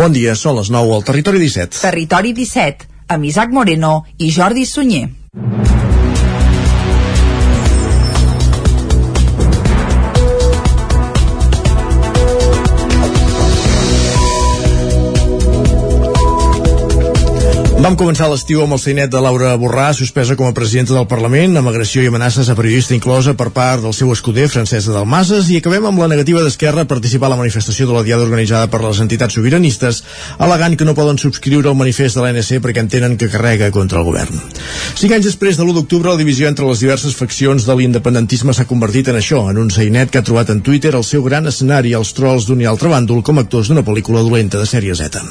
Bon dia, són les 9 al Territori 17. Territori 17, amb Isaac Moreno i Jordi Sunyer. Vam començar l'estiu amb el seinet de Laura Borrà, suspesa com a presidenta del Parlament, amb agressió i amenaces a periodista inclosa per part del seu escuder, Francesc Dalmases, i acabem amb la negativa d'Esquerra a participar a la manifestació de la Diada organitzada per les entitats sobiranistes, al·legant que no poden subscriure el manifest de l'ANC perquè entenen que carrega contra el govern. Cinc anys després de l'1 d'octubre, la divisió entre les diverses faccions de l'independentisme s'ha convertit en això, en un seinet que ha trobat en Twitter el seu gran escenari als trolls d'un i altre bàndol com actors d'una pel·lícula dolenta de sèrie Z.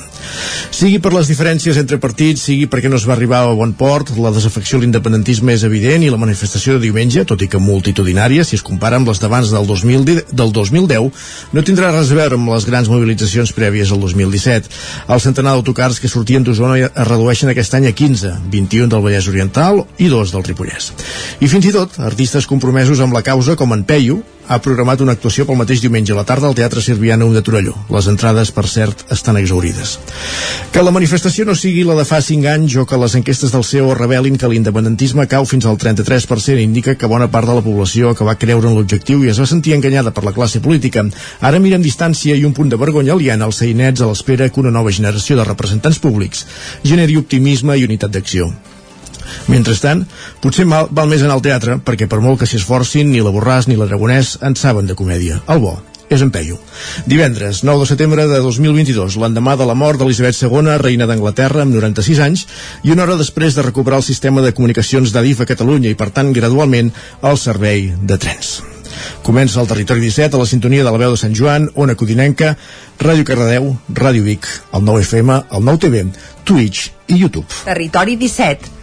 Sigui per les diferències entre partits, sigui perquè no es va arribar a bon port, la desafecció a l'independentisme és evident i la manifestació de diumenge, tot i que multitudinària, si es compara amb les d'abans del, 2010, del 2010, no tindrà res a veure amb les grans mobilitzacions prèvies al 2017. El centenar d'autocars que sortien d'Osona es redueixen aquest any a 15, 21 del Vallès Oriental i dos del Ripollès. I fins i tot, artistes compromesos amb la causa com en Peyu, ha programat una actuació pel mateix diumenge a la tarda al Teatre Sirviana de Torelló. Les entrades, per cert, estan exaurides. Que la manifestació no sigui la de fa 5 anys o que les enquestes del CEO revelin que l'independentisme cau fins al 33% indica que bona part de la població que va creure en l'objectiu i es va sentir enganyada per la classe política. Ara mira distància i un punt de vergonya aliena als seinets a l'espera que una nova generació de representants públics generi optimisme i unitat d'acció. Mentrestant, potser mal, val més anar al teatre, perquè per molt que s'hi esforcin, ni la Borràs ni la Dragonès en saben de comèdia. El bo és en Peyu. Divendres, 9 de setembre de 2022, l'endemà de la mort d'Elisabet II, reina d'Anglaterra, amb 96 anys, i una hora després de recuperar el sistema de comunicacions d'Adif a Catalunya i, per tant, gradualment, el servei de trens. Comença el Territori 17 a la sintonia de la veu de Sant Joan, Ona Codinenca, Ràdio Cardedeu, Ràdio Vic, el 9 FM, el 9 TV, Twitch i YouTube. Territori 17,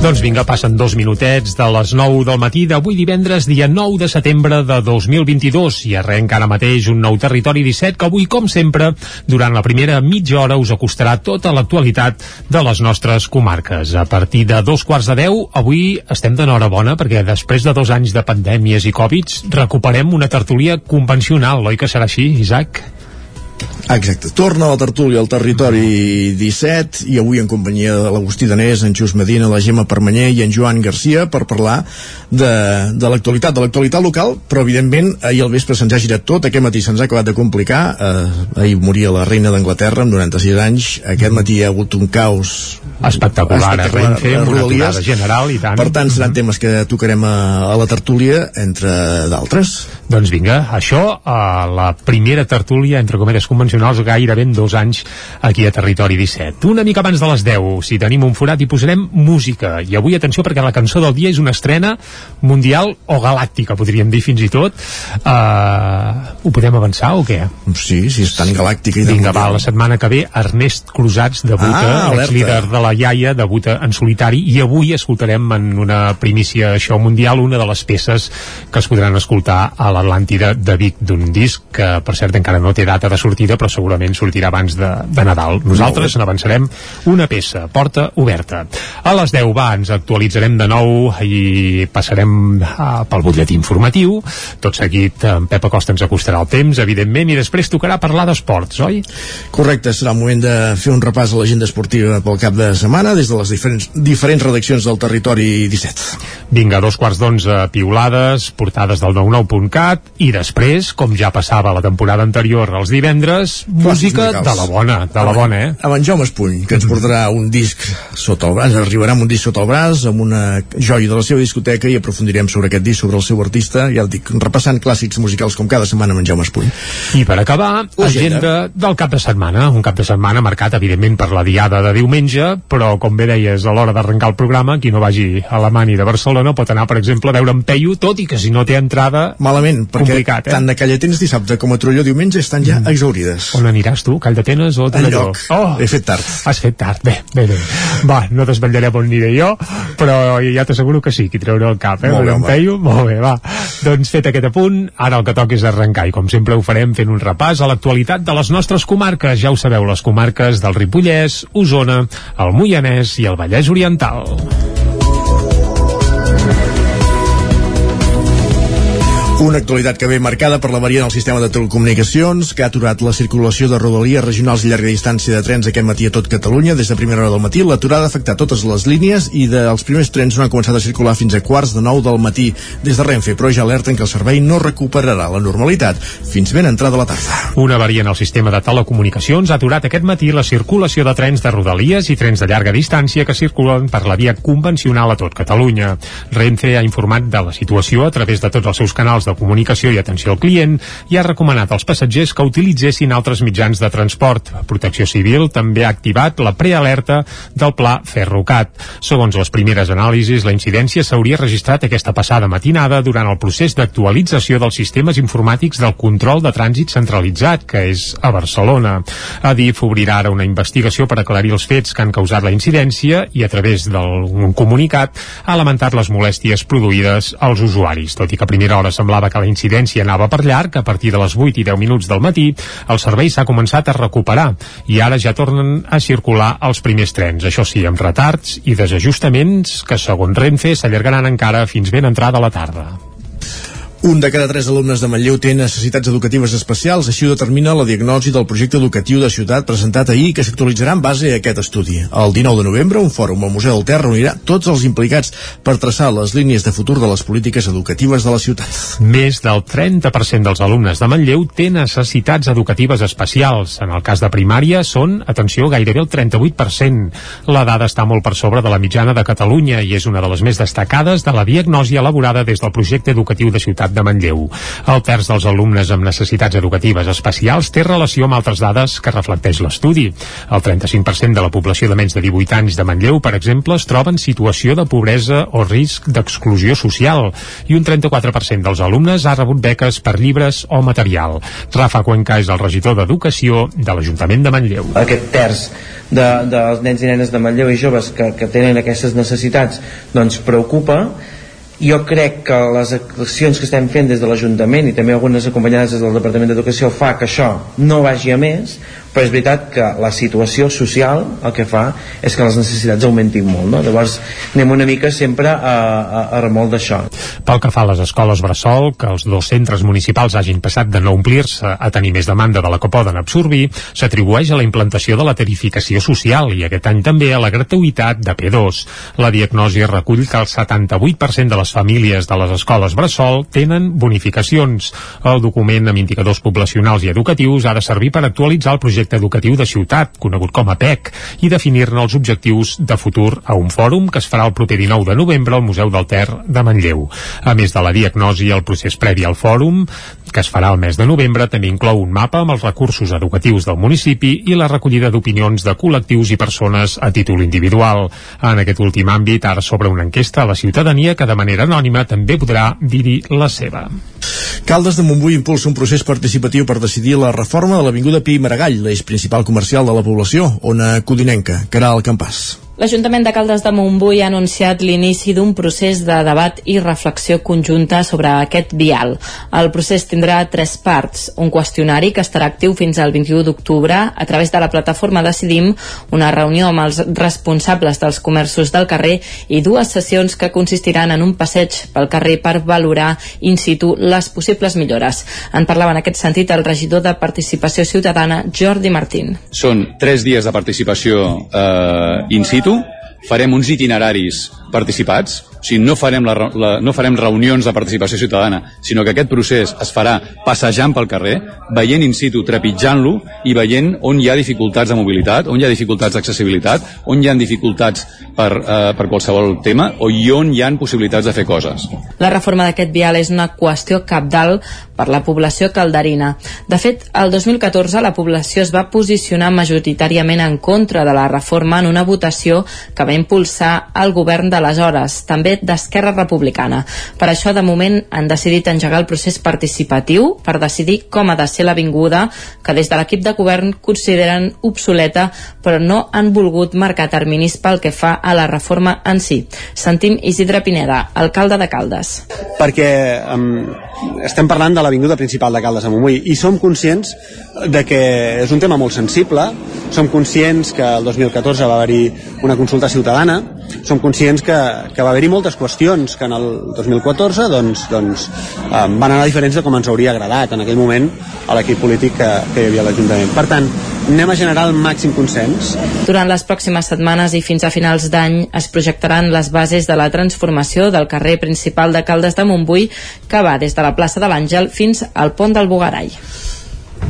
Doncs vinga, passen dos minutets de les 9 del matí d'avui divendres, dia 9 de setembre de 2022 i arrenca ara mateix un nou territori 17 que avui, com sempre, durant la primera mitja hora us acostarà tota l'actualitat de les nostres comarques. A partir de dos quarts de deu, avui estem d'enhorabona perquè després de dos anys de pandèmies i Covids recuperem una tertúlia convencional, oi que serà així, Isaac? Exacte, torna a la tertúlia al territori 17 i avui en companyia de l'Agustí Danés, en Xus Medina, la Gemma Permanyer i en Joan Garcia per parlar de, de l'actualitat, de l'actualitat local, però evidentment ahir al vespre se'ns ha girat tot, aquest matí se'ns ha acabat de complicar, eh, ahir moria la reina d'Anglaterra amb 96 anys, aquest matí hi ha hagut un caos espectacular, a Renfe, amb una aturada general i tant. Per tant, seran temes que tocarem a, a la tertúlia, entre d'altres. Doncs vinga, això, a la primera tertúlia, entre cometes convencionals, gairebé en dos anys aquí a Territori 17. Una mica abans de les 10, si tenim un forat, i posarem música. I avui, atenció, perquè la cançó del dia és una estrena mundial o galàctica, podríem dir fins i tot. Uh, ho podem avançar o què? Sí, sí, és tan galàctica i tan Vinga, va, la setmana que ve Ernest Cruzats debuta, Ah, alerta. líder de la iaia, debuta en solitari i avui escoltarem en una primícia show mundial una de les peces que es podran escoltar a l'Atlàntida de Vic d'un disc que per cert encara no té data de sortida però segurament sortirà abans de, de Nadal. Nosaltres n'avançarem una peça, porta oberta. A les 10 va, ens actualitzarem de nou i passarem uh, pel butlletí informatiu. Tot seguit en Pep Acosta ens acostarà el temps, evidentment, i després tocarà parlar d'esports, oi? Correcte, serà el moment de fer un repàs a l'agenda esportiva pel cap de setmana des de les diferents, diferents redaccions del territori 17. Vinga, dos quarts d'onze piulades, portades del 99.cat i després, com ja passava la temporada anterior els divendres, música musicals. de la bona, de la bona, eh? Amb en Jaume Espuny, que ens portarà un disc sota el braç, arribarà amb un disc sota el braç, amb una joia de la seva discoteca i aprofundirem sobre aquest disc, sobre el seu artista, ja el dic, repassant clàssics musicals com cada setmana amb en Jaume Espuny. I per acabar, L'agenda. agenda del cap de setmana, un cap de setmana marcat, evidentment, per la diada de diumenge, però, com bé deies, a l'hora d'arrencar el programa, qui no vagi a la Mani de Barcelona pot anar, per exemple, a veure en Peyu, tot i que si no té entrada... Malament, perquè eh? tant de Callatens dissabte com a Trolló diumenge estan ja exaurides. On aniràs tu? Call d'Atenes o Torelló? Enlloc. Oh, He fet tard. Has fet tard, bé, bé, bé. Va, no desvetllarem on aniré jo, però ja t'asseguro que sí, que hi trauré el cap, eh? Molt bé, home. Peyu, molt bé, va. Doncs fet aquest apunt, ara el que toca és arrencar i com sempre ho farem fent un repàs a l'actualitat de les nostres comarques. Ja ho sabeu, les comarques del Ripollès, Osona, el Moianès i el Vallès Oriental. Una actualitat que ve marcada per la variant del sistema de telecomunicacions que ha aturat la circulació de rodalies regionals i llarga distància de trens aquest matí a tot Catalunya. Des de primera hora del matí, l'aturada ha afectat totes les línies i dels primers trens no han començat a circular fins a quarts de nou del matí des de Renfe, però ja alerten que el servei no recuperarà la normalitat fins ben entrada la tarda. Una variant al sistema de telecomunicacions ha aturat aquest matí la circulació de trens de rodalies i trens de llarga distància que circulen per la via convencional a tot Catalunya. Renfe ha informat de la situació a través de tots els seus canals de comunicació i atenció al client i ha recomanat als passatgers que utilitzessin altres mitjans de transport. Protecció Civil també ha activat la prealerta del pla Ferrocat. Segons les primeres anàlisis, la incidència s'hauria registrat aquesta passada matinada durant el procés d'actualització dels sistemes informàtics del control de trànsit centralitzat, que és a Barcelona. Adif obrirà ara una investigació per aclarir els fets que han causat la incidència i a través d'un comunicat ha lamentat les molèsties produïdes als usuaris, tot i que a primera hora semblava semblava que la incidència anava per llarg, a partir de les 8 i 10 minuts del matí, el servei s'ha començat a recuperar i ara ja tornen a circular els primers trens, això sí, amb retards i desajustaments que, segons Renfe, s'allargaran encara fins ben entrada la tarda. Un de cada tres alumnes de Manlleu té necessitats educatives especials, així ho determina la diagnosi del projecte educatiu de ciutat presentat ahir que s'actualitzarà en base a aquest estudi. El 19 de novembre, un fòrum al Museu del Ter reunirà tots els implicats per traçar les línies de futur de les polítiques educatives de la ciutat. Més del 30% dels alumnes de Manlleu té necessitats educatives especials. En el cas de primària són, atenció, gairebé el 38%. La dada està molt per sobre de la mitjana de Catalunya i és una de les més destacades de la diagnosi elaborada des del projecte educatiu de ciutat ciutat de Manlleu. El terç dels alumnes amb necessitats educatives especials té relació amb altres dades que reflecteix l'estudi. El 35% de la població de menys de 18 anys de Manlleu, per exemple, es troba en situació de pobresa o risc d'exclusió social i un 34% dels alumnes ha rebut beques per llibres o material. Rafa Cuenca és el regidor d'Educació de l'Ajuntament de Manlleu. Aquest terç de, dels nens i nenes de Manlleu i joves que, que tenen aquestes necessitats doncs preocupa jo crec que les accions que estem fent des de l'Ajuntament i també algunes acompanyades des del Departament d'Educació fa que això no vagi a més però és veritat que la situació social el que fa és que les necessitats augmentin molt no? llavors anem una mica sempre a, a, a remol d'això. Pel que fa a les escoles Bressol que els dos centres municipals hagin passat de no omplir-se a tenir més demanda de la que poden absorbir s'atribueix a la implantació de la tarificació social i aquest any també a la gratuïtat de P2 la diagnosi recull que el 78% de les famílies de les escoles Bressol tenen bonificacions. El document amb indicadors poblacionals i educatius ha de servir per actualitzar el projecte projecte educatiu de ciutat, conegut com a PEC, i definir-ne els objectius de futur a un fòrum que es farà el proper 19 de novembre al Museu del Ter de Manlleu. A més de la diagnosi i el procés previ al fòrum, que es farà el mes de novembre, també inclou un mapa amb els recursos educatius del municipi i la recollida d'opinions de col·lectius i persones a títol individual. En aquest últim àmbit, ara sobre una enquesta a la ciutadania que de manera anònima també podrà dir-hi la seva. Caldes de Montbui impulsa un procés participatiu per decidir la reforma de l'Avinguda Pi Maragall, l'eix principal comercial de la població, ona codinenca, el campàs. L'Ajuntament de Caldes de Montbui ha anunciat l'inici d'un procés de debat i reflexió conjunta sobre aquest vial. El procés tindrà tres parts. Un qüestionari que estarà actiu fins al 21 d'octubre a través de la plataforma Decidim, una reunió amb els responsables dels comerços del carrer i dues sessions que consistiran en un passeig pel carrer per valorar in situ les possibles millores. En parlava en aquest sentit el regidor de Participació Ciutadana, Jordi Martín. Són tres dies de participació eh, in situ farem uns itineraris. Participats, o sigui, no farem, la, la, no farem reunions de participació ciutadana, sinó que aquest procés es farà passejant pel carrer, veient in situ, trepitjant-lo i veient on hi ha dificultats de mobilitat, on hi ha dificultats d'accessibilitat, on hi ha dificultats per, eh, per qualsevol tema o i on hi ha possibilitats de fer coses. La reforma d'aquest vial és una qüestió capdalt per la població calderina. De fet, el 2014 la població es va posicionar majoritàriament en contra de la reforma en una votació que va impulsar el govern d'aleshores, també d'Esquerra Republicana. Per això, de moment, han decidit engegar el procés participatiu per decidir com ha de ser l'avinguda, que des de l'equip de govern consideren obsoleta, però no han volgut marcar terminis pel que fa a la reforma en si. Sentim Isidre Pineda, alcalde de Caldes. Perquè um, estem parlant de l'avinguda principal de Caldes a Montbui i som conscients de que és un tema molt sensible, som conscients que el 2014 va haver-hi una consulta ciutadana, som conscients que, que va haver-hi moltes qüestions que en el 2014 doncs, doncs, van anar diferents de com ens hauria agradat en aquell moment a l'equip polític que, que hi havia a l'Ajuntament. Per tant, anem a generar el màxim consens. Durant les pròximes setmanes i fins a finals d'any es projectaran les bases de la transformació del carrer principal de Caldes de Montbui que va des de la plaça de l'Àngel fins al pont del Bugarai.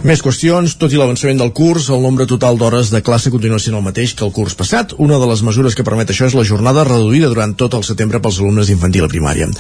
Més qüestions, tot i l'avançament del curs, el nombre total d'hores de classe continua sent el mateix que el curs passat. Una de les mesures que permet això és la jornada reduïda durant tot el setembre pels alumnes d'infantil a primària.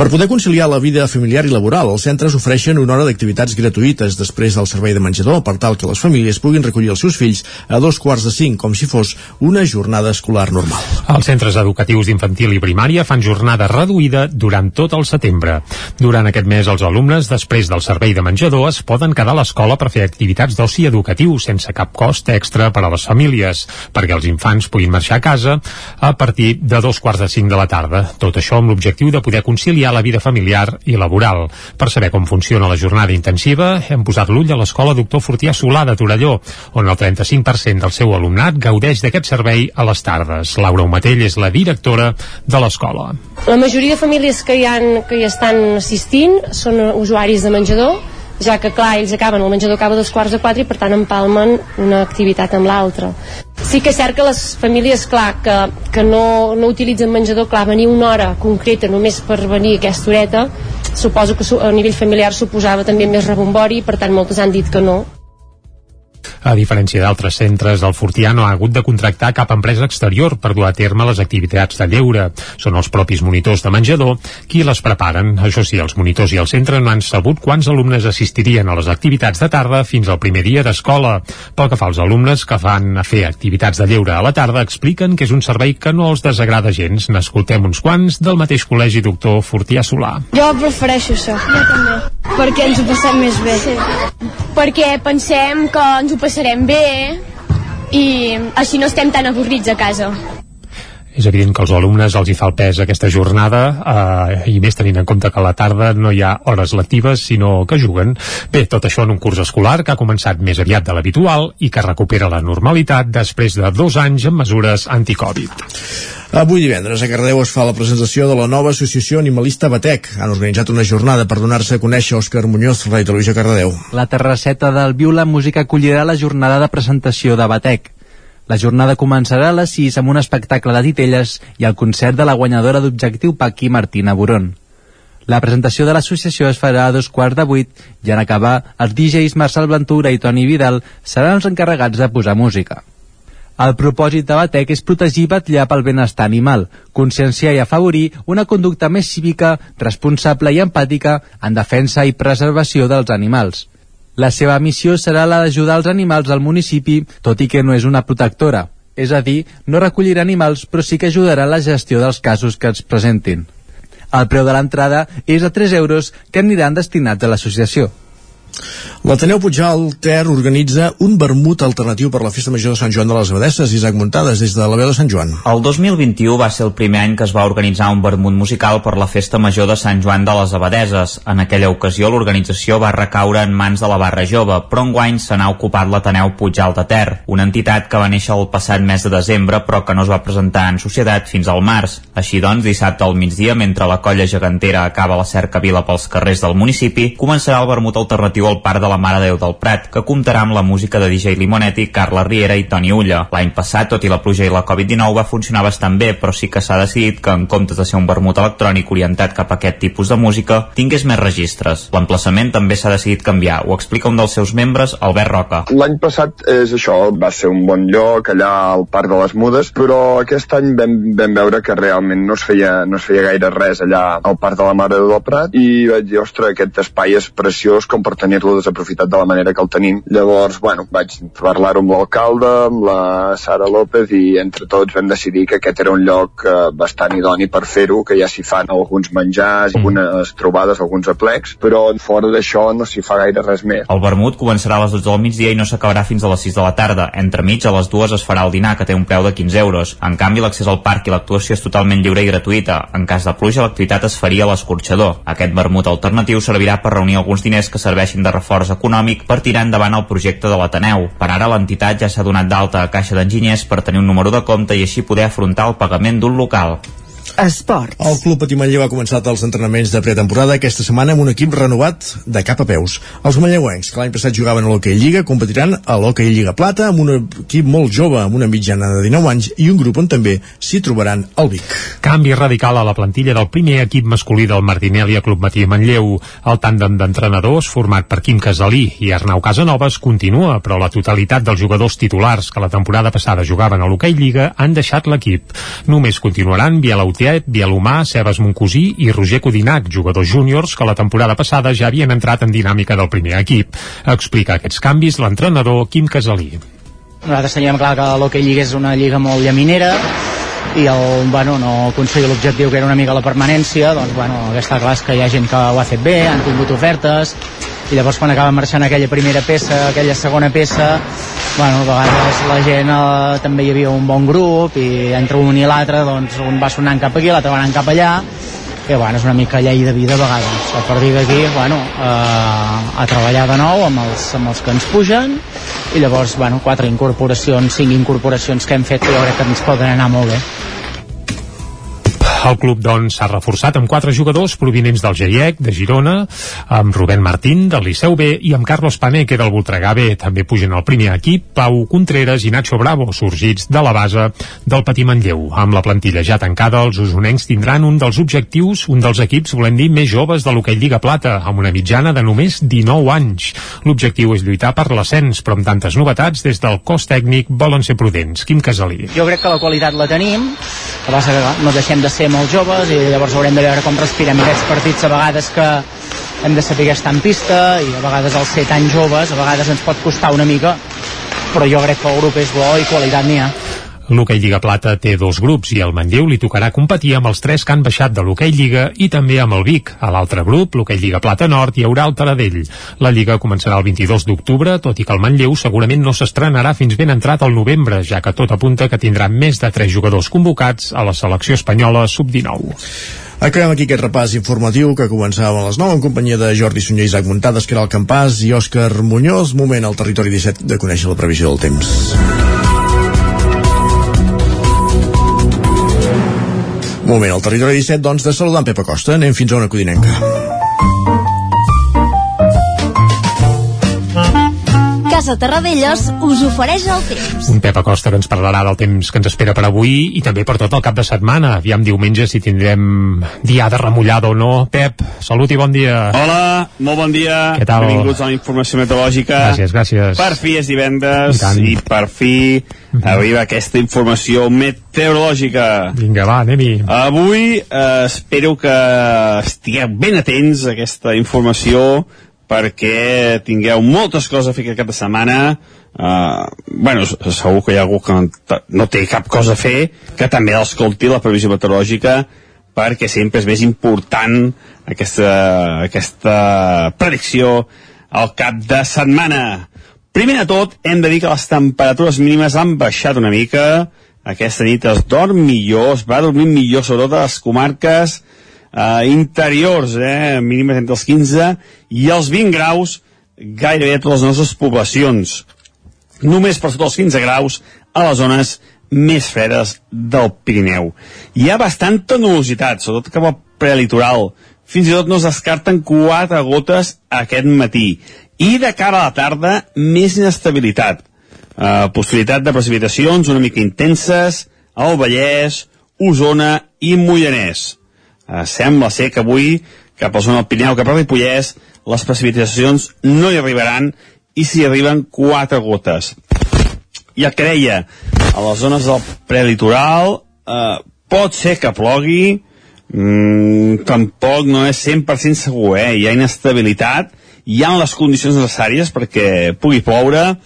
Per poder conciliar la vida familiar i laboral, els centres ofereixen una hora d'activitats gratuïtes després del servei de menjador per tal que les famílies puguin recollir els seus fills a dos quarts de cinc, com si fos una jornada escolar normal. Els centres educatius d'infantil i primària fan jornada reduïda durant tot el setembre. Durant aquest mes, els alumnes, després del servei de menjador, es poden quedar a l'escola per fer activitats d'oci educatiu sense cap cost extra per a les famílies, perquè els infants puguin marxar a casa a partir de dos quarts de cinc de la tarda. Tot això amb l'objectiu de poder conciliar la vida familiar i laboral. Per saber com funciona la jornada intensiva, hem posat l'ull a l'escola Doctor Fortià Solà de Torelló, on el 35% del seu alumnat gaudeix d'aquest servei a les tardes. Laura Umatell és la directora de l'escola. La majoria de famílies que hi, han, que hi estan assistint són usuaris de menjador, ja que clar, ells acaben, el menjador acaba dos quarts de quatre i per tant empalmen una activitat amb l'altra. Sí que és cert que les famílies, clar, que, que no, no utilitzen menjador, clar, venir una hora concreta només per venir a aquesta horeta, suposo que a nivell familiar suposava també més rebombori, per tant moltes han dit que no. A diferència d'altres centres, el Fortià no ha hagut de contractar cap empresa exterior per dur a terme les activitats de lleure. Són els propis monitors de menjador qui les preparen. Això sí, els monitors i el centre no han sabut quants alumnes assistirien a les activitats de tarda fins al primer dia d'escola. Pel que fa als alumnes que fan a fer activitats de lleure a la tarda, expliquen que és un servei que no els desagrada gens. N'escoltem uns quants del mateix col·legi doctor Fortià Solà. Jo prefereixo això. Jo també. Perquè ens ho passem més bé. Sí. Perquè pensem que ens ho passarem bé i així no estem tan avorrits a casa. És evident que als alumnes els hi fa el pes aquesta jornada eh, i més tenint en compte que a la tarda no hi ha hores lectives sinó que juguen. Bé, tot això en un curs escolar que ha començat més aviat de l'habitual i que recupera la normalitat després de dos anys amb mesures anticovid. Avui divendres a Cardeu es fa la presentació de la nova associació animalista Batec. Han organitzat una jornada per donar-se a conèixer Òscar Muñoz, Rei Televisió Cardedeu. La terrasseta del Viu Música acollirà la jornada de presentació de Batec. La jornada començarà a les 6 amb un espectacle de titelles i el concert de la guanyadora d'Objectiu Paqui Martina Buron. La presentació de l'associació es farà a dos quarts de vuit i en acabar, els DJs Marcel Ventura i Toni Vidal seran els encarregats de posar música. El propòsit de Batec és protegir i batllar pel benestar animal, conscienciar i afavorir una conducta més cívica, responsable i empàtica en defensa i preservació dels animals. La seva missió serà la d'ajudar els animals al municipi, tot i que no és una protectora. És a dir, no recollirà animals, però sí que ajudarà a la gestió dels casos que es presentin. El preu de l'entrada és de 3 euros que aniran destinats a l'associació. L'Ateneu Puigal Ter organitza un vermut alternatiu per la Festa Major de Sant Joan de les Abadesses, Isaac Muntades, des de la veu de Sant Joan. El 2021 va ser el primer any que es va organitzar un vermut musical per la Festa Major de Sant Joan de les Abadeses. En aquella ocasió l'organització va recaure en mans de la Barra Jove, però enguany se n'ha ocupat l'Ateneu Puigal de Ter, una entitat que va néixer el passat mes de desembre però que no es va presentar en societat fins al març. Així doncs, dissabte al migdia, mentre la colla gegantera acaba la cercavila pels carrers del municipi, començarà el vermut alternatiu al Parc de la Mare Déu del Prat, que comptarà amb la música de DJ Limonetti, Carla Riera i Toni Ulla. L'any passat, tot i la pluja i la Covid-19, va funcionar bastant bé, però sí que s'ha decidit que en comptes de ser un vermut electrònic orientat cap a aquest tipus de música, tingués més registres. L'emplaçament també s'ha decidit canviar, ho explica un dels seus membres, Albert Roca. L'any passat és això, va ser un bon lloc allà al Parc de les Mudes, però aquest any vam, vam veure que realment no es, feia, no es feia gaire res allà al Parc de la Mare Déu del Prat i vaig dir, ostres, aquest espai és preciós com per tenir tenir-lo desaprofitat de la manera que el tenim. Llavors, bueno, vaig parlar-ho amb l'alcalde, amb la Sara López i entre tots vam decidir que aquest era un lloc eh, bastant idoni per fer-ho, que ja s'hi fan alguns menjars, mm. algunes trobades, alguns aplecs, però fora d'això no s'hi fa gaire res més. El vermut començarà a les 12 del migdia i no s'acabarà fins a les 6 de la tarda. Entremig, a les dues es farà el dinar, que té un preu de 15 euros. En canvi, l'accés al parc i l'actuació és totalment lliure i gratuïta. En cas de pluja, l'activitat es faria a l'escorxador. Aquest vermut alternatiu servirà per reunir alguns diners que serveixin de reforç econòmic per tirar endavant el projecte de l'Ateneu. Per ara, l'entitat ja s'ha donat d'alta a Caixa d'Enginyers per tenir un número de compte i així poder afrontar el pagament d'un local. Esports. El Club Patí Manlleu ha començat els entrenaments de pretemporada aquesta setmana amb un equip renovat de cap a peus. Els manlleuencs, que l'any passat jugaven a l'Hockey Lliga, competiran a l'Hockey Lliga Plata amb un equip molt jove, amb una mitjana de 19 anys i un grup on també s'hi trobaran al Vic. Canvi radical a la plantilla del primer equip masculí del Martinelli a Club Matí Manlleu. El tàndem d'entrenadors, format per Quim Casalí i Arnau Casanovas, continua, però la totalitat dels jugadors titulars que la temporada passada jugaven a l'Hockey Lliga han deixat l'equip. Només continuaran Biel Utiet, Bielomà, Sebas Moncosí i Roger Codinac, jugadors júniors que la temporada passada ja havien entrat en dinàmica del primer equip. Explica aquests canvis l'entrenador Quim Casalí. Nosaltres teníem clar que l'Hockey Lliga és una lliga molt llaminera i el, bueno, no aconseguir l'objectiu que era una mica la permanència doncs bueno, està clar que hi ha gent que ho ha fet bé han tingut ofertes i llavors quan acaba marxant aquella primera peça aquella segona peça bueno, a vegades la gent eh, també hi havia un bon grup i entre un i l'altre doncs un va sonant cap aquí, l'altre va anant cap allà que bueno, és una mica llei de vida a vegades. A partir d'aquí bueno, eh, a treballar de nou amb els, amb els que ens pugen i llavors bueno, quatre incorporacions, cinc incorporacions que hem fet que jo crec que ens poden anar molt bé el club, doncs, s'ha reforçat amb quatre jugadors provinents del GIEC, de Girona, amb Rubén Martín, del Liceu B, i amb Carlos Pané, que era el Voltregà B. També pugen al primer equip Pau Contreras i Nacho Bravo, sorgits de la base del Patí Manlleu. Amb la plantilla ja tancada, els usonencs tindran un dels objectius, un dels equips, volem dir, més joves de l'hoquei Lliga Plata, amb una mitjana de només 19 anys. L'objectiu és lluitar per l'ascens, però amb tantes novetats, des del cos tècnic volen ser prudents. Quim Casalí. Jo crec que la qualitat la tenim, que no deixem de ser molt joves i llavors haurem de veure com respirem aquests partits. A vegades que hem de saber estar en pista i a vegades el ser tan joves a vegades ens pot costar una mica però jo crec que el grup és bo i qualitat n'hi ha L'Hockey Lliga Plata té dos grups i al Manlleu li tocarà competir amb els tres que han baixat de l'Hockey Lliga i també amb el Vic. A l'altre grup, l'Hockey Lliga Plata Nord, hi haurà el Taradell. La Lliga començarà el 22 d'octubre, tot i que el Manlleu segurament no s'estrenarà fins ben entrat al novembre, ja que tot apunta que tindrà més de tres jugadors convocats a la selecció espanyola sub-19. Acabem aquí aquest repàs informatiu que començava a les 9 en companyia de Jordi Sunyer, Isaac Muntades, que era el Campàs i Òscar Muñoz. Moment al territori 17 de conèixer la previsió del temps. Moment al territori 17, doncs, de saludar en Pepa Costa. Anem fins a una codinenca. Casa Terradellos us ofereix el temps. Un Pep Acosta que ens parlarà del temps que ens espera per avui i també per tot el cap de setmana. Aviam diumenge si tindrem diada remullada o no. Pep, salut i bon dia. Hola, molt bon dia. Què tal? Benvinguts a la informació meteorològica. Gràcies, gràcies. Per fi és divendres I i, per fi arriba aquesta informació meteorològica. Vinga, va, anem-hi. Avui eh, espero que estigueu ben atents a aquesta informació perquè tingueu moltes coses a fer aquest cap de setmana. Uh, bueno, segur que hi ha algú que no, té cap cosa a fer que també l'escolti la previsió meteorològica perquè sempre és més important aquesta, aquesta predicció al cap de setmana. Primer de tot hem de dir que les temperatures mínimes han baixat una mica. Aquesta nit es dorm millor es va dormir millor sobretot a les comarques uh, interiors, eh, mínimes entre els 15 i els 20 graus gairebé a totes les nostres poblacions. Només per sota els 15 graus a les zones més fredes del Pirineu. Hi ha bastanta nubositat, sobretot cap al prelitoral. Fins i tot no es descarten quatre gotes aquest matí. I de cara a la tarda, més inestabilitat. Uh, possibilitat de precipitacions una mica intenses al Vallès, Osona i Mollanès eh, sembla ser que avui cap a zona del Pirineu, cap a Ripollès les precipitacions no hi arribaran i s'hi arriben quatre gotes que deia a les zones del prelitoral eh, pot ser que plogui mm, tampoc no és 100% segur eh? hi ha inestabilitat hi ha les condicions necessàries perquè pugui ploure,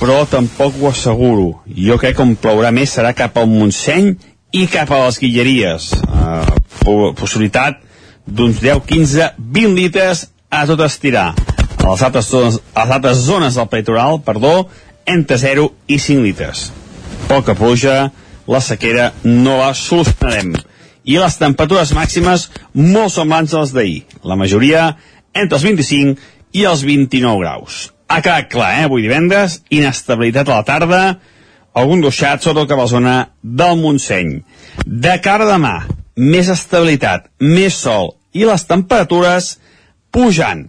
però tampoc ho asseguro. Jo crec que on plourà més serà cap al Montseny i cap a les Guilleries. Uh, possibilitat d'uns 10, 15, 20 litres a tot estirar. A les altres zones, a les altres zones del peritoral, perdó, entre 0 i 5 litres. Poca pluja, la sequera no la solucionarem. I les temperatures màximes molt semblants a les d'ahir. La majoria entre els 25 i els 29 graus. Ha quedat clar, eh? Avui divendres, inestabilitat a la tarda, algun duixat sobretot cap a la zona del Montseny. De cara a demà, més estabilitat, més sol i les temperatures pujant.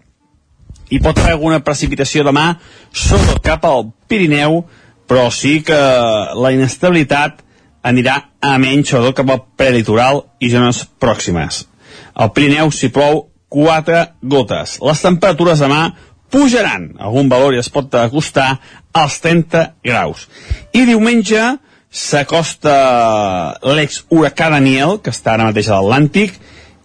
Hi pot haver alguna precipitació demà, sobretot cap al Pirineu, però sí que la inestabilitat anirà a menys, sobretot cap al prelitoral i zones pròximes. Al Pirineu s'hi plou 4 gotes. Les temperatures demà pujaran. Algun valor ja es pot acostar als 30 graus. I diumenge s'acosta l'ex-huracà Daniel, que està ara mateix a l'Atlàntic,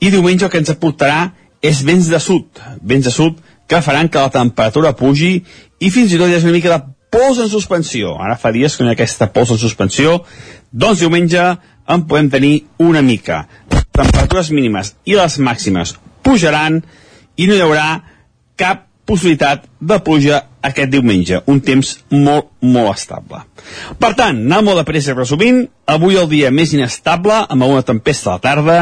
i diumenge el que ens aportarà és vents de sud, vents de sud que faran que la temperatura pugi i fins i tot hi ha una mica de pols en suspensió. Ara fa dies que hi ha aquesta pols en suspensió, doncs diumenge en podem tenir una mica. Temperatures mínimes i les màximes pujaran i no hi haurà cap possibilitat de pluja aquest diumenge, un temps molt, molt estable. Per tant, anar molt de pressa resumint, avui el dia més inestable, amb una tempesta a la tarda,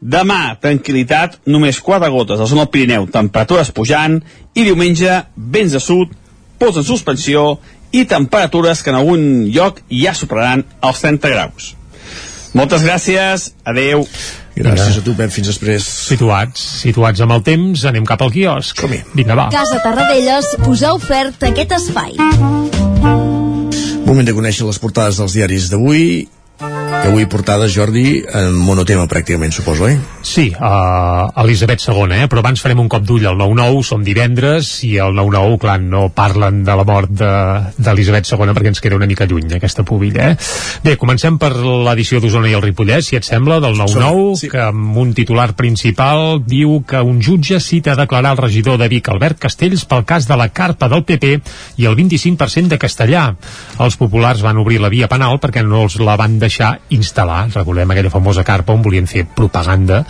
demà, tranquil·litat, només 4 gotes a zona del Pirineu, temperatures pujant, i diumenge, vents de sud, pols en suspensió i temperatures que en algun lloc ja superaran els 30 graus. Moltes gràcies, adeu. Gràcies a tu, Pep, fins després. Situats, situats amb el temps, anem cap al quiosc. Com Vinga, va. Casa Tarradellas us ha ofert aquest espai. Moment de conèixer les portades dels diaris d'avui que avui portada, Jordi, en monotema pràcticament, suposo, eh? Sí, uh, Elisabet II, eh? però abans farem un cop d'ull al 9-9, som divendres, i el 9-9, clar, no parlen de la mort d'Elisabet de, II perquè ens queda una mica lluny aquesta pubilla, eh? Bé, comencem per l'edició d'Osona i el Ripollès, si et sembla, del 9-9, sí. que amb un titular principal diu que un jutge cita a declarar el regidor de Vic, Albert Castells, pel cas de la carpa del PP i el 25% de Castellà. Els populars van obrir la via penal perquè no els la van deixar instal·lar, recordem aquella famosa carpa on volien fer propaganda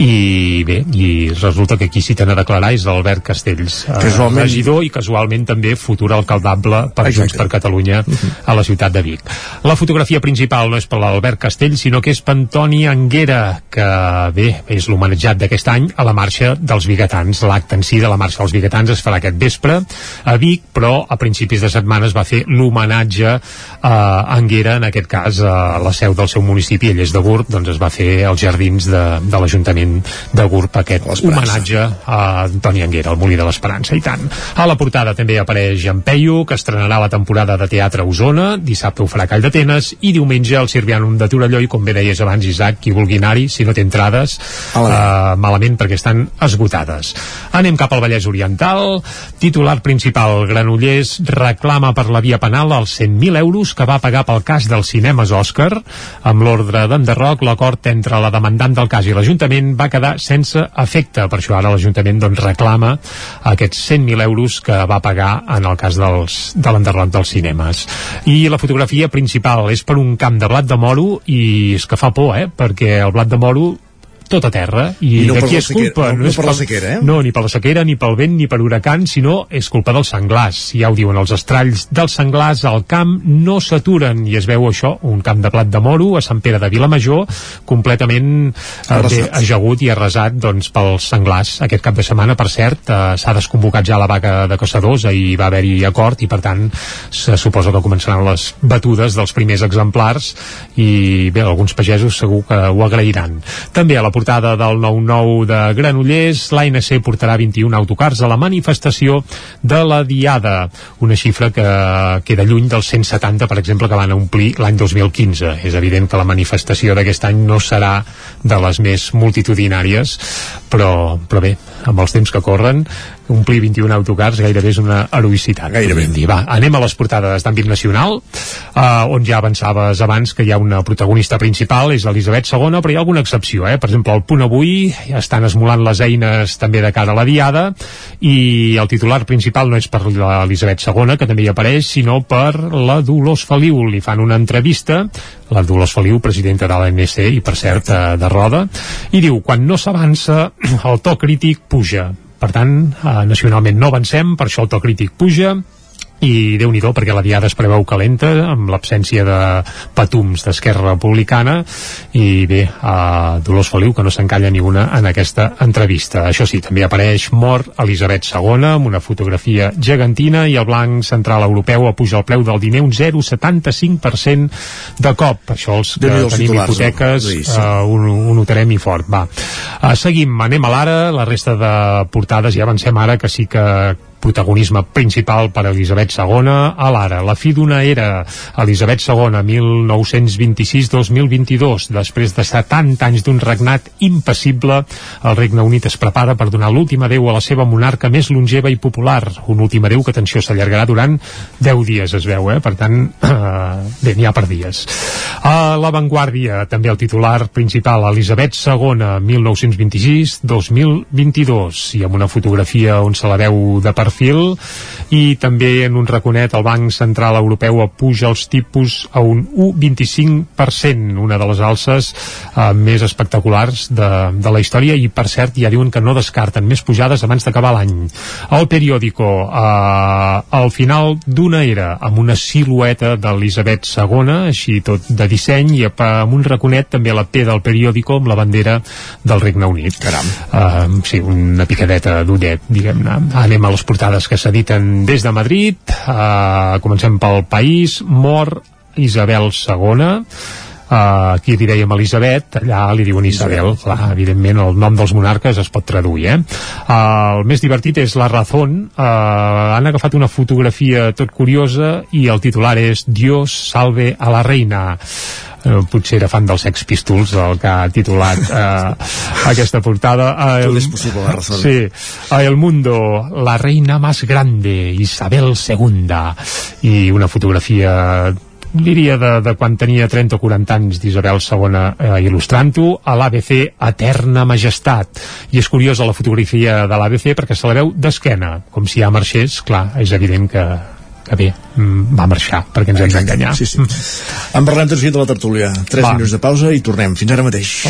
i bé, i resulta que qui citen a declarar és l'Albert Castells eh, casualment... regidor i casualment també futur alcaldable per Exacte. Junts per Catalunya uh -huh. a la ciutat de Vic. La fotografia principal no és per l'Albert Castells sinó que és per Antoni Anguera que bé, és l'homenatjat d'aquest any a la marxa dels biguetans l'acte en si de la marxa dels biguetans es farà aquest vespre a Vic, però a principis de setmana es va fer l'homenatge a Anguera, en aquest cas a la seu del seu municipi, ell és de Gurb, doncs es va fer als jardins de, de l'Ajuntament de Gurb aquest homenatge a Antoni Anguera, el Molí de l'Esperança, i tant. A la portada també apareix en Peyu, que estrenarà la temporada de teatre a Osona, dissabte ho farà Call d'Atenes, i diumenge el Sirvianum de Torelló, i com bé deies abans, Isaac, qui vulgui anar-hi, si no té entrades, uh, malament perquè estan esgotades. Anem cap al Vallès Oriental, titular principal, Granollers reclama per la via penal els 100.000 euros que va pagar pel cas dels cinemes Òscar amb l'ordre d'enderroc, l'acord entre la demandant del cas i l'Ajuntament va quedar sense efecte. Per això ara l'Ajuntament doncs, reclama aquests 100.000 euros que va pagar en el cas dels, de l'enderroc dels cinemes. I la fotografia principal és per un camp de blat de moro i és que fa por, eh? perquè el blat de moro tot a terra i, I no de qui és culpa? No, no, no és per la sequera, eh? No, ni per la sequera, ni pel vent, ni per huracan, sinó és culpa dels senglars. Ja ho diuen els estralls dels senglars al camp no s'aturen i es veu això, un camp de plat de moro a Sant Pere de Vilamajor completament eh, bé, ajagut i arrasat doncs, pels senglars. Aquest cap de setmana, per cert, eh, s'ha desconvocat ja la vaga de caçadors, ahir va haver-hi acord i per tant se suposa que començaran les batudes dels primers exemplars i bé, alguns pagesos segur que ho agrairan. També a la portada del 9-9 de Granollers, l'ANC portarà 21 autocars a la manifestació de la Diada, una xifra que queda lluny dels 170, per exemple, que van omplir l'any 2015. És evident que la manifestació d'aquest any no serà de les més multitudinàries, però, però bé, amb els temps que corren, omplir 21 autocars gairebé és una heroïcitat. Gairebé. Dir. Va, anem a les portades d'àmbit nacional, uh, on ja avançaves abans que hi ha una protagonista principal, és Elisabet II, però hi ha alguna excepció, eh? Per exemple, al punt avui estan esmolant les eines també de cara a la diada, i el titular principal no és per l'Elisabet II, que també hi apareix, sinó per la Dolors Feliu. Li fan una entrevista, la Dolors Feliu, presidenta de l'ANC, i per cert, eh, de Roda, i diu, quan no s'avança, el to crític puja. Per tant, eh, nacionalment no avancem, per això el to crític puja, i déu nhi perquè la diada es preveu calenta amb l'absència de patums d'Esquerra Republicana i bé, a Dolors Feliu que no s'encalla ni una en aquesta entrevista això sí, també apareix mort Elisabet II amb una fotografia gegantina i el blanc central europeu apuja el preu del diner un 0,75% de cop això els que els tenim hipoteques no? Sí, sí. uh, ho, ho notarem i fort va. Uh, seguim, anem a l'ara la resta de portades ja avancem ara que sí que protagonisme principal per Elisabet II a l'ara. La fi d'una era Elisabet II 1926-2022 després de 70 anys d'un regnat impassible el Regne Unit es prepara per donar l'últim adeu a la seva monarca més longeva i popular un últim adeu que atenció s'allargarà durant 10 dies es veu, eh? per tant eh, bé, n'hi ha per dies a l'avantguàrdia també el titular principal Elisabet II 1926-2022 i amb una fotografia on se la veu de perfil i també en un raconet el Banc Central Europeu apuja els tipus a un 1,25%, una de les alces eh, més espectaculars de, de la història i per cert ja diuen que no descarten més pujades abans d'acabar l'any. El periòdico eh, al final d'una era amb una silueta d'Elisabet II, així tot de disseny i amb un raconet també a la P del periòdico amb la bandera del Regne Unit. Caram. Uh, sí, una picadeta d'ullet, diguem-ne. Anem a les portades que s'editen des de Madrid. Uh, comencem pel país. Mor Isabel II. Uh, aquí li dèiem Elisabet, allà li diuen Isabel, clar, evidentment el nom dels monarques es pot traduir, eh? Uh, el més divertit és La Razón, uh, han agafat una fotografia tot curiosa i el titular és Dios salve a la reina eh, potser era fan dels Sex Pistols el que ha titulat eh, aquesta portada. Eh, Tot és possible, la razón. sí, a El Mundo la reina más grande Isabel II i una fotografia diria de, de quan tenia 30 o 40 anys d'Isabel II eh, il·lustrant-ho a l'ABC Eterna Majestat. I és curiosa la fotografia de l'ABC perquè se la veu d'esquena com si ja marxés, clar, és evident que que bé, mm, va marxar perquè ens hem d'enganyar Sí, sí. En parlem tot de la tertúlia. 3 Va. minuts de pausa i tornem. Fins ara mateix.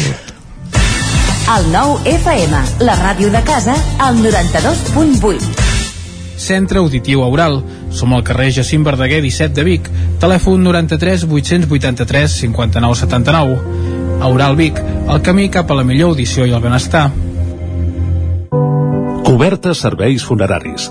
El nou FM, la ràdio de casa, al 92.8. Centre Auditiu Aural. Som al carrer Jacint Verdaguer 17 de Vic. Telèfon 93 883 59 79. Aural Vic, el camí cap a la millor audició i el benestar. Cobertes serveis funeraris.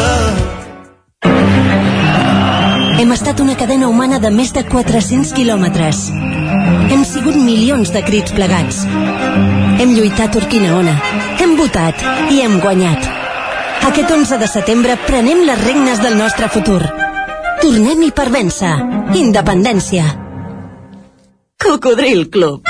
Hem estat una cadena humana de més de 400 quilòmetres. Hem sigut milions de crits plegats. Hem lluitat Urquinaona. Hem votat i hem guanyat. Aquest 11 de setembre prenem les regnes del nostre futur. Tornem-hi per vèncer. Independència. Cocodril Club.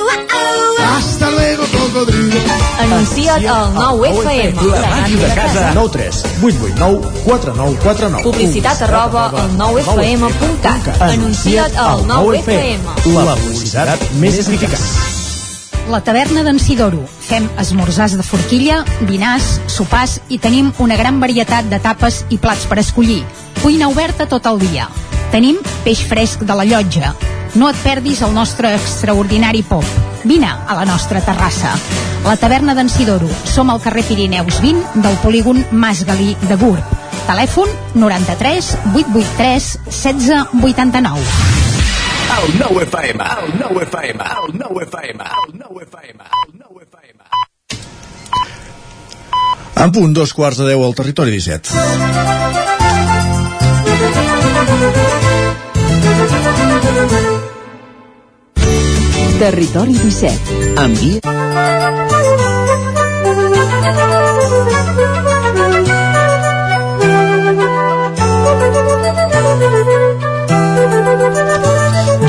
Hasta luego, cocodrilo. Anuncia't al 9FM. La màquina de casa. 9 3 8 8 9 4 9 4 9. Publicitat arroba al 9FM.cat. Anuncia't al 9FM. La publicitat més eficaç. La taverna d'en Sidoro. Fem esmorzars de forquilla, dinars, sopars i tenim una gran varietat de tapes i plats per escollir. Cuina oberta tot el dia. Tenim peix fresc de la llotja. No et perdis el nostre extraordinari pop. Vine a la nostra terrassa. La taverna d'en Sidoro. Som al carrer Pirineus 20 del polígon Mas Galí de Gurb. Telèfon 93 883 1689. El 9 FM, el 9 FM, el 9 FM, el 9 FM, el 9 FM. En punt, dos quarts de deu al territori 17. Territori 17. Envia...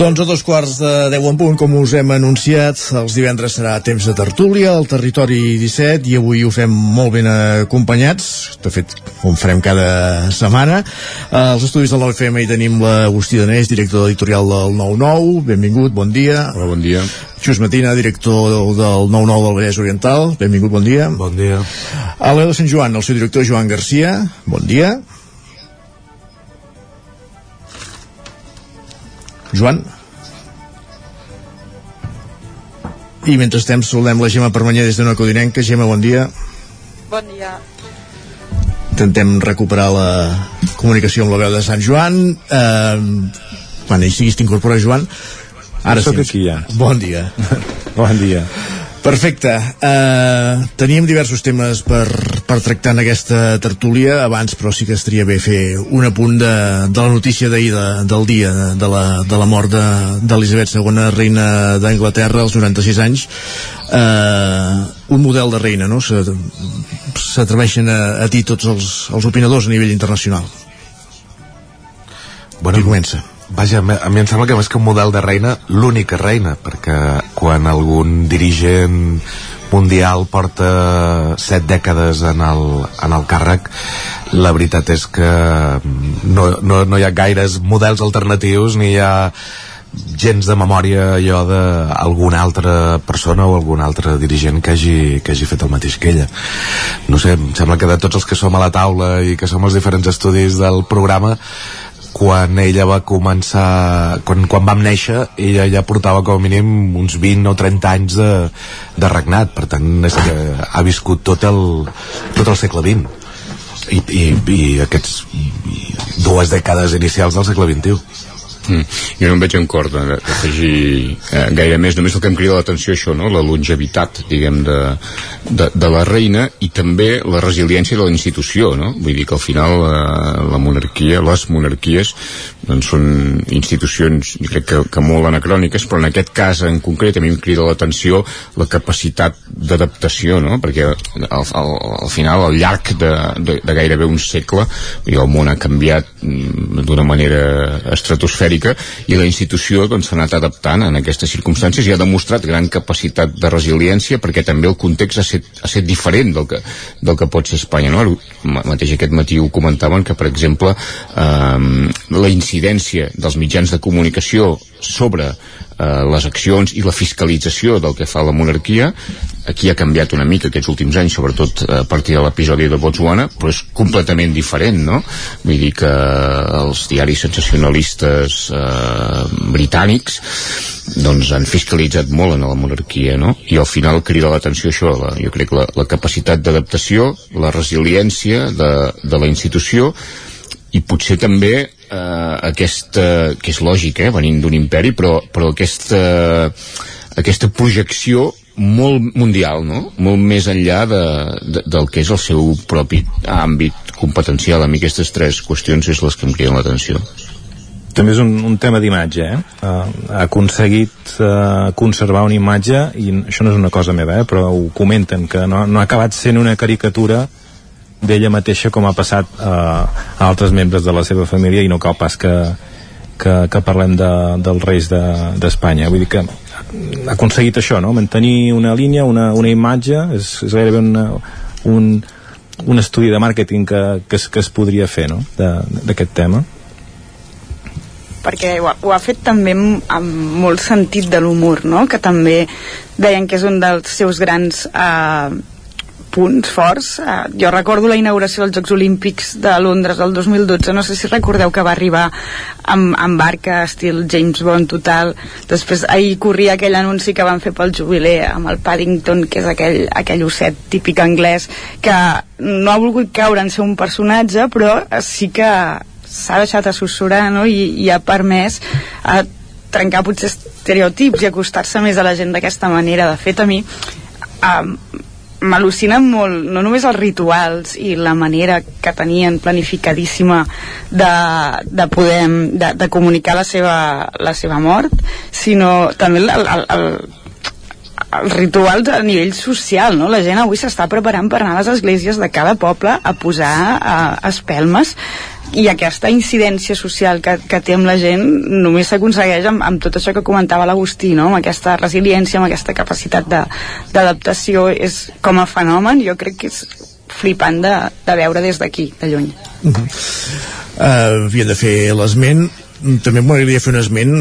Doncs a dos quarts de deu en punt, com us hem anunciat, els divendres serà temps de tertúlia al territori 17 i avui ho fem molt ben acompanyats, de fet ho farem cada setmana. Als estudis del 9FM hi tenim l'Agustí Danés, director editorial del 99, benvingut, bon dia. Hola, bon dia. Xus Matina, director del 99 del Vallès Oriental, benvingut, bon dia. Bon dia. A l'Eu de Sant Joan, el seu director Joan Garcia, bon dia. Joan? I mentre estem saludem la Gemma Permanyer des d'una codinenca. Gemma, bon dia. Bon dia. Intentem recuperar la comunicació amb la veu de Sant Joan. Eh, quan hi siguis t'incorpora Joan. Ara Soc sí. aquí ja. Bon dia. Bon dia. Perfecte. Uh, teníem diversos temes per, per tractar en aquesta tertúlia abans, però sí que estaria bé fer un apunt de, de la notícia d'ahir de, del dia de la, de la mort d'Elisabet de, II, reina d'Anglaterra, als 96 anys. Uh, un model de reina, no? S'atreveixen a, a dir tots els, els opinadors a nivell internacional. Bueno, Qui comença? Vaja, a mi em sembla que més que un model de reina, l'única reina, perquè quan algun dirigent mundial porta set dècades en el, en el càrrec, la veritat és que no, no, no hi ha gaires models alternatius ni hi ha gens de memòria allò d'alguna altra persona o algun altre dirigent que hagi, que hagi fet el mateix que ella. No sé, em sembla que de tots els que som a la taula i que som els diferents estudis del programa quan ella va començar quan, quan vam néixer ella ja portava com a mínim uns 20 o 30 anys de, de regnat. Per tant és que ha viscut tot el, tot el segle XX i, i, i aquests dues dècades inicials del segle XXI Mm. Jo no em veig en cor d'afegir eh, gaire més, només el que em crida l'atenció això, no? la longevitat, diguem, de, de, de la reina i també la resiliència de la institució, no? Vull dir que al final eh, la monarquia, les monarquies, doncs són institucions, jo crec que, que molt anacròniques, però en aquest cas en concret a mi em crida l'atenció la capacitat d'adaptació, no? Perquè al, al, al final, al llarg de, de, de gairebé un segle, el món ha canviat mm, d'una manera estratosfèrica i la institució doncs, s'ha anat adaptant en aquestes circumstàncies i ha demostrat gran capacitat de resiliència perquè també el context ha set, ha set diferent del que, del que pot ser Espanya no? mateix aquest matí ho comentaven que per exemple eh, la incidència dels mitjans de comunicació sobre eh, les accions i la fiscalització del que fa la monarquia aquí ha canviat una mica aquests últims anys sobretot a partir de l'episodi de Botswana però és completament diferent no? vull dir que els diaris sensacionalistes eh, britànics doncs han fiscalitzat molt en la monarquia no? i al final crida l'atenció això la, jo crec la, la capacitat d'adaptació la resiliència de, de la institució i potser també eh, aquesta, que és lògic, eh, venint d'un imperi, però, però aquesta, aquesta projecció molt mundial, no? Molt més enllà de, de, del que és el seu propi àmbit competencial. A mi aquestes tres qüestions és les que em criden l'atenció. També és un, un tema d'imatge, eh? Uh, ha aconseguit uh, conservar una imatge, i això no és una cosa meva, eh? però ho comenten, que no, no ha acabat sent una caricatura d'ella mateixa com ha passat uh, a altres membres de la seva família i no cal pas que, que, que parlem de, dels reis d'Espanya. De, Vull dir que ha aconseguit això, no? mantenir una línia, una, una imatge, és, és gairebé una, un, un estudi de màrqueting que, que, es, que es podria fer no? d'aquest tema perquè ho ha, ho ha fet també amb, amb molt sentit de l'humor, no? que també deien que és un dels seus grans eh, punts forts. Uh, jo recordo la inauguració dels Jocs Olímpics de Londres el 2012, no sé si recordeu que va arribar amb, amb barca estil James Bond total. Després ahir corria aquell anunci que van fer pel jubiler amb el Paddington, que és aquell, aquell osset típic anglès, que no ha volgut caure en ser un personatge, però sí que s'ha deixat assessorar no? I, i ha permès a trencar potser estereotips i acostar-se més a la gent d'aquesta manera. De fet, a mi um, m'al·lucinen molt, no només els rituals i la manera que tenien planificadíssima de, de poder de, de comunicar la seva, la seva mort, sinó també el, el, el els rituals a nivell social, no? La gent avui s'està preparant per anar a les esglésies de cada poble a posar uh, espelmes i aquesta incidència social que, que té amb la gent només s'aconsegueix amb, amb tot això que comentava l'Agustí, no? amb aquesta resiliència, amb aquesta capacitat d'adaptació és com a fenomen, jo crec que és flipant de, de veure des d'aquí, de lluny. Uh -huh. uh, havia de fer l'esment també m'agradaria fer un esment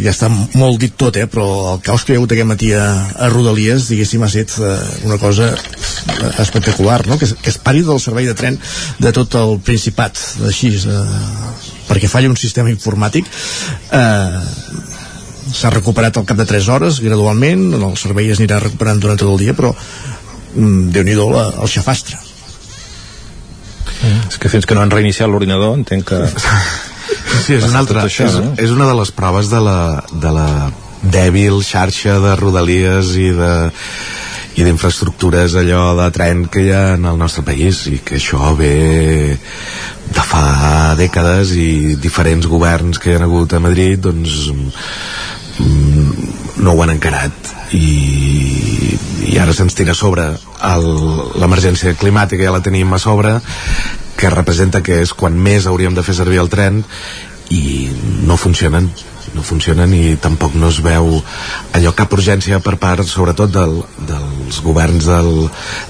ja està molt dit tot, eh, però el caos que hi ha hagut aquest matí a, a Rodalies diguéssim ha estat eh, una cosa espectacular, no? que, es, que es pari del servei de tren de tot el Principat així, eh, perquè falla un sistema informàtic eh, s'ha recuperat al cap de 3 hores gradualment, el servei es anirà recuperant durant tot el dia, però mm, déu-n'hi-do el xafastre mm. és que fins que no han reiniciat l'ordinador entenc que Sí, és una altra, això, és, no? és una de les proves de la, de la dèbil xarxa de rodalies i de i d'infraestructures allò de tren que hi ha en el nostre país i que això ve de fa dècades i diferents governs que hi ha hagut a Madrid doncs mm, no ho han encarat i, i ara se'ns tira a sobre l'emergència climàtica ja la tenim a sobre que representa que és quan més hauríem de fer servir el tren i no funcionen no funcionen i tampoc no es veu allò cap urgència per part sobretot del, dels governs del,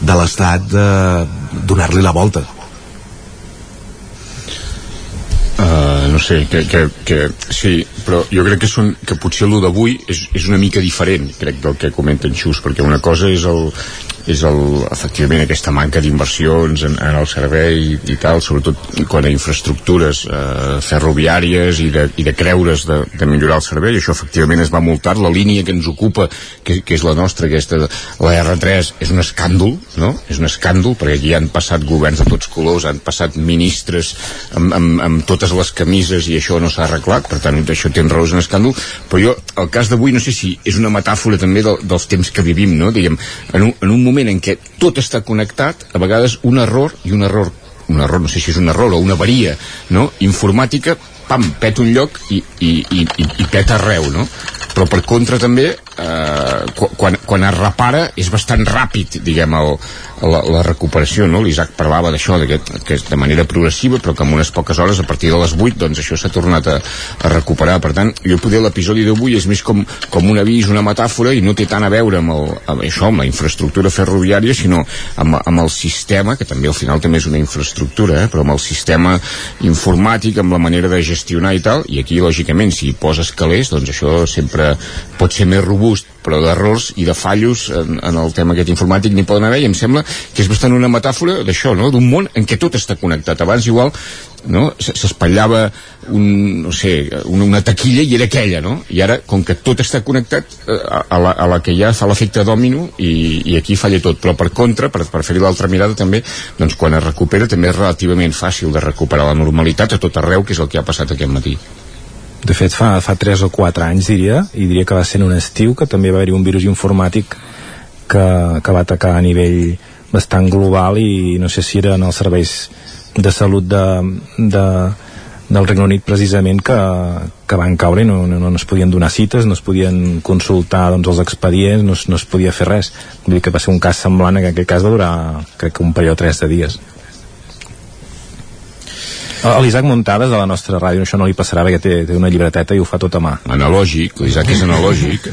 de l'Estat de donar-li la volta. Uh, no sé, que, que, que sí, però jo crec que, són, que potser el d'avui és, és una mica diferent, crec, del que comenten Xus, perquè una cosa és el, és el, efectivament aquesta manca d'inversions en, en el servei i tal, sobretot quan a infraestructures eh, ferroviàries i de, i de creures de, de millorar el servei, això efectivament es va multar la línia que ens ocupa, que, que és la nostra aquesta, la R3 és un escàndol, no? És un escàndol perquè aquí han passat governs de tots colors han passat ministres amb, amb, amb totes les camises i això no s'ha arreglat, per tant això té raó és un escàndol, però jo, el cas d'avui no sé si és una metàfora també del, dels temps que vivim, no? Diguem, en un, en un moment en què tot està connectat, a vegades un error i un error un error, no sé si és un error o una avaria no? informàtica, pam, peta un lloc i, i, i, i peta arreu no? Però per contra també eh, quan, quan es repara és bastant ràpid diguem el, la, la recuperació no? l'Isaac parlava d'això que és de manera progressiva però que en unes poques hores a partir de les 8 doncs això s'ha tornat a, a recuperar per tant jo poder l'episodi d'avui és més com, com un avís, una metàfora i no té tant a veure amb, el, amb això, amb la infraestructura ferroviària sinó amb, amb el sistema que també al final també és una infraestructura eh? però amb el sistema informàtic amb la manera de gestionar i tal i aquí lògicament si hi poses calés doncs això sempre pot ser més robust però d'errors i de fallos en, en el tema aquest informàtic n'hi poden haver i em sembla que és bastant una metàfora d'això, no? d'un món en què tot està connectat abans igual no? s'espatllava un, no sé, una taquilla i era aquella no? i ara com que tot està connectat eh, a la, a la que ja fa l'efecte dòmino i, i aquí falla tot però per contra, per, per fer-hi l'altra mirada també doncs quan es recupera també és relativament fàcil de recuperar la normalitat a tot arreu que és el que ha passat aquest matí de fet fa, fa 3 o 4 anys diria i diria que va ser en un estiu que també va haver-hi un virus informàtic que, que va atacar a nivell bastant global i no sé si eren els serveis de salut de, de, del Regne Unit precisament que, que van caure no, no, no es podien donar cites, no es podien consultar doncs, els expedients, no, es- no es podia fer res. Vull dir que va ser un cas semblant, en aquest cas va durar crec que un període de 3 de dies. A l'Isaac Muntades de la nostra ràdio això no li passarà perquè té, té una llibreteta i ho fa tot a mà. Analògic, l'Isaac és analògic.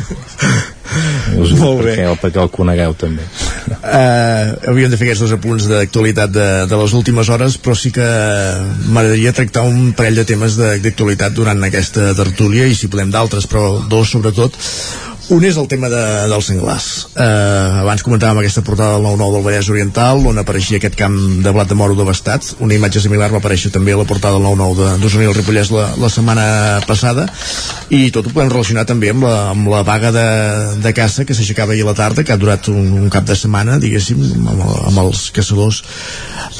Us, Molt bé. Perquè, el, perquè el conegueu també. Uh, havíem de fer aquests dos apunts d'actualitat de, de les últimes hores però sí que m'agradaria tractar un parell de temes de- d'actualitat durant aquesta tertúlia i si podem d'altres però dos sobretot un és el tema de, dels senglars. Uh, abans comentàvem aquesta portada del 9-9 del Vallès Oriental, on apareixia aquest camp de blat de moro devastat. Una imatge similar va aparèixer també a la portada del 9-9 de- i el Ripollès la, la setmana passada. I tot ho podem relacionar també amb la, amb la vaga de, de caça que s'aixecava ahir a la tarda, que ha durat un, un cap de setmana, diguéssim, amb, amb els caçadors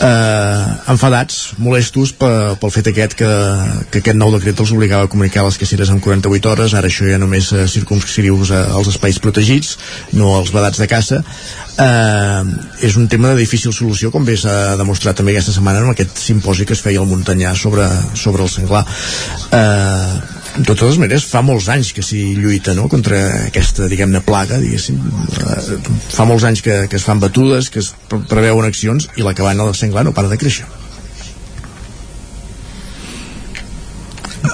eh, enfadats, molestos pel, pel fet aquest que, que aquest nou decret els obligava a comunicar les caceres en 48 hores, ara això ja només eh, circumscrius als espais protegits, no als vedats de caça. Eh, és un tema de difícil solució, com bé s'ha demostrat també aquesta setmana en aquest simposi que es feia al Muntanyà sobre, sobre el senglar. Eh, de totes maneres, fa molts anys que s'hi lluita no? contra aquesta, diguem-ne, plaga, diguéssim. Eh, fa molts anys que, que es fan batudes, que es pre- preveuen accions, i la cabana del senglar no para de créixer.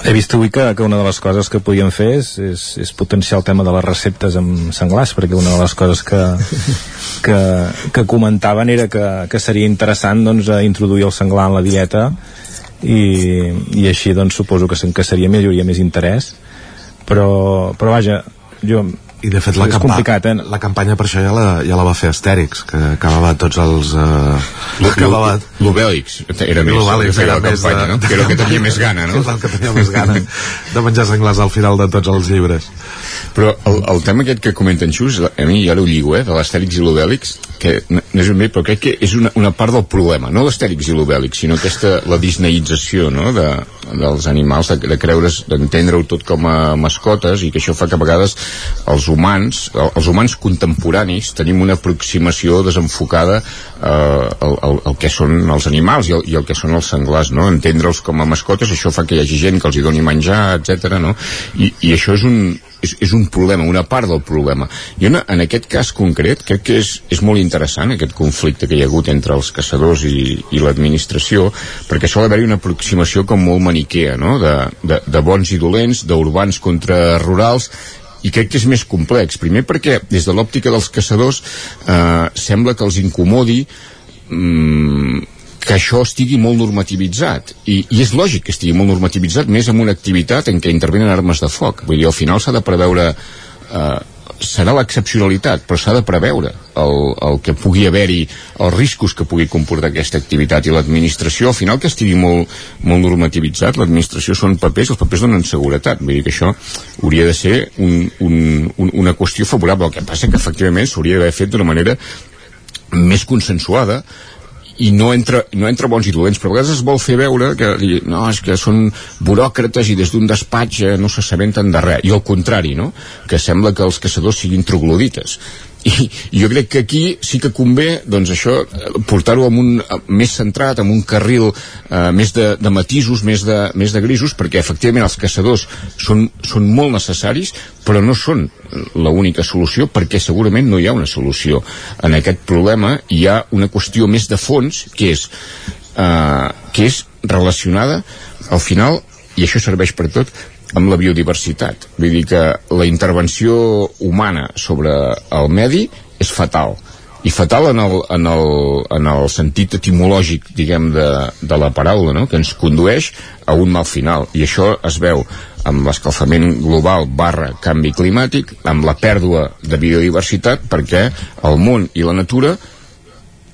He vist avui que, que una de les coses que podíem fer és, és, és potenciar el tema de les receptes amb senglars, perquè una de les coses que, que, que comentaven era que, que seria interessant doncs, introduir el senglar en la dieta i, i així doncs, suposo que, se- que seria millor, hi hauria més interès. Però, però vaja jo, i de fet la, és campa complicat, eh? la campanya per això ja la, ja la va fer Astèrix que acabava tots els eh, acabava L'Obèlix era més, L'Obèlix era més campanya, de- no? que era el que tenia més gana no? que és el que tenia més gana de menjar senglars al final de tots els llibres Però el, el tema aquest que comenta en Xus, a mi ja ho lligo, eh, de l'Astèrix i l'Obèlix, que no és ben bé, però crec que és una, una part del problema, no l'Astèrix i l'Obèlix, sinó aquesta, la disneïtzació no, de, dels animals, de, de creure's, d'entendre-ho tot com a mascotes, i que això fa que a vegades els humans, el- els humans contemporanis, tenim una aproximació desenfocada eh, al, al, al que són els animals i el, i el que són els senglars, no? entendre'ls com a mascotes, això fa que hi hagi gent que els hi doni menjar, etc. no? I, i això és un, és, és un problema, una part del problema. I una, en aquest cas concret crec que és, és molt interessant aquest conflicte que hi ha hagut entre els caçadors i, i l'administració, perquè sol haver-hi una aproximació com molt maniquea, no? de, de, de bons i dolents, d'urbans contra rurals, i crec que és més complex. Primer perquè des de l'òptica dels caçadors eh, sembla que els incomodi mm, que això estigui molt normativitzat I, i és lògic que estigui molt normativitzat més en una activitat en què intervenen armes de foc vull dir, al final s'ha de preveure eh, serà l'excepcionalitat però s'ha de preveure el, el que pugui haver-hi els riscos que pugui comportar aquesta activitat i l'administració. Al final que estigui molt, molt normativitzat l'administració són papers, els papers donen seguretat. Vull dir que això hauria de ser un, un, un, una qüestió favorable. El que passa que efectivament s'hauria d'haver fet d'una manera més consensuada i no entre, no entre bons i dolents però a vegades es vol fer veure que no, és que són buròcrates i des d'un despatx eh, no s'assabenten de res i al contrari, no? que sembla que els caçadors siguin troglodites i, jo crec que aquí sí que convé doncs això, eh, portar-ho amb un eh, més centrat, amb un carril eh, més de, de matisos, més de, més de grisos, perquè efectivament els caçadors són, són molt necessaris però no són l'única solució perquè segurament no hi ha una solució en aquest problema. Hi ha una qüestió més de fons que és, eh, que és relacionada al final i això serveix per tot amb la biodiversitat. Vull dir que la intervenció humana sobre el medi és fatal i fatal en el, en el, en el sentit etimològic diguem de, de la paraula no? que ens condueix a un mal final i això es veu amb l'escalfament global barra canvi climàtic amb la pèrdua de biodiversitat perquè el món i la natura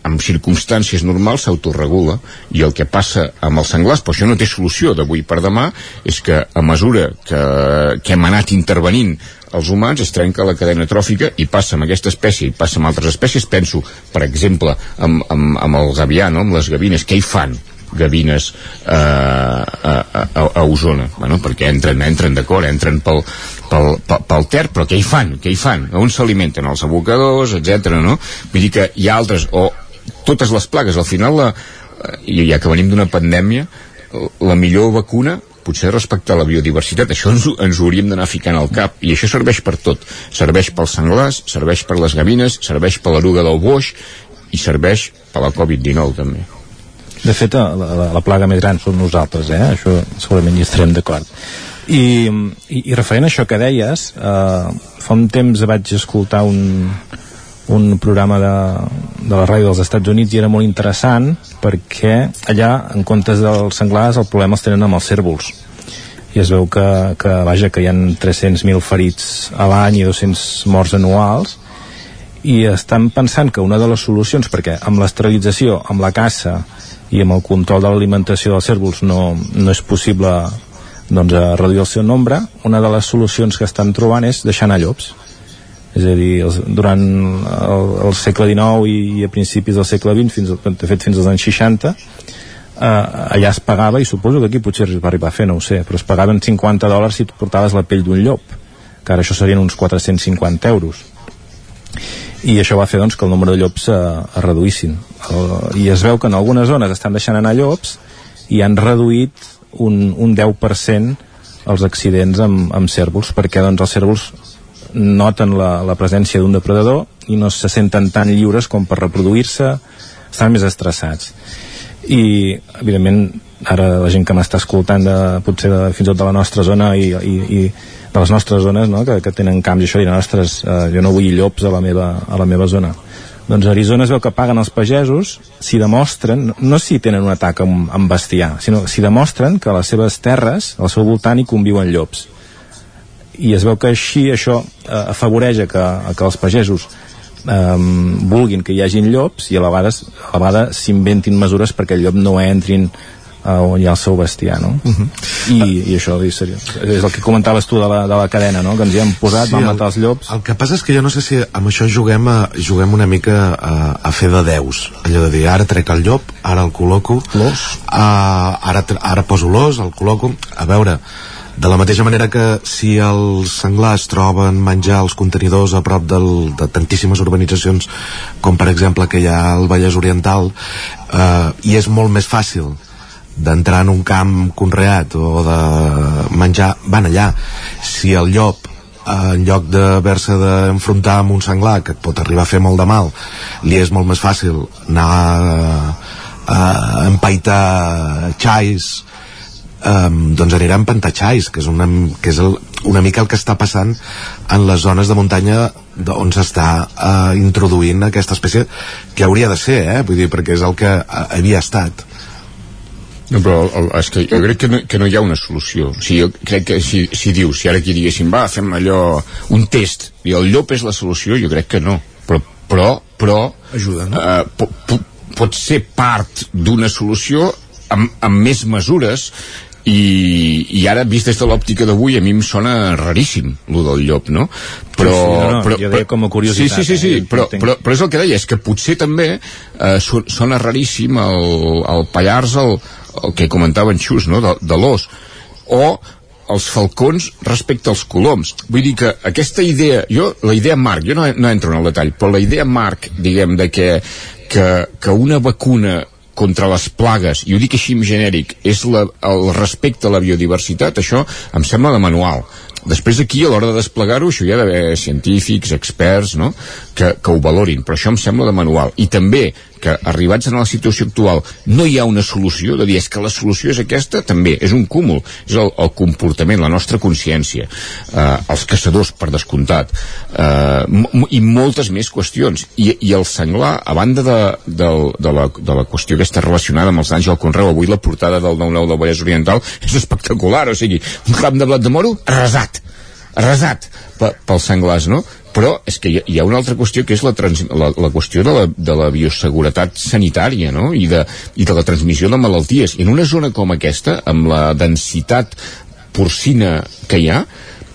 en circumstàncies normals s'autoregula i el que passa amb els senglars però això no té solució d'avui per demà és que a mesura que, que hem anat intervenint els humans es trenca la cadena tròfica i passa amb aquesta espècie i passa amb altres espècies penso per exemple amb, amb, amb el gavià no? amb les gavines, què hi fan? gavines eh, a, a, a Osona bueno, perquè entren, entren d'acord entren pel, pel, pel, pel Ter però què hi fan? Què hi fan? On s'alimenten? Els abocadors, etc. no? vull dir que hi ha altres o totes les plagues, al final la, i ja que venim d'una pandèmia la millor vacuna potser respectar la biodiversitat, això ens, ens ho hauríem d'anar ficant al cap, i això serveix per tot. Serveix pels senglars, serveix per les gavines serveix per l'eruga del boix i serveix per la Covid-19 també. De fet, la, la, la plaga més gran som nosaltres, eh? això segurament hi estarem d'acord. I, i, I referent a això que deies, eh, fa un temps vaig escoltar un, un programa de, de la ràdio dels Estats Units i era molt interessant perquè allà, en comptes dels senglars, el problema els tenen amb els cèrvols i es veu que, que, vaja, que hi ha 300.000 ferits a l'any i 200 morts anuals i estan pensant que una de les solucions, perquè amb l'esterilització, amb la caça i amb el control de l'alimentació dels cèrvols no, no és possible doncs, reduir el seu nombre, una de les solucions que estan trobant és deixar anar llops. És a dir, els, durant el, el segle XIX i, i a principis del segle XX, fins, de fet fins als anys 60, eh, allà es pagava, i suposo que aquí potser es va arribar a fer, no ho sé, però es pagaven 50 dòlars si portaves la pell d'un llop, que ara això serien uns 450 euros. I això va fer doncs, que el nombre de llops eh, es reduïssin. El, i es veu que en algunes zones estan deixant anar llops i han reduït un, un 10% els accidents amb, amb cèrvols perquè doncs, els cèrvols noten la, la presència d'un depredador i no se senten tan lliures com per reproduir-se estan més estressats. I evidentment ara la gent que m'està escoltant de, potser de, fins i tot de la nostra zona i, i, i de les nostres zones no? que, que tenen camps i això diran, ostres, eh, jo no vull llops a la meva, a la meva zona. Doncs a Arizona es veu que paguen els pagesos si demostren, no si tenen un atac amb, amb bestiar, sinó si demostren que a les seves terres, al seu voltant hi conviuen llops i es veu que així això eh, afavoreix que, que els pagesos eh, vulguin que hi hagin llops i a la vegada, a la vegada s'inventin mesures perquè el llop no entrin uh, on hi ha el seu bestiar no? Uh -huh. I, i això és, és el que comentaves tu de la, de la cadena no? que ens hi hem posat, sí, vam matar els llops el que passa és que jo no sé si amb això juguem, a, juguem una mica a, a fer de deus allò de dir ara trec el llop, ara el col·loco l'os uh, ara, ara poso l'os, el col·loco a veure de la mateixa manera que si els senglars troben menjar als contenidors a prop del, de tantíssimes urbanitzacions com per exemple que hi ha al Vallès Oriental eh, i és molt més fàcil d'entrar en un camp conreat o de menjar, van allà. Si el llop en lloc d'haver-se d'enfrontar amb un senglar que et pot arribar a fer molt de mal li és molt més fàcil anar a, a empaitar xais um, doncs anirà a empantar xais que és, una, que és el, una mica el que està passant en les zones de muntanya on s'està uh, introduint aquesta espècie que hauria de ser, eh? vull dir, perquè és el que uh, havia estat no, però el, és que jo crec que no, que no hi ha una solució. O sigui, jo crec que si, si dius, si ara aquí diguéssim, va, fem allò, un test, i el llop és la solució, jo crec que no. Però, però, però Ajuda, no? eh, po, po, pot ser part d'una solució amb, amb més mesures i, i ara vist des de l'òptica d'avui a mi em sona raríssim lo del llop no? però, sí, no, no, però, jo deia com a curiositat sí, sí, sí, sí eh? però, però, però és el que deia, és que potser també eh, sona raríssim el, el Pallars el, el que comentava en Xus no? de, de l'os o els falcons respecte als coloms. Vull dir que aquesta idea, jo, la idea marc, jo no, no entro en el detall, però la idea marc, diguem, de que, que, que una vacuna contra les plagues, i ho dic així en genèric, és la, el respecte a la biodiversitat, això em sembla de manual. Després aquí, a l'hora de desplegar-ho, això hi ha d'haver científics, experts, no?, que, que ho valorin, però això em sembla de manual. I també que arribats en la situació actual no hi ha una solució, de dir és que la solució és aquesta, també, és un cúmul és el, el comportament, la nostra consciència eh, els caçadors, per descomptat eh, i moltes més qüestions i, i el senglar, a banda de, de, de, la, de la qüestió que està relacionada amb els danys al conreu, avui la portada del 9-9 del Vallès Oriental és espectacular, o sigui, un camp de blat de moro arrasat arrasat pels senglars, no? Però és que hi ha, una altra qüestió que és la, trans, la, la qüestió de la, de la bioseguretat sanitària no? I, de, i de la transmissió de malalties en una zona com aquesta amb la densitat porcina que hi ha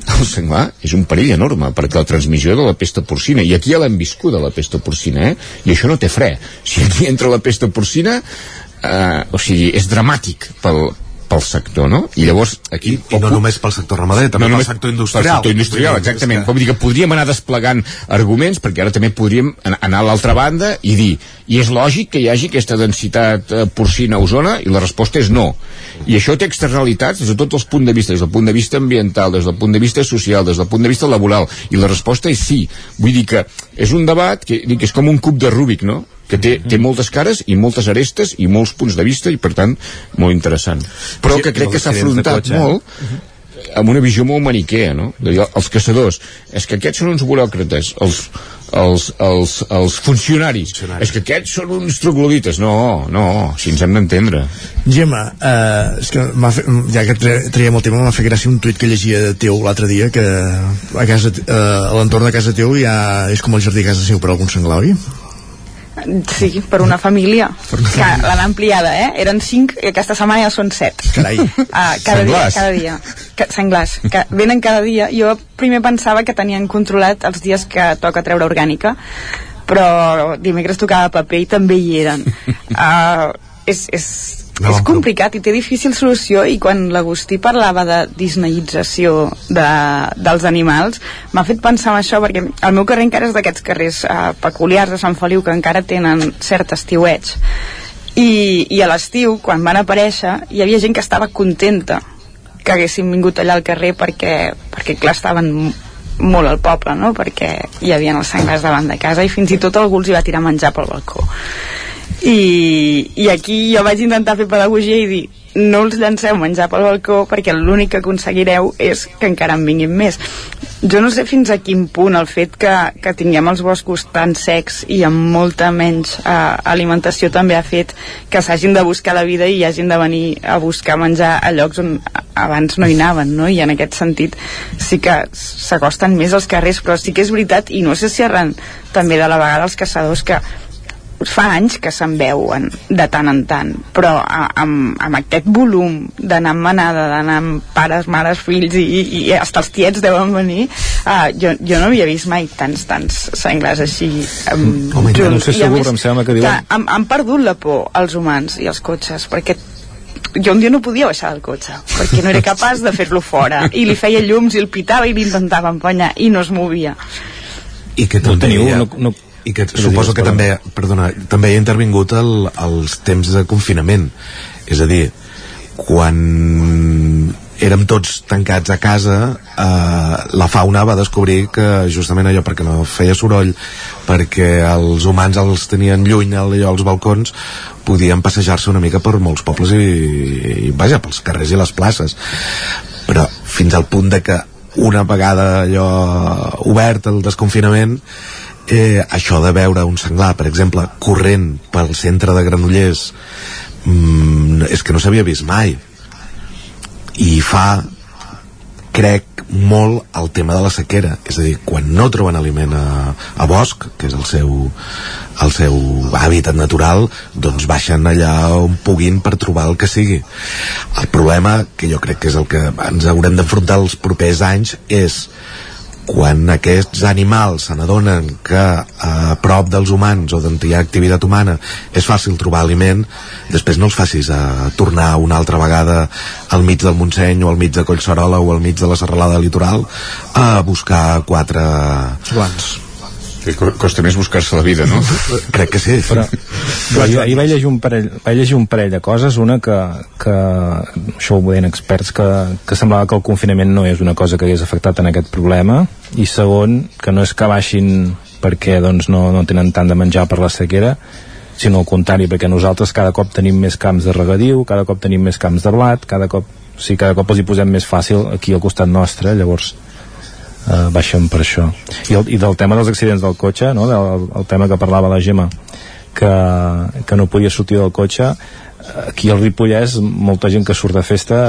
el senglar és un perill enorme perquè la transmissió de la pesta porcina i aquí ja l'hem viscut la pesta porcina eh? i això no té fre si aquí entra la pesta porcina eh, o sigui, és dramàtic pel, pel sector, no? I llavors aquí... I, i no només pel sector ramader, també no pel sector industrial. Pel sector industrial, exactament. Que... Vol dir que podríem anar desplegant arguments, perquè ara també podríem anar a l'altra banda i dir, i és lògic que hi hagi aquesta densitat eh, porcina a Osona? I la resposta és no. I això té externalitats des de tots els punts de vista, des del punt de vista ambiental, des del punt de vista social, des del punt de vista laboral, i la resposta és sí. Vull dir que és un debat que, que és com un cub de Rubik, no? Que té, té moltes cares i moltes arestes i molts punts de vista i per tant molt interessant. Però que crec que s'ha afrontat molt amb una visió molt maniquea no? De dir, els caçadors, és que aquests són uns buròcrates els, els, els, els funcionaris. funcionaris. És que aquests són uns troglodites. No, no, si ens hem d'entendre. Gemma, eh, és que fet, ja que traiem el tema m'ha fet gràcia un tuit que llegia de teu l'altre dia que a, casa, eh, a l'entorn de casa teu ja és com el jardí a casa seu per algun oi? Sí, per una família. Per una família. Que l'han ampliada, eh? Eren 5 i aquesta setmana ja són 7. Carai. Ah, cada senglars. dia, cada dia. Que, senglars. Que venen cada dia. Jo primer pensava que tenien controlat els dies que toca treure orgànica, però dimecres tocava paper i també hi eren. Uh, és, és, no, és complicat i té difícil solució i quan l'Agustí parlava de disneyització de, dels animals m'ha fet pensar en això perquè el meu carrer encara és d'aquests carrers eh, peculiars de Sant Feliu que encara tenen cert estiuets i, i a l'estiu quan van aparèixer hi havia gent que estava contenta que haguessin vingut allà al carrer perquè, perquè clar, estaven molt al poble, no? perquè hi havia els senglars davant de casa i fins i tot algú els hi va tirar menjar pel balcó i, i aquí jo vaig intentar fer pedagogia i dir no els llanceu menjar pel balcó perquè l'únic que aconseguireu és que encara en vinguin més jo no sé fins a quin punt el fet que, que tinguem els boscos tan secs i amb molta menys eh, alimentació també ha fet que s'hagin de buscar la vida i hagin de venir a buscar menjar a llocs on abans no hi anaven no? i en aquest sentit sí que s'acosten més als carrers però sí que és veritat i no sé si arran també de la vegada els caçadors que fa anys que se'n veuen de tant en tant però a, amb, amb aquest volum d'anar amb manada, d'anar amb pares, mares, fills i, i, i hasta els tiets deuen venir uh, jo, jo no havia vist mai tants, tants senglars així um, Home, junts. no sé segur, però em sembla que diuen... Que han, han perdut la por els humans i els cotxes perquè jo un dia no podia baixar del cotxe perquè no era capaç de fer-lo fora i li feia llums i el pitava i l'intentava empenyar i no es movia i que no teniu, no, no, i que Però suposo que també, perdona, també hi ha intervingut el, els temps de confinament. És a dir quan érem tots tancats a casa eh, la fauna va descobrir que justament allò perquè no feia soroll perquè els humans els tenien lluny allò als balcons podien passejar-se una mica per molts pobles i, i vaja, pels carrers i les places. Però fins al punt de que una vegada allò obert el desconfinament eh, això de veure un senglar, per exemple, corrent pel centre de Granollers mm, és que no s'havia vist mai. I fa crec molt el tema de la sequera. És a dir, quan no troben aliment a, a bosc, que és el seu el seu hàbitat natural doncs baixen allà on puguin per trobar el que sigui. El problema, que jo crec que és el que ens haurem d'enfrontar els propers anys és quan aquests animals se n'adonen que a prop dels humans o d'on hi ha activitat humana és fàcil trobar aliment, després no els facis a tornar una altra vegada al mig del Montseny o al mig de Collserola o al mig de la serralada litoral a buscar quatre guants que costa més buscar-se la vida, no? Crec que sí. Però, però ahir, ahir vaig, llegir un parell, vaig llegir un parell de coses, una que, que això ho veien experts, que, que semblava que el confinament no és una cosa que hagués afectat en aquest problema, i segon, que no és que baixin perquè doncs, no, no tenen tant de menjar per la sequera, sinó al contrari, perquè nosaltres cada cop tenim més camps de regadiu, cada cop tenim més camps de blat, cada cop, o sigui, cada cop els hi posem més fàcil aquí al costat nostre, llavors eh, baixen per això. I, el, i del tema dels accidents del cotxe no? del el tema que parlava la Gemma que, que no podia sortir del cotxe. Aquí al Ripollès molta gent que surt de festa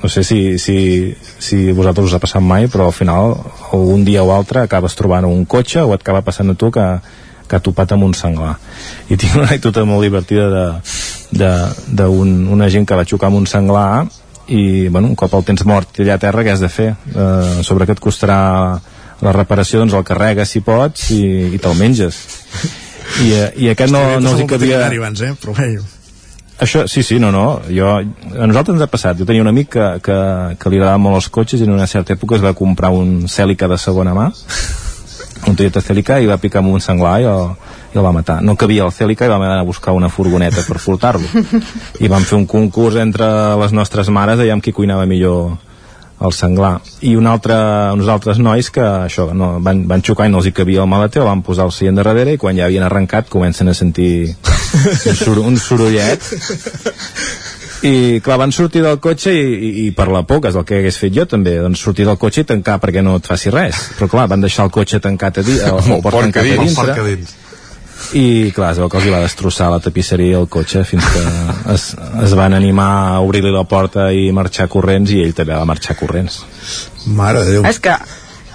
no sé si, si, si vosaltres us ha passat mai però al final un dia o altre acabes trobant un cotxe o et acaba passant a tu que, que ha topat amb un senglar. I tinc una anècdota molt divertida d'una un, gent que va xocar amb un senglar i bueno, un cop el tens mort allà a terra què has de fer? Eh, sobre què et costarà la reparació doncs el carregues si pots i, i te'l menges i, eh, i aquest no, no els hi cabia abans, eh? però bé això, sí, sí, no, no. Jo, a nosaltres ens ha passat. Jo tenia un amic que, que, que li agradaven molt els cotxes i en una certa època es va comprar un Celica de segona mà, un Toyota Celica, i va picar amb un senglar i el, i el va matar. No cabia el Celica i vam anar a buscar una furgoneta per portar-lo. I vam fer un concurs entre les nostres mares, aviam qui cuinava millor el senglar. I un altre, uns altres nois que això, no, van, van xocar i no els hi cabia el maleter, el van posar al seient de darrere i quan ja havien arrencat comencen a sentir un, sor un sorollet. I clar, van sortir del cotxe i, i, i per la por, que és el que hagués fet jo també, doncs sortir del cotxe i tancar perquè no et faci res. Però clar, van deixar el cotxe tancat a dins o, o per tancat a dintre i clar, es veu que els hi va destrossar la tapisseria i el cotxe fins que es, es van animar a obrir-li la porta i marxar corrents i ell també va marxar corrents Mare de Déu És que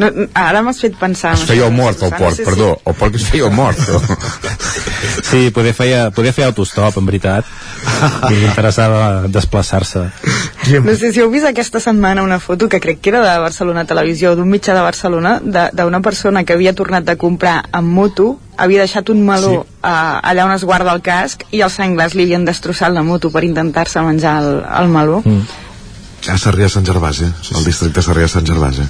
no, ara m'has fet pensar Es feia el mort, el porc, perdó. El porc es feia el mort. Sí, poder feia, poder fer autostop, en veritat. I li interessava desplaçar-se. No sé si heu vist aquesta setmana una foto que crec que era de Barcelona Televisió, d'un mitjà de Barcelona, de- d'una persona que havia tornat de comprar amb moto, havia deixat un meló sí. uh, allà on es guarda el casc i els senglars li havien destrossat la moto per intentar-se menjar el, el meló. Mm. A Sarrià Sant Gervasi, el districte Sarrià Sant Gervasi.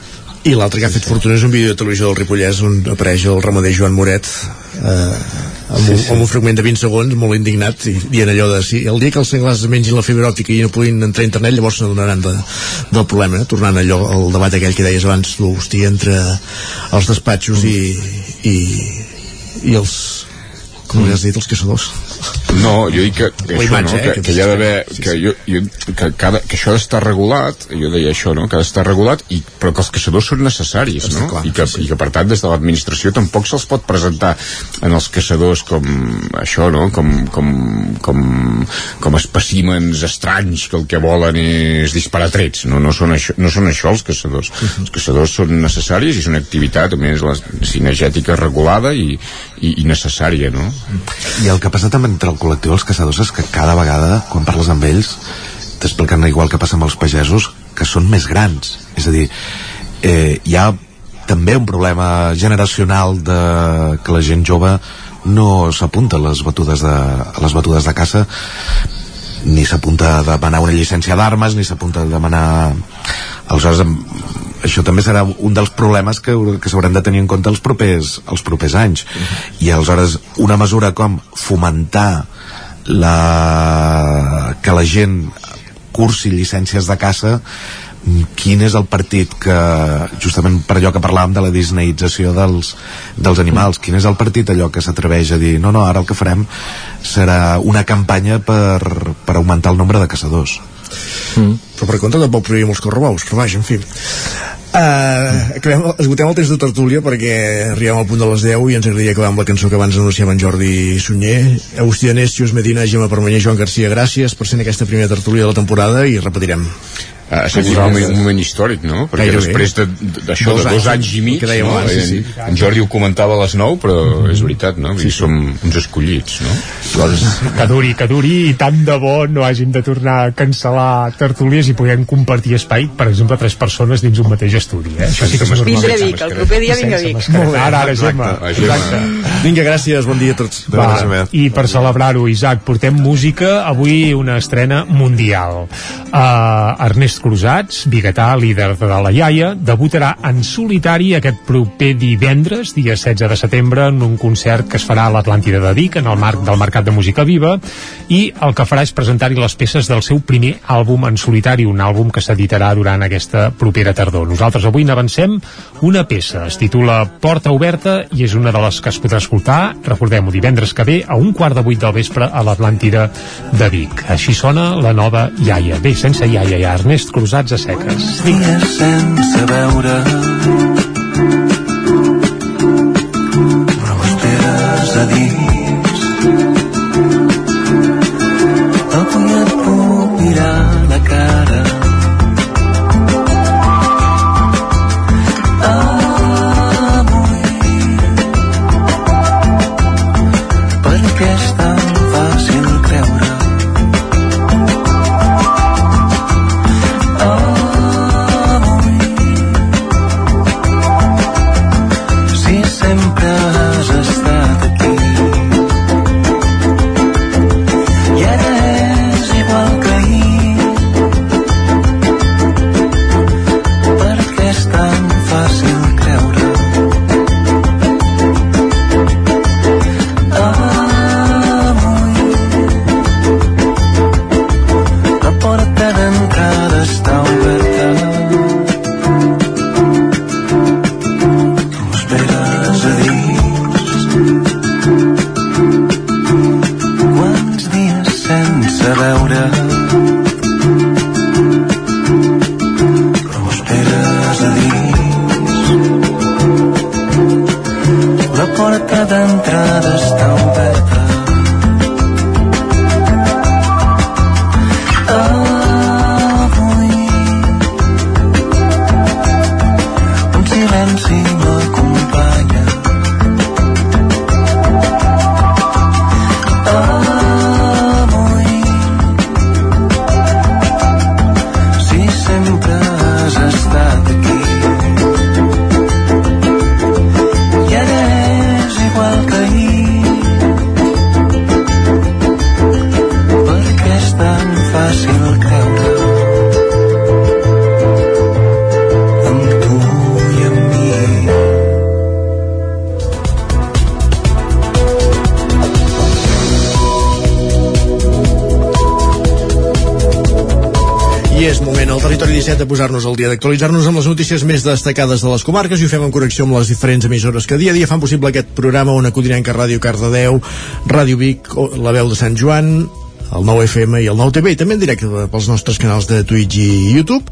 I l'altre que ha fet fortuna és un vídeo de televisió del Ripollès on apareix el ramader Joan Moret eh, amb, Sí, un, sí. amb un fragment de 20 segons molt indignat i dient allò de si el dia que els senglars mengin la fibra òptica i no puguin entrar a internet llavors s'adonaran de, del problema eh? tornant allò al debat aquell que deies abans tu, hòstia, entre els despatxos i, i, i els com li has dit, els caçadors No, jo dic que, que, això, imatge, no? eh, que, que que hi ha d'haver que, jo, jo, que, cada, que això d'estar regulat jo deia això, no? que d'estar regulat i, però que els caçadors són necessaris no? I, que, i que per tant des de l'administració tampoc se'ls pot presentar en els caçadors com això, no? com, com, com, com espècimens estranys que el que volen és disparar trets no, no, són, això, no són això els caçadors els caçadors són necessaris i és una activitat a més la cinegètica regulada i, i, i necessària no? I el que passa també entre el col·lectiu dels caçadors és que cada vegada, quan parles amb ells, t'expliquen igual que passa amb els pagesos, que són més grans. És a dir, eh, hi ha també un problema generacional de que la gent jove no s'apunta a les batudes de, a les batudes de caça ni s'apunta a demanar una llicència d'armes ni s'apunta a demanar aleshores això també serà un dels problemes que, que s'hauran de tenir en compte els propers, els propers anys. I aleshores una mesura com fomentar la, que la gent cursi llicències de caça mm, quin és el partit que justament per allò que parlàvem de la disneïtzació dels, dels animals quin és el partit allò que s'atreveix a dir no, no, ara el que farem serà una campanya per, per augmentar el nombre de caçadors mm. però per contra tampoc prohibim els correbous però vaja, en fi. Uh, acabem, esgotem el temps de tertúlia perquè arribem al punt de les 10 i ens agradaria acabar amb la cançó que abans anunciava en Jordi Sunyer. Agustí Anés, Xius Medina, Gemma Permanyer Joan Garcia, gràcies per ser en aquesta primera tertúlia de la temporada i repetirem ha estat un moment, un moment històric, no? Perquè Gairebé. després de- d'això, de, Dos dos anys, i mig, no? abans, sí, sí. En, Jordi ho comentava a les 9, però és veritat, no? Sí, som uns escollits, no? Llavors, que duri, que duri i tant de bo no hàgim de tornar a cancel·lar tertúlies i podem compartir espai, per exemple, tres persones dins un mateix estudi, eh? Això sí que és normal. Vindré a Vic, el proper dia vinc a Vic. Molt bé, ara, ara, Gemma. Exacte. Vinga, gràcies, bon dia a tots Va, I per celebrar-ho, Isaac, portem música, avui una estrena mundial. Uh, Ernest Cruzats, biguetà, líder de la iaia, debutarà en solitari aquest proper divendres, dia 16 de setembre, en un concert que es farà a l'Atlàntida de Vic, en el marc del Mercat de Música Viva, i el que farà és presentar-hi les peces del seu primer àlbum en solitari, un àlbum que s'editarà durant aquesta propera tardor. Nosaltres avui n'avancem una peça, es titula Porta Oberta i és una de les que es podrà escoltar, recordem-ho, divendres que ve a un quart de vuit del vespre a l'Atlàntida de Vic. Així sona la nova iaia. Bé, sense iaia ja, Ernest Cruzats a seques. dies sense veure però esperes a dins silenci 17 de posar-nos al dia d'actualitzar-nos amb les notícies més destacades de les comarques i ho fem en connexió amb les diferents emissores que dia a dia fan possible aquest programa on acudirem que Ràdio Cardedeu, Ràdio Vic, La Veu de Sant Joan, el 9 FM i el 9 TV i també en directe pels nostres canals de Twitch i YouTube.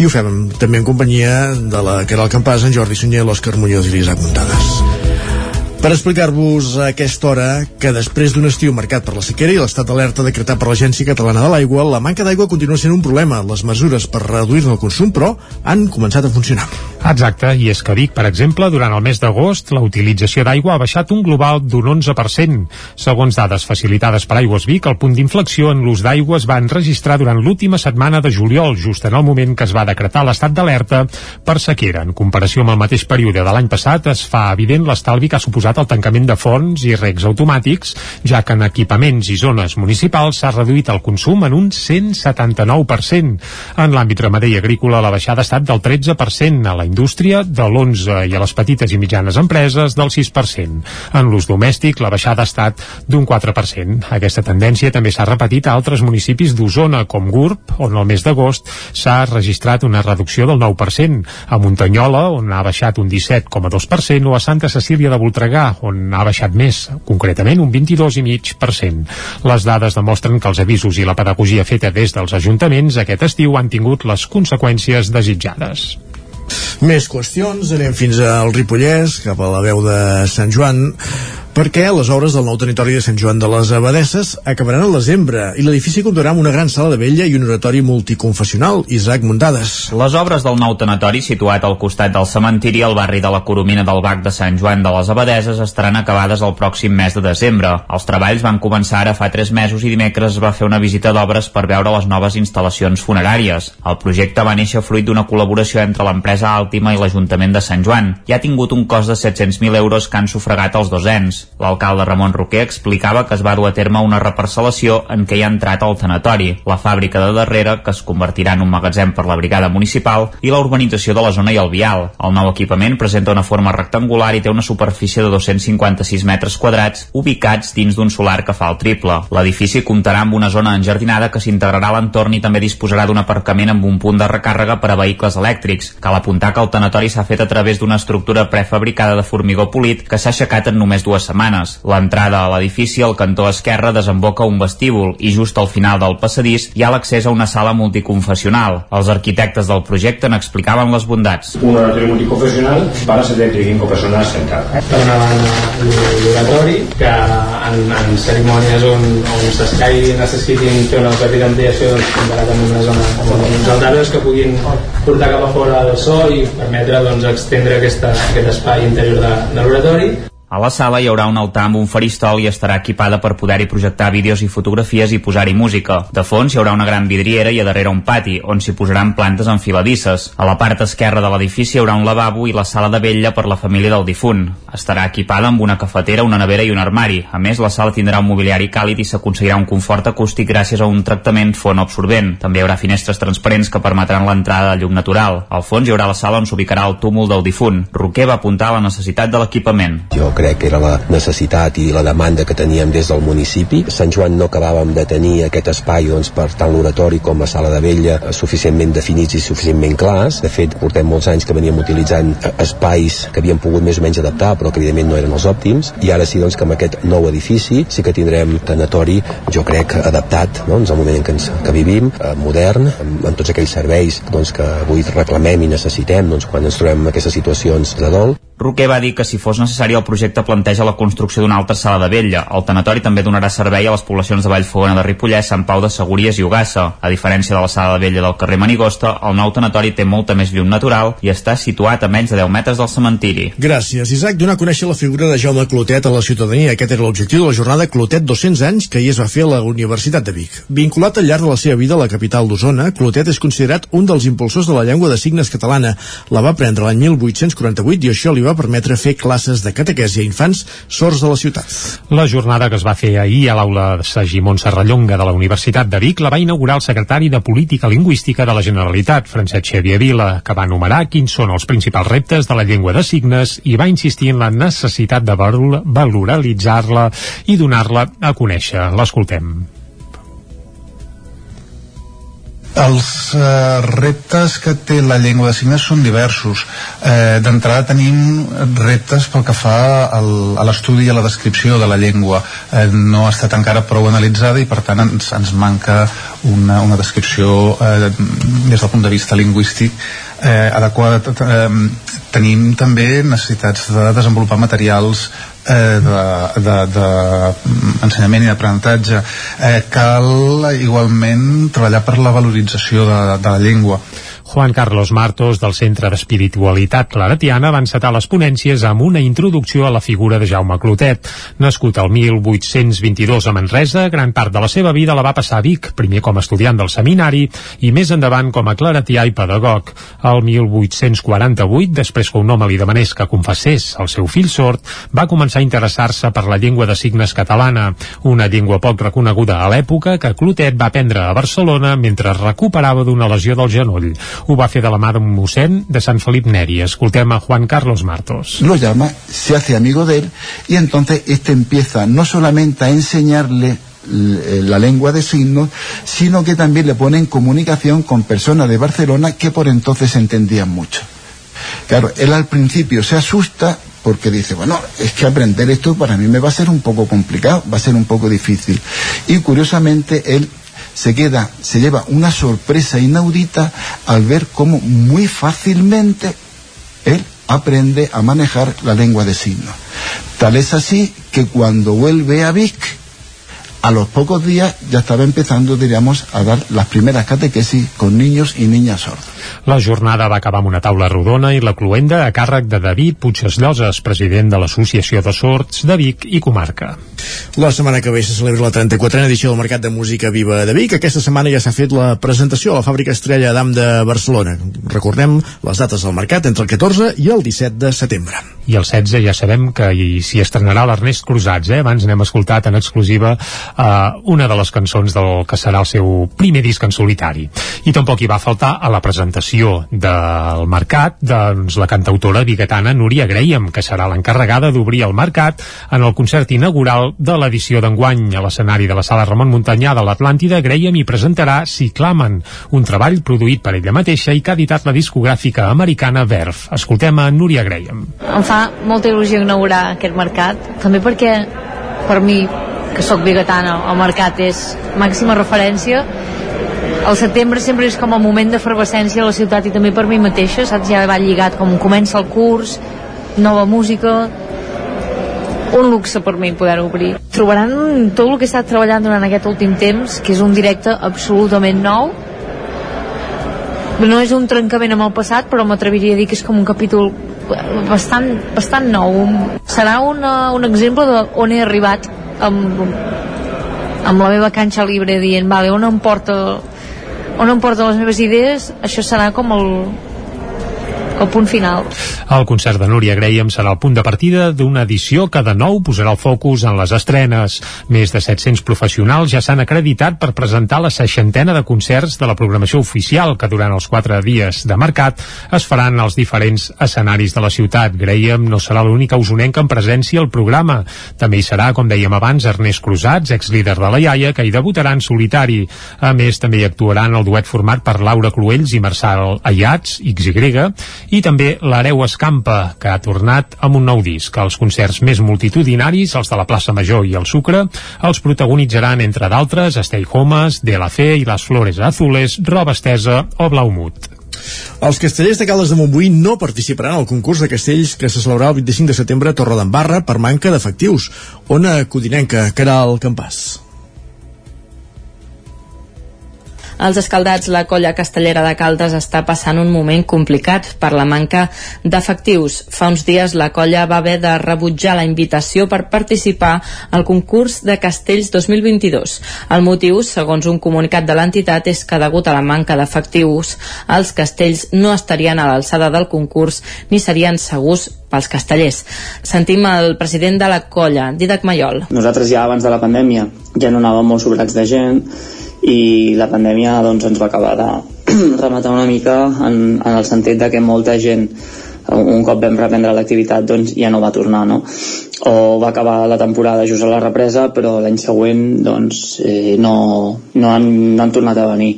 I ho fem també en companyia de la Caral Campàs, en Jordi Sunyer, l'Òscar Muñoz i l'Isaac Muntades per explicar-vos a aquesta hora que després d'un estiu marcat per la sequera i l'estat d'alerta decretat per l'Agència Catalana de l'Aigua, la manca d'aigua continua sent un problema. Les mesures per reduir-ne el consum, però, han començat a funcionar. Exacte, i és que Vic, per exemple, durant el mes d'agost, la utilització d'aigua ha baixat un global d'un 11%. Segons dades facilitades per Aigües Vic, el punt d'inflexió en l'ús d'aigua es va enregistrar durant l'última setmana de juliol, just en el moment que es va decretar l'estat d'alerta per sequera. En comparació amb el mateix període de l'any passat, es fa evident l'estalvi que ha suposat el tancament de fonts i regs automàtics, ja que en equipaments i zones municipals s'ha reduït el consum en un 179%. En l'àmbit ramader i agrícola la baixada ha estat del 13%, a la indústria de l'11% i a les petites i mitjanes empreses del 6%. En l'ús domèstic la baixada ha estat d'un 4%. Aquesta tendència també s'ha repetit a altres municipis d'Osona, com Gurb, on el mes d'agost s'ha registrat una reducció del 9%, a Muntanyola, on ha baixat un 17,2%, o a Santa Cecília de Voltregà, on ha baixat més, concretament un 22,5%. Les dades demostren que els avisos i la pedagogia feta des dels ajuntaments aquest estiu han tingut les conseqüències desitjades. Més qüestions, anem fins al Ripollès, cap a la veu de Sant Joan, perquè les obres del nou territori de Sant Joan de les Abadesses acabaran al desembre i l'edifici comptarà amb una gran sala de vella i un oratori multiconfessional. Isaac Muntades. Les obres del nou tanatori, situat al costat del cementiri al barri de la Coromina del Bac de Sant Joan de les Abadeses, estaran acabades el pròxim mes de desembre. Els treballs van començar ara fa tres mesos i dimecres es va fer una visita d'obres per veure les noves instal·lacions funeràries. El projecte va néixer fruit d'una col·laboració entre l'empresa Àltima i l'Ajuntament de Sant Joan i ha tingut un cost de 700.000 euros que han sufragat els dos ens. L'alcalde Ramon Roquer explicava que es va dur a terme una reparcel·lació en què hi ha entrat el tanatori, la fàbrica de darrere, que es convertirà en un magatzem per la brigada municipal, i la urbanització de la zona i el vial. El nou equipament presenta una forma rectangular i té una superfície de 256 metres quadrats, ubicats dins d'un solar que fa el triple. L'edifici comptarà amb una zona enjardinada que s'integrarà a l'entorn i també disposarà d'un aparcament amb un punt de recàrrega per a vehicles elèctrics. Cal apuntar que el tanatori s'ha fet a través d'una estructura prefabricada de formigó polit que s'ha aixecat en només dues setmanes. L'entrada a l'edifici al cantó esquerre desemboca un vestíbul i just al final del passadís hi ha l'accés a una sala multiconfessional. Els arquitectes del projecte n'explicaven les bondats. Un oratorio multiconfesional para 75 personas sentadas. Per una banda, l'oratori, que en, en cerimònies on, on s'escai necessitin fer una petita ampliació doncs, comparat amb una zona amb uns que puguin portar cap a fora del so i permetre doncs, extendre aquesta, aquest espai interior de, de l'oratori A la sala hi haurà un altar amb un faristol i estarà equipada per poder-hi projectar vídeos i fotografies i posar-hi música. De fons hi haurà una gran vidriera i a darrere un pati, on s'hi posaran plantes enfiladisses. A la part esquerra de l'edifici hi haurà un lavabo i la sala de vetlla per la família del difunt. Estarà equipada amb una cafetera, una nevera i un armari. A més, la sala tindrà un mobiliari càlid i s'aconseguirà un confort acústic gràcies a un tractament fonoabsorbent. També hi haurà finestres transparents que permetran l'entrada de llum natural. Al fons hi haurà la sala on s'ubicarà el túmul del difunt. Roquer va apuntar a la necessitat de l'equipament. Jo crec que era la necessitat i la demanda que teníem des del municipi. Sant Joan no acabàvem de tenir aquest espai doncs, per tant l'oratori com la sala de vella eh, suficientment definits i suficientment clars. De fet, portem molts anys que veníem utilitzant eh, espais que havíem pogut més o menys adaptar, però que evidentment no eren els òptims. I ara sí doncs, que amb aquest nou edifici sí que tindrem tanatori, jo crec, adaptat doncs, al moment en què, ens, que vivim, eh, modern, amb, amb tots aquells serveis doncs, que avui reclamem i necessitem doncs, quan ens trobem en aquestes situacions de dol. Roquer va dir que si fos necessari el projecte planteja la construcció d'una altra sala de vella. El tanatori també donarà servei a les poblacions de Vallfogona de Ripollès, Sant Pau de Segúries i Ugassa. A diferència de la sala de vella del carrer Manigosta, el nou tanatori té molta més llum natural i està situat a menys de 10 metres del cementiri. Gràcies, Isaac. Donar a conèixer la figura de Jaume Clotet a la ciutadania. Aquest era l'objectiu de la jornada Clotet 200 anys que hi es va fer a la Universitat de Vic. Vinculat al llarg de la seva vida a la capital d'Osona, Clotet és considerat un dels impulsors de la llengua de signes catalana. La va prendre l'any 1848 i això li va permetre fer classes de catequesi a infants sords de la ciutat. La jornada que es va fer ahir a l'aula de Sagimon Serrallonga de la Universitat de Vic la va inaugurar el secretari de Política Lingüística de la Generalitat, Francesc Xavier Vila, que va enumerar quins són els principals reptes de la llengua de signes i va insistir en la necessitat de valoralitzar-la i donar-la a conèixer. L'escoltem. Els eh, reptes que té la llengua de signes són diversos. Eh, D'entrada tenim reptes pel que fa al, a l'estudi i a la descripció de la llengua. Eh, no ha estat encara prou analitzada i per tant ens, ens manca una, una descripció eh, des del punt de vista lingüístic eh, adequada. Eh, tenim també necessitats de desenvolupar materials d'ensenyament de, de, i d'aprenentatge eh, cal igualment treballar per la valorització de, de la llengua Juan Carlos Martos, del Centre d'Espiritualitat Claretiana, va encetar les ponències amb una introducció a la figura de Jaume Clotet. Nascut el 1822 a Manresa, gran part de la seva vida la va passar a Vic, primer com a estudiant del seminari i més endavant com a claretià i pedagog. El 1848, després que un home li demanés que confessés el seu fill sord, va començar a interessar-se per la llengua de signes catalana, una llengua poc reconeguda a l'època que Clotet va aprendre a Barcelona mentre recuperava d'una lesió del genoll. Ho va fer de la mà d'un de Sant Felip Neri. Escoltem a Juan Carlos Martos. Lo llama, se hace amigo de él y entonces este empieza no solamente a enseñarle la lengua de signos, sino que también le pone en comunicación con personas de Barcelona que por entonces entendían mucho. Claro, él al principio se asusta porque dice, bueno, es que aprender esto para mí me va a ser un poco complicado, va a ser un poco difícil. Y curiosamente él se queda, se lleva una sorpresa inaudita al ver cómo muy fácilmente él aprende a manejar la lengua de signos. Tal es así que cuando vuelve a Vic, a los pocos días ya estaba empezando, diríamos, a dar las primeras catequesis con niños y niñas sordos. La jornada va acabar amb una taula rodona i la cluenda a càrrec de David Puigdesloses, president de l'Associació de Sords de Vic i Comarca. La setmana que ve se celebra la 34a edició del Mercat de Música Viva de Vic. Aquesta setmana ja s'ha fet la presentació a la fàbrica Estrella d'Am de Barcelona. Recordem les dates del mercat entre el 14 i el 17 de setembre. I el 16 ja sabem que s'hi estrenarà l'Ernest Cruzats, eh? Abans n'hem escoltat en exclusiva uh, una de les cançons del que serà el seu primer disc en solitari. I tampoc hi va faltar a la presentació del mercat doncs, la cantautora biguetana Núria Graham, que serà l'encarregada d'obrir el mercat en el concert inaugural de l'edició d'enguany a l'escenari de la sala Ramon Muntanyà de l'Atlàntida. Graham hi presentarà Si clamen, un treball produït per ella mateixa i que ha editat la discogràfica americana Verf. Escoltem a Núria Graham. Em fa molta il·lusió inaugurar aquest mercat, també perquè per mi, que sóc bigatana, el mercat és màxima referència el setembre sempre és com el moment d'efervescència a la ciutat i també per mi mateixa, saps? Ja va lligat com comença el curs, nova música, un luxe per mi poder obrir. Trobaran tot el que he estat treballant durant aquest últim temps, que és un directe absolutament nou, no és un trencament amb el passat, però m'atreviria a dir que és com un capítol bastant, bastant nou. Serà una, un exemple de on he arribat amb, amb la meva canxa libre dient, vale, on em porta on em porten les meves idees, això serà com el el punt final. El concert de Núria Graham serà el punt de partida d'una edició que de nou posarà el focus en les estrenes. Més de 700 professionals ja s'han acreditat per presentar la seixantena de concerts de la programació oficial que durant els quatre dies de mercat es faran als diferents escenaris de la ciutat. Graham no serà l'única usonenca en presència al programa. També hi serà, com dèiem abans, Ernest Cruzats, exlíder de la iaia, que hi debutarà en solitari. A més, també hi actuaran el duet format per Laura Cruells i Marçal Ayats, XY, i també l'Areu Escampa, que ha tornat amb un nou disc. Els concerts més multitudinaris, els de la plaça Major i el Sucre, els protagonitzaran, entre d'altres, Stay Homes, De la Fe i Les Flores Azules, Roba Estesa o Blaumut. Els castellers de Caldes de Montbui no participaran al concurs de castells que se celebrarà el 25 de setembre a Torredembarra per manca d'efectius. Ona Codinenca, Caral Campàs. Els escaldats, la colla castellera de Caldes està passant un moment complicat per la manca d'efectius. Fa uns dies la colla va haver de rebutjar la invitació per participar al concurs de castells 2022. El motiu, segons un comunicat de l'entitat, és que degut a la manca d'efectius, els castells no estarien a l'alçada del concurs ni serien segurs pels castellers. Sentim el president de la colla, Didac Mayol. Nosaltres ja abans de la pandèmia ja no anàvem molt sobrats de gent i la pandèmia doncs, ens va acabar de rematar una mica en, en el sentit de que molta gent un cop vam reprendre l'activitat doncs ja no va tornar no? o va acabar la temporada just a la represa però l'any següent doncs, eh, no, no, han, no han tornat a venir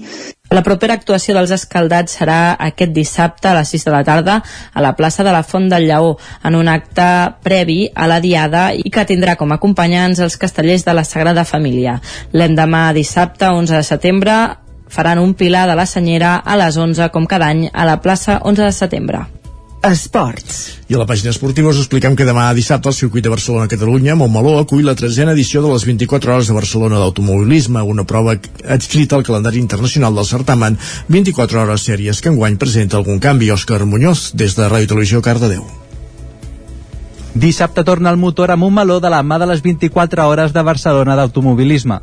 la propera actuació dels escaldats serà aquest dissabte a les 6 de la tarda a la plaça de la Font del Lleó en un acte previ a la Diada i que tindrà com a acompanyants els castellers de la Sagrada Família. L'endemà dissabte, 11 de setembre, faran un pilar de la Senyera a les 11 com cada any a la plaça 11 de setembre. Esports. I a la pàgina esportiva us expliquem que demà dissabte el circuit de Barcelona-Catalunya Montmeló acull la tretzena edició de les 24 hores de Barcelona d'automobilisme, una prova adscrita al calendari internacional del certamen 24 hores sèries que enguany presenta algun canvi. Òscar Muñoz, des de Ràdio Televisió Cardedeu. Dissabte torna el motor a Montmeló de la mà de les 24 hores de Barcelona d'automobilisme.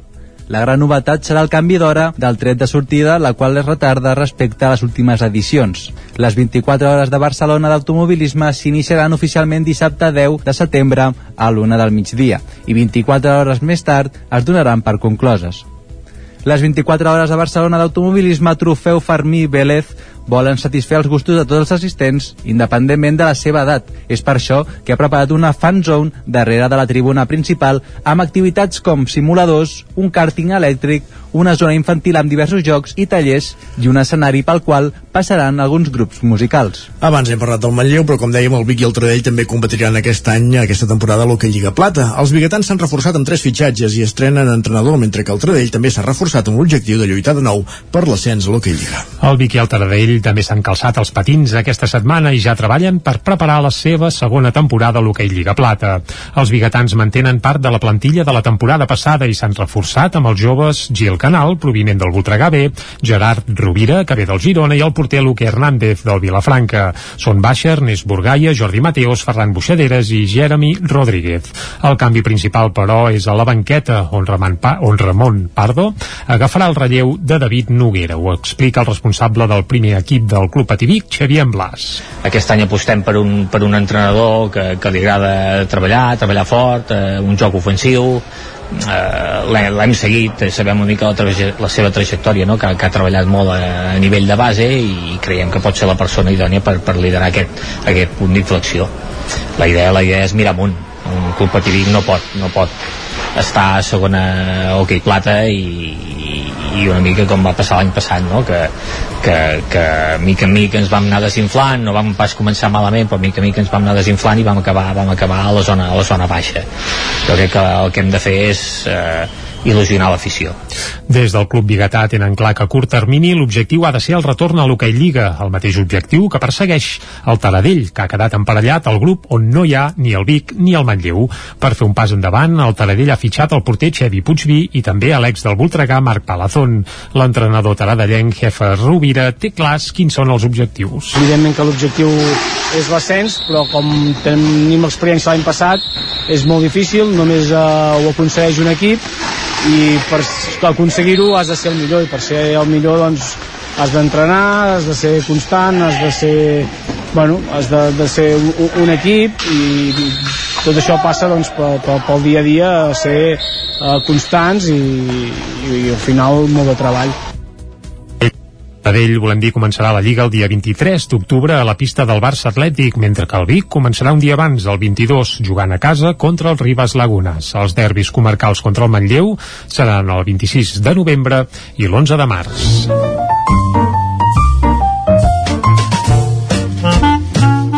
La gran novetat serà el canvi d'hora del tret de sortida, la qual es retarda respecte a les últimes edicions. Les 24 hores de Barcelona d'automobilisme s'iniciaran oficialment dissabte 10 de setembre a l'una del migdia i 24 hores més tard es donaran per concloses. Les 24 hores de Barcelona d'automobilisme Trofeu Fermí Vélez volen satisfer els gustos de tots els assistents, independentment de la seva edat. És per això que ha preparat una fan zone darrere de la tribuna principal amb activitats com simuladors, un càrting elèctric, una zona infantil amb diversos jocs i tallers i un escenari pel qual passaran alguns grups musicals. Abans hem parlat del Manlleu, però com dèiem, el Vic i el Tradell també competiran aquest any, aquesta temporada, a l'Hockey Lliga Plata. Els biguetans s'han reforçat amb tres fitxatges i estrenen entrenador, mentre que el Tradell també s'ha reforçat amb l'objectiu de lluitar de nou per l'ascens a l'Hockey Lliga. El Vic i el Taradell també s'han calçat els patins aquesta setmana i ja treballen per preparar la seva segona temporada a l'Hockey Lliga Plata. Els biguetans mantenen part de la plantilla de la temporada passada i s'han reforçat amb els joves Gil Canal, provinent del Voltregà B, Gerard Rovira, que ve del Girona, i el porter Luque Hernández del Vilafranca. Són baixa Ernest Burgaia, Jordi Mateos, Ferran Buixaderes i Jeremy Rodríguez. El canvi principal, però, és a la banqueta, on, Ramon, pa on Ramon Pardo agafarà el relleu de David Noguera. Ho explica el responsable del primer equip del Club Pativic, Xavier Blas. Aquest any apostem per un, per un entrenador que, que li agrada treballar, treballar fort, eh, un joc ofensiu, eh, l'hem seguit, sabem una mica la, la seva trajectòria, no? que, que ha treballat molt a, a nivell de base i creiem que pot ser la persona idònia per, per liderar aquest, aquest punt d'inflexió. La idea, la idea és mirar amunt. Un club pativic no pot, no pot estar a segona hoquei plata i, i una mica com va passar l'any passat no? que, que, que mica en mica ens vam anar desinflant no vam pas començar malament però mica en mica ens vam anar desinflant i vam acabar, vam acabar a, la zona, a la zona baixa jo crec que el que hem de fer és eh, il·lusionar l'afició. Des del Club Bigatà tenen clar que a curt termini l'objectiu ha de ser el retorn a l'Hockey Lliga, el mateix objectiu que persegueix el Taradell, que ha quedat emparellat al grup on no hi ha ni el Vic ni el Manlleu. Per fer un pas endavant, el Taradell ha fitxat el porter Xevi Puigví i també a l'ex del Voltregà Marc Palazón. L'entrenador taradellenc Jefe Rovira té clars quins són els objectius. Evidentment que l'objectiu és l'ascens, però com tenim experiència l'any passat, és molt difícil, només eh, ho aconsegueix un equip i per aconseguir-ho has de ser el millor i per ser el millor doncs has d'entrenar, has de ser constant, has de ser bueno, has de, de ser un, un equip i tot això passa doncs, pel, pel, pel dia a dia a ser eh, constants i, i, i al final molt de treball. Padell, volem dir, començarà la Lliga el dia 23 d'octubre a la pista del Barça Atlètic, mentre que el Vic començarà un dia abans, el 22, jugant a casa contra el Ribas Lagunas. Els derbis comarcals contra el Manlleu seran el 26 de novembre i l'11 de març.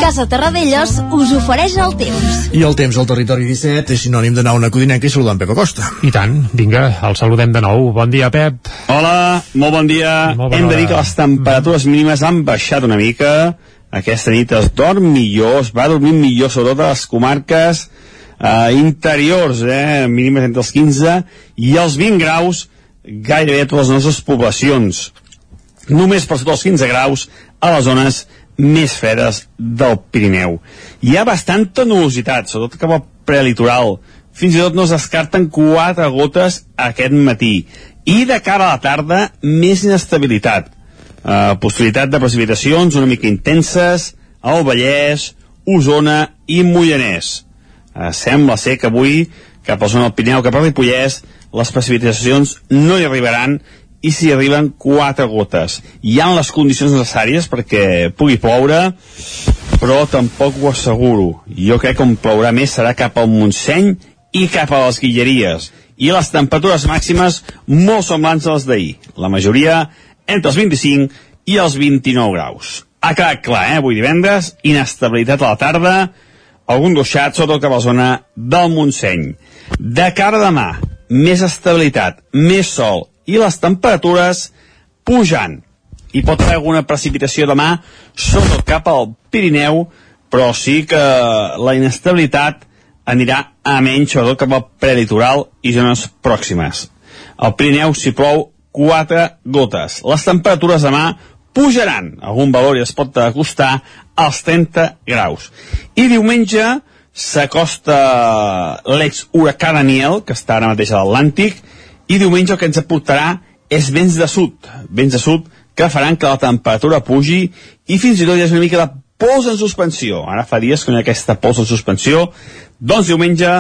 Casa Terradellos us ofereix el temps. I el temps al territori 17 és sinònim d'anar a una codinenca i saludar en Pepa Costa. I tant, vinga, el saludem de nou. Bon dia, Pep. Hola, molt bon dia. Molt Hem de dir que les temperatures mínimes han baixat una mica. Aquesta nit es dorm millor, es va dormir millor, sobretot a les comarques eh, interiors, eh, mínimes entre els 15 i els 20 graus gairebé a totes les nostres poblacions. Només per sota els 15 graus a les zones més fredes del Pirineu. Hi ha bastanta nubositat, sobretot cap al prelitoral. Fins i tot no es descarten quatre gotes aquest matí. I de cara a la tarda, més inestabilitat. Uh, possibilitat de precipitacions una mica intenses al Vallès, Osona i Mollanès. Uh, sembla ser que avui, cap a la zona del Pirineu, cap a Ripollès, les precipitacions no hi arribaran i s'hi arriben quatre gotes. Hi han les condicions necessàries perquè pugui ploure, però tampoc ho asseguro. Jo crec que on plourà més serà cap al Montseny i cap a les Guilleries. I les temperatures màximes molt semblants a les d'ahir. La majoria entre els 25 i els 29 graus. Ha quedat clar, eh? Avui divendres, inestabilitat a la tarda, algun duixat sobretot cap a la zona del Montseny. De cara a demà, més estabilitat, més sol i les temperatures pujant. Hi pot haver alguna precipitació demà, sobretot cap al Pirineu, però sí que la inestabilitat anirà a menys, sobretot cap al prelitoral i zones pròximes. Al Pirineu s'hi plou 4 gotes. Les temperatures demà pujaran. Algun valor ja es pot acostar als 30 graus. I diumenge s'acosta l'ex-huracà Daniel, que està ara mateix a l'Atlàntic, i diumenge el que ens aportarà és vents de sud, vents de sud que faran que la temperatura pugi i fins i tot hi ha una mica de pols en suspensió. Ara fa dies que no hi ha aquesta pols en suspensió, doncs diumenge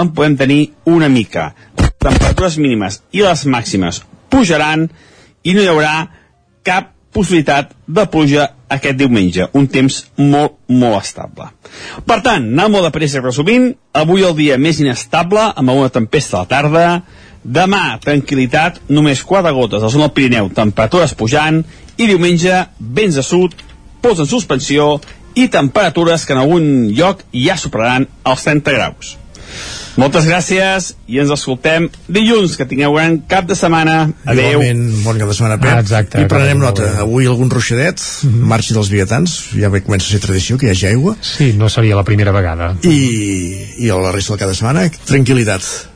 en podem tenir una mica. Les temperatures mínimes i les màximes pujaran i no hi haurà cap possibilitat de pluja aquest diumenge. Un temps molt, molt estable. Per tant, anar molt de pressa resumint, avui el dia més inestable, amb una tempesta a la tarda, demà, tranquil·litat, només 4 gotes a la zona del Pirineu, temperatures pujant, i diumenge, vents de sud, pols en suspensió i temperatures que en algun lloc ja superaran els 30 graus. Moltes gràcies i ens escoltem dilluns. Que tingueu gran cap de setmana. Adéu. Igualment, bon cap de setmana, Pep. Ah, exacte, I prenem nota. Avui algun ruixadet, marxi dels viatans, ja bé comença a ser tradició que hi hagi aigua. Sí, no seria la primera vegada. I, i a la resta del cada setmana, tranquil·litat.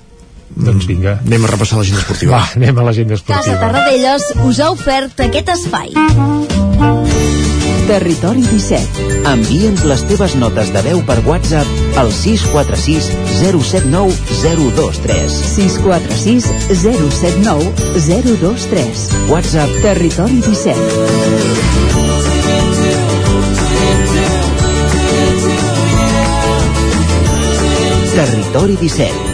Doncs vinga. Anem a repassar l'agenda esportiva. Va, anem a l'agenda Casa esportiva. Tarradellas us ha ofert aquest espai. Territori 17. Envia'ns les teves notes de veu per WhatsApp al 646 079 023. 646 079 023. WhatsApp Territori 17. Territori 17.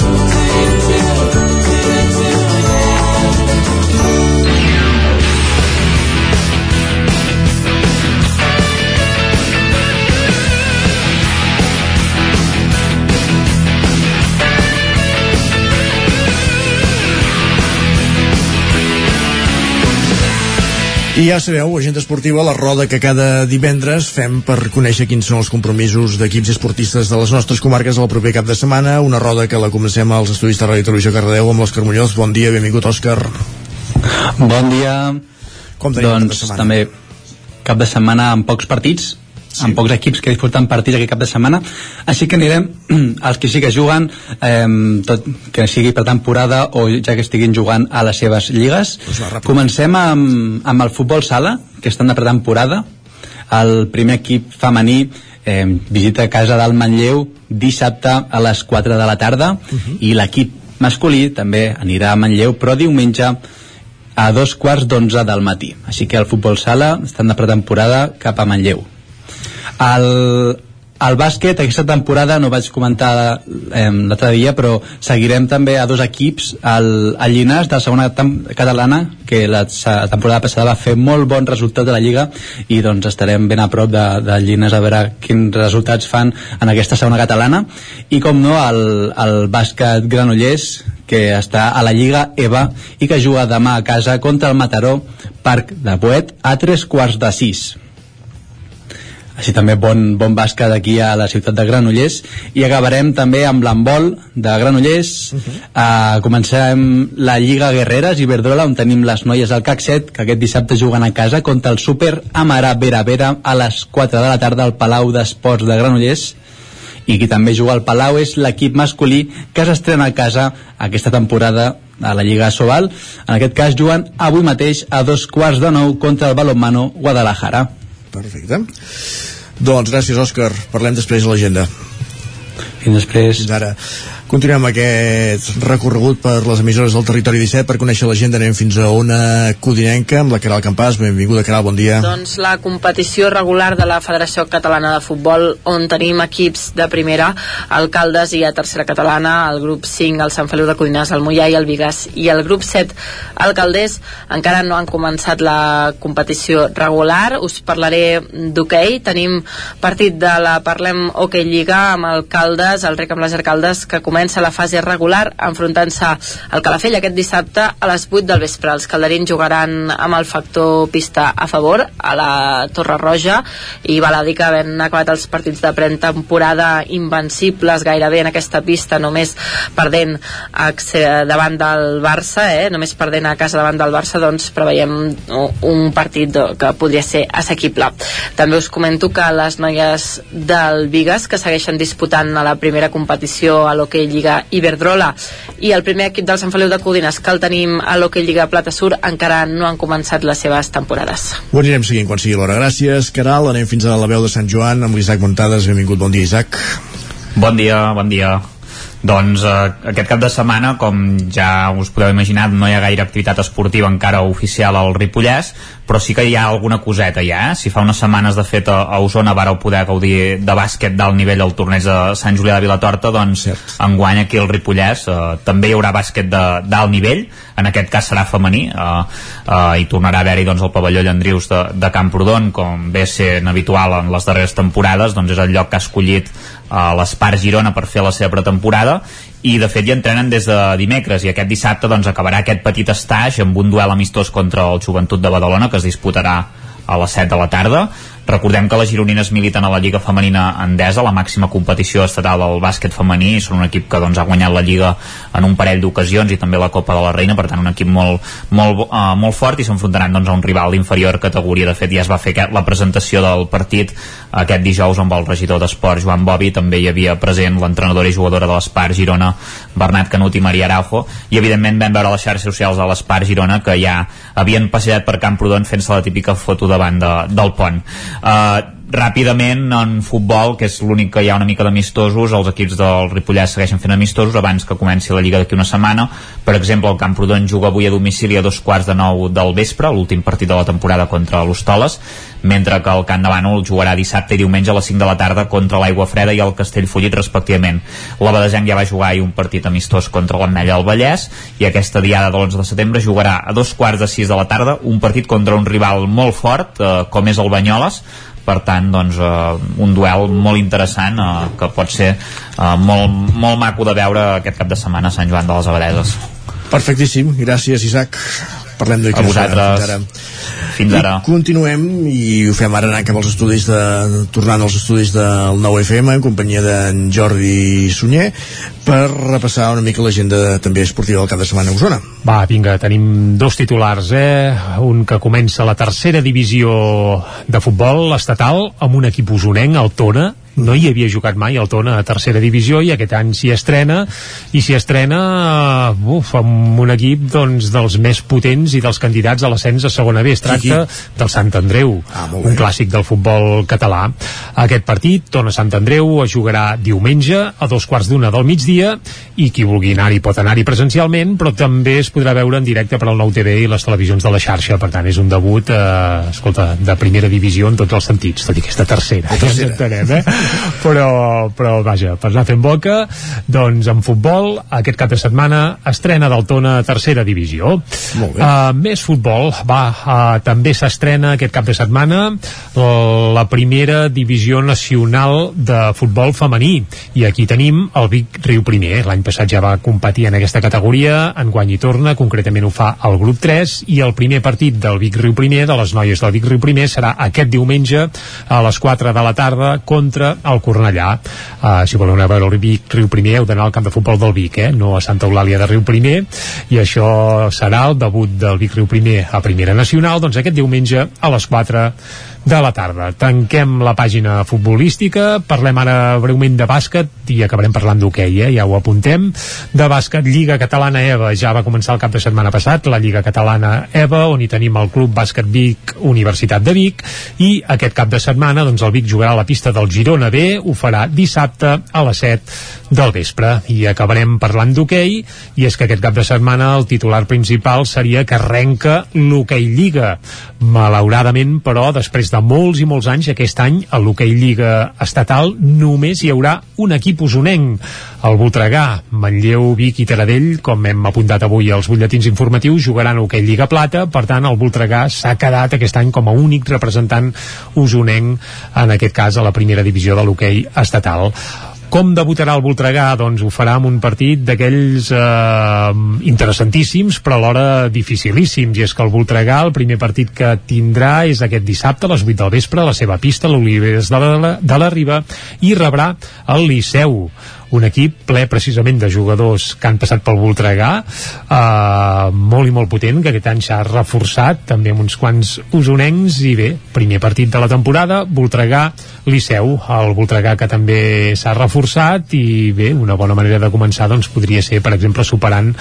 I ja sabeu, agenda esportiva, la roda que cada divendres fem per conèixer quins són els compromisos d'equips esportistes de les nostres comarques el proper cap de setmana. Una roda que la comencem als estudis de Ràdio Televisió Cardedeu amb l'Òscar Muñoz. Bon dia, benvingut, Òscar. Bon dia. Com tenim doncs, també cap de setmana amb pocs partits, sí. amb pocs equips que disputen partits aquest cap de setmana, així que anirem als que sí que juguen, eh, tot que sigui per temporada o ja que estiguin jugant a les seves lligues. Doncs Comencem amb, amb el futbol sala, que estan de pretemporada. El primer equip femení eh, visita casa del Manlleu dissabte a les 4 de la tarda Mhm. i l'equip masculí també anirà a Manlleu, però diumenge a dos quarts d'onze del matí. Així que el futbol sala estan de pretemporada cap a Manlleu. El, el bàsquet aquesta temporada no vaig comentar eh, l'altre dia però seguirem també a dos equips. El, el Llinàs de la segona catalana que la temporada passada va fer molt bon resultat de la Lliga i doncs estarem ben a prop de, de Llinàs a veure quins resultats fan en aquesta segona catalana. I com no el, el bàsquet Granollers que està a la Lliga EVA i que juga demà a casa contra el Mataró Parc de Poet a tres quarts de sis així també bon, bon bàsquet aquí a la ciutat de Granollers. I acabarem també amb l'embol de Granollers. Uh -huh. uh, comencem la Lliga Guerreres i Verdrola on tenim les noies del CAC 7 que aquest dissabte juguen a casa contra el Super Amarà Vera Vera a les 4 de la tarda al Palau d'Esports de Granollers. I qui també juga al Palau és l'equip masculí que s'estrena a casa aquesta temporada a la Lliga Sobal. En aquest cas juguen avui mateix a dos quarts de nou contra el Balonmano Guadalajara Perfecte. Doncs gràcies, Òscar. Parlem després a l'agenda. Fins després. Fins ara. Continuem aquest recorregut per les emissores del Territori 17 per conèixer l'agenda anem fins a una codinenca amb la Caral Campàs. Benvinguda, Caral, bon dia. Doncs la competició regular de la Federació Catalana de Futbol on tenim equips de primera, Alcaldes i a tercera catalana, el grup 5, el Sant Feliu de Codinàs, el Mollà i el Vigas i el grup 7, Alcalders, encara no han començat la competició regular. Us parlaré d'hoquei. Okay. Tenim partit de la Parlem Hockey Lliga amb Alcaldes, el rec amb les Alcaldes, que comença comença la fase regular enfrontant-se al Calafell aquest dissabte a les 8 del vespre. Els calderins jugaran amb el factor pista a favor a la Torre Roja i val a dir que havent acabat els partits de pretemporada invencibles gairebé en aquesta pista, només perdent davant del Barça, eh? només perdent a casa davant del Barça, doncs preveiem un partit que podria ser assequible. També us comento que les noies del Vigas, que segueixen disputant a la primera competició a l'Hockey Lliga Iberdrola i el primer equip del Sant Feliu de Codines que el tenim a l'Hockey Lliga Plata Sur encara no han començat les seves temporades. Ho anirem seguint quan sigui l'hora. Gràcies, Caral. Anem fins a la veu de Sant Joan amb l'Isaac Montades. Benvingut, bon dia, Isaac. Bon dia, bon dia. Doncs eh, aquest cap de setmana, com ja us podeu imaginar, no hi ha gaire activitat esportiva encara oficial al Ripollès, però sí que hi ha alguna coseta ja, eh? Si fa unes setmanes, de fet, a, Osona vareu poder gaudir de bàsquet d'alt nivell al torneig de Sant Julià de Vilatorta, doncs Cert. enguany aquí al Ripollès eh, també hi haurà bàsquet d'alt nivell, en aquest cas serà femení, eh, eh, i tornarà a haver-hi doncs, el pavelló Llandrius de, de Camprodon, com ve sent habitual en les darreres temporades, doncs és el lloc que ha escollit a l'Espar Girona per fer la seva pretemporada i de fet ja entrenen des de dimecres i aquest dissabte doncs acabarà aquest petit estatge amb un duel amistós contra el Joventut de Badalona que es disputarà a les 7 de la tarda Recordem que les gironines militen a la Lliga Femenina Endesa, la màxima competició estatal del bàsquet femení, i són un equip que doncs, ha guanyat la Lliga en un parell d'ocasions i també la Copa de la Reina, per tant un equip molt, molt, uh, molt fort i s'enfrontaran doncs, a un rival d'inferior categoria. De fet, ja es va fer la presentació del partit aquest dijous amb el regidor d'Esport Joan Bobi, també hi havia present l'entrenadora i jugadora de l'Espart Girona Bernat Canut i Maria Araujo. I evidentment vam veure les xarxes socials de l'Espart Girona que ja havien passejat per Camprodon fent-se la típica foto davant de, del pont uh, ràpidament en futbol, que és l'únic que hi ha una mica d'amistosos, els equips del Ripollès segueixen fent amistosos abans que comenci la Lliga d'aquí una setmana. Per exemple, el Camprodon juga avui a domicili a dos quarts de nou del vespre, l'últim partit de la temporada contra l'Hostoles, mentre que el Camp de Bànol jugarà dissabte i diumenge a les 5 de la tarda contra l'Aigua Freda i el Castellfollit respectivament. La Badesenc ja va jugar ahir un partit amistós contra l'Ametlla del Vallès i aquesta diada de l'11 de setembre jugarà a dos quarts de 6 de la tarda un partit contra un rival molt fort, eh, com és el Banyoles, per tant doncs, uh, un duel molt interessant uh, que pot ser uh, molt, molt maco de veure aquest cap de setmana a Sant Joan de les Abadeses Perfectíssim, gràcies Isaac parlem d'aquí a vosaltres ara. fins ara I continuem i ho fem ara anant cap als estudis de, tornant als estudis del 9FM en companyia d'en Jordi Sunyer per repassar una mica l'agenda també esportiva del cap de setmana a Osona Va, vinga, tenim dos titulars eh? un que comença la tercera divisió de futbol estatal amb un equip usonenc, el Tona no hi havia jugat mai el Tona a tercera divisió i aquest any s'hi estrena i s'hi estrena uh, uf, amb un equip doncs, dels més potents i dels candidats a l'ascens a segona B. Es tracta sí, sí. del Sant Andreu ah, un clàssic del futbol català. Aquest partit, Tona Sant Andreu es jugarà diumenge a dos quarts d'una del migdia i qui vulgui anar-hi pot anar-hi presencialment però també es podrà veure en directe per al nou TV i les televisions de la xarxa per tant és un debut eh, escolta, de primera divisió en tots els sentits tot i aquesta tercera, ja ens entenem eh? però, però vaja, per anar fent boca doncs en futbol aquest cap de setmana estrena del Tona a tercera divisió Molt bé. Uh, més futbol va, uh, també s'estrena aquest cap de setmana la primera divisió nacional de futbol femení i aquí tenim el Vic Riu Primer l'any passat ja va competir en aquesta categoria en guany i torna, concretament ho fa el grup 3 i el primer partit del Vic Riu Primer de les noies del Vic Riu Primer serà aquest diumenge a les 4 de la tarda contra el Cornellà. Uh, si voleu anar a veure el Vic Riu Primer heu d'anar al camp de futbol del Vic, eh? no a Santa Eulàlia de Riu Primer, i això serà el debut del Vic Riu Primer a Primera Nacional, doncs aquest diumenge a les 4 de la tarda. Tanquem la pàgina futbolística, parlem ara breument de bàsquet i acabarem parlant d'hoquei, eh? ja ho apuntem. De bàsquet, Lliga Catalana EVA ja va començar el cap de setmana passat, la Lliga Catalana EVA, on hi tenim el Club Bàsquet Vic Universitat de Vic, i aquest cap de setmana doncs, el Vic jugarà a la pista del Girona B, ho farà dissabte a les 7 del vespre. I acabarem parlant d'hoquei, i és que aquest cap de setmana el titular principal seria que arrenca l'hoquei Lliga. Malauradament, però, després de molts i molts anys, aquest any a l'hoquei Lliga estatal només hi haurà un equip usonenc, el Voltregà, Manlleu, Vic i Taradell, com hem apuntat avui als butlletins informatius, jugaran a hoquei Lliga Plata, per tant el Voltregà s'ha quedat aquest any com a únic representant usonenc, en aquest cas a la primera divisió de l'hoquei estatal. Com debutarà el Voltregà? Doncs ho farà amb un partit d'aquells eh, interessantíssims, però alhora dificilíssims. I és que el Voltregà, el primer partit que tindrà és aquest dissabte a les 8 del vespre, a la seva pista, l'Oliveres de, la, de la Riba, i rebrà el Liceu un equip ple precisament de jugadors que han passat pel Voltregà eh, molt i molt potent que aquest any s'ha reforçat també amb uns quants usonencs i bé, primer partit de la temporada Voltregà Liceu, el Voltregà que també s'ha reforçat i bé, una bona manera de començar doncs podria ser per exemple superant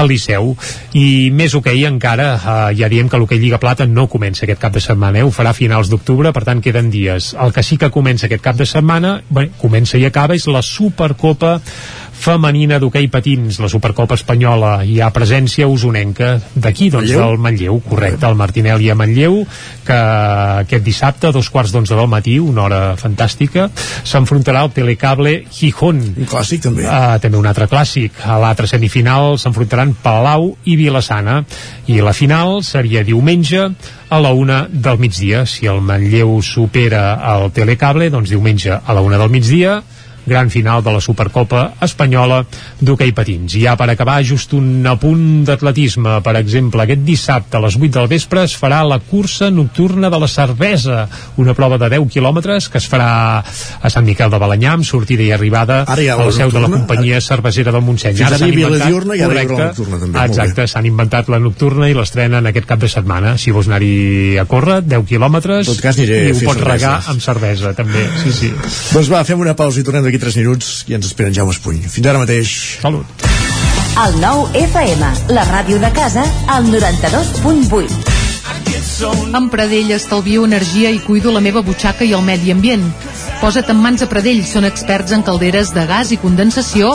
el Liceu i més hoquei encara eh, ja diem que l'hoquei Lliga Plata no comença aquest cap de setmana, eh? ho farà a finals d'octubre per tant queden dies, el que sí que comença aquest cap de setmana, bé, comença i acaba és la Supercopa Copa femenina d'hoquei patins, la Supercopa Espanyola hi ha presència usonenca d'aquí, doncs Manlleu? del Manlleu, correcte el Martinel i a Manlleu que aquest dissabte, a dos quarts d'onze del matí una hora fantàstica s'enfrontarà el Telecable Gijón. Un clàssic també. Uh, també un altre clàssic, a l'altre semifinal s'enfrontaran Palau i Vilassana. I la final seria diumenge a la una del migdia. Si el Manlleu supera el Telecable doncs diumenge a la una del migdia gran final de la Supercopa Espanyola d'hoquei patins. I ja per acabar, just un apunt d'atletisme. Per exemple, aquest dissabte a les 8 del vespre es farà la cursa nocturna de la cervesa, una prova de 10 quilòmetres que es farà a Sant Miquel de Balanyà amb sortida i arribada a la seu de la companyia cervesera del Montseny. Fins ara havia la diurna i ara haurà la nocturna també. Exacte, s'han inventat la nocturna i l'estrenen aquest cap de setmana. Si vols anar-hi a córrer, 10 quilòmetres, i ho pots regar amb cervesa, també. Sí, sí. Doncs va, fem una pausa i tornem d'aquí 3 minuts i ens esperen Jaume Espuny. Fins ara mateix. Salut. El nou FM, la ràdio de casa, al 92.8. Amb Pradell estalvio energia i cuido la meva butxaca i el medi ambient. Posa't en mans a Pradell, són experts en calderes de gas i condensació,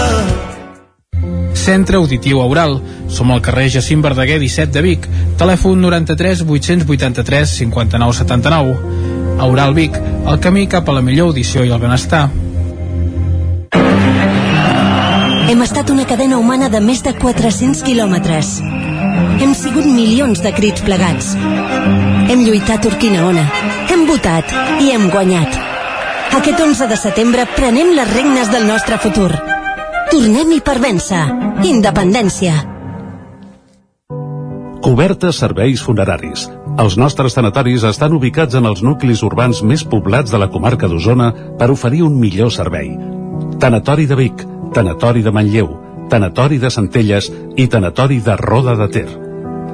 Centre Auditiu Aural. Som al carrer Jacint Verdaguer 17 de Vic. Telèfon 93 883 59 79. Aural Vic, el camí cap a la millor audició i el benestar. Hem estat una cadena humana de més de 400 quilòmetres. Hem sigut milions de crits plegats. Hem lluitat Urquina Ona. Hem votat i hem guanyat. Aquest 11 de setembre prenem les regnes del nostre futur. Tornem-hi per vèncer. Independència. Cobertes serveis funeraris. Els nostres tanatoris estan ubicats en els nuclis urbans més poblats de la comarca d'Osona per oferir un millor servei. Tanatori de Vic, Tanatori de Manlleu, Tanatori de Centelles i Tanatori de Roda de Ter.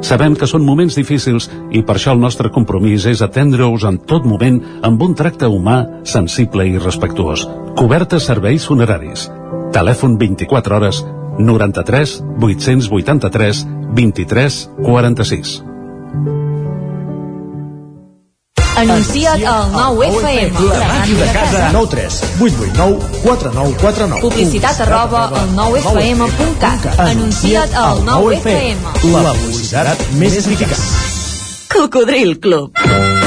Sabem que són moments difícils i per això el nostre compromís és atendre-us en tot moment amb un tracte humà, sensible i respectuós. Cobertes serveis funeraris. Telèfon 24 hores 93 883 23 46. Anuncia't al 9FM. La màquina de casa. 9 3 8 8 9 4 9 4 9. Publicitat arroba al 9FM.cat. Anuncia't al 9FM. La publicitat més eficaç. Cocodril Club.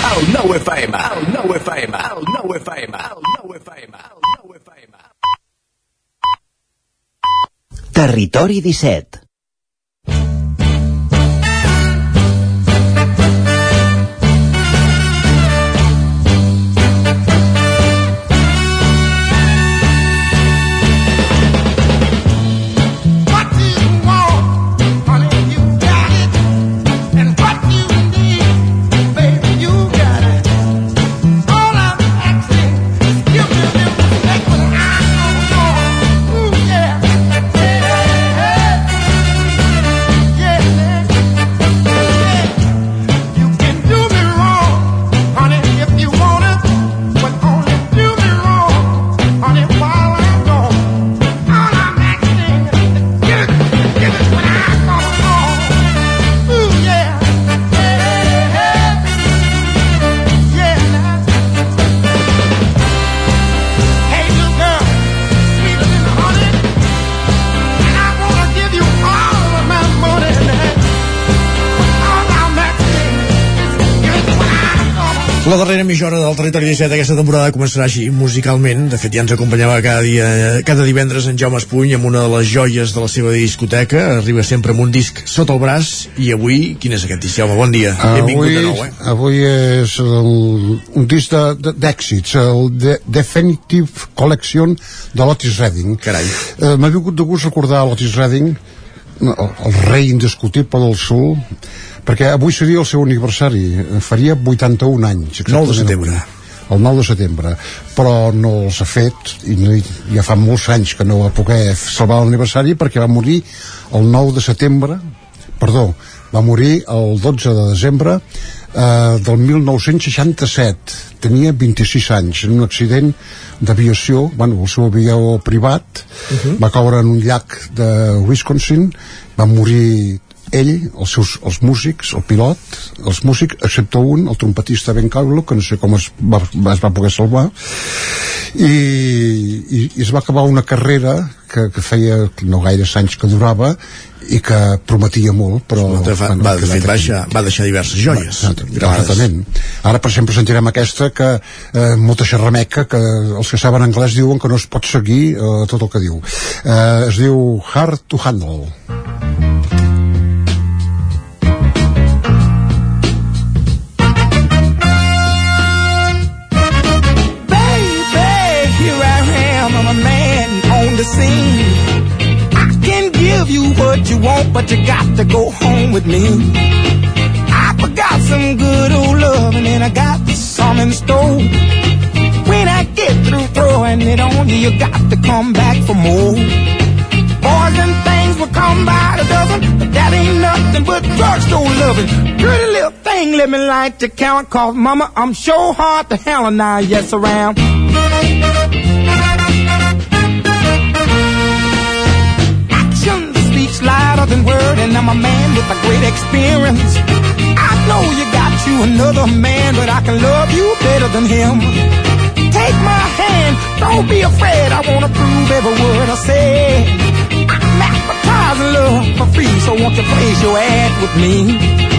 El 9 FM, el 9 FM, el 9 FM, el 9 FM, el 9 FM. Territori 17. La darrera mitja hora del Territori 17 aquesta temporada començarà així, musicalment. De fet, ja ens acompanyava cada dia, cada divendres en Jaume Espuny amb una de les joies de la seva discoteca. Arriba sempre amb un disc sota el braç. I avui, quin és aquest disc, Jaume? Bon dia. Benvingut Avui, de nou, eh? avui és el, un disc de- de- d'èxits, el de Definitive Collection de l'Otis Redding. Carai. Eh, M'ha vingut de gust recordar l'Otis Redding, el, el rei indiscutible del soul, perquè avui seria el seu aniversari, eh, faria 81 anys. 9 de setembre. El 9 de setembre, però no els ha fet i no, ja fa molts anys que no va poder salvar l'aniversari perquè va morir el 9 de setembre perdó, va morir el 12 de desembre eh, del 1967 tenia 26 anys en un accident d'aviació bueno, el seu avió privat va caure en un llac de Wisconsin va morir ell, els seus els músics, el pilot, els músics, excepte un, el trompetista Ben Carlo, que no sé com es va, es va poder salvar, i, i, i es va acabar una carrera que, que feia no gaires anys que durava i que prometia molt, però... De, fa, va, de fet, va deixar, va deixar diverses joies. gravades. Exactament. Ara, per exemple, sentirem aquesta que eh, molta xerrameca que els que saben anglès diuen que no es pot seguir eh, tot el que diu. Eh, es diu Hard to Handle. What you want, but you got to go home with me. I forgot some good old love, and I got some in store. When I get through throwing it on you, you got to come back for more. Boys and things will come by the dozen, but that ain't nothing but drugstore loving. Pretty little thing let me like the count called mama. I'm sure hard to hell and now, yes, around. Louder than word, and I'm a man with a great experience. I know you got you another man, but I can love you better than him. Take my hand, don't be afraid. I wanna prove every word I say. I'm advertising love for free, so won't you place your ad with me?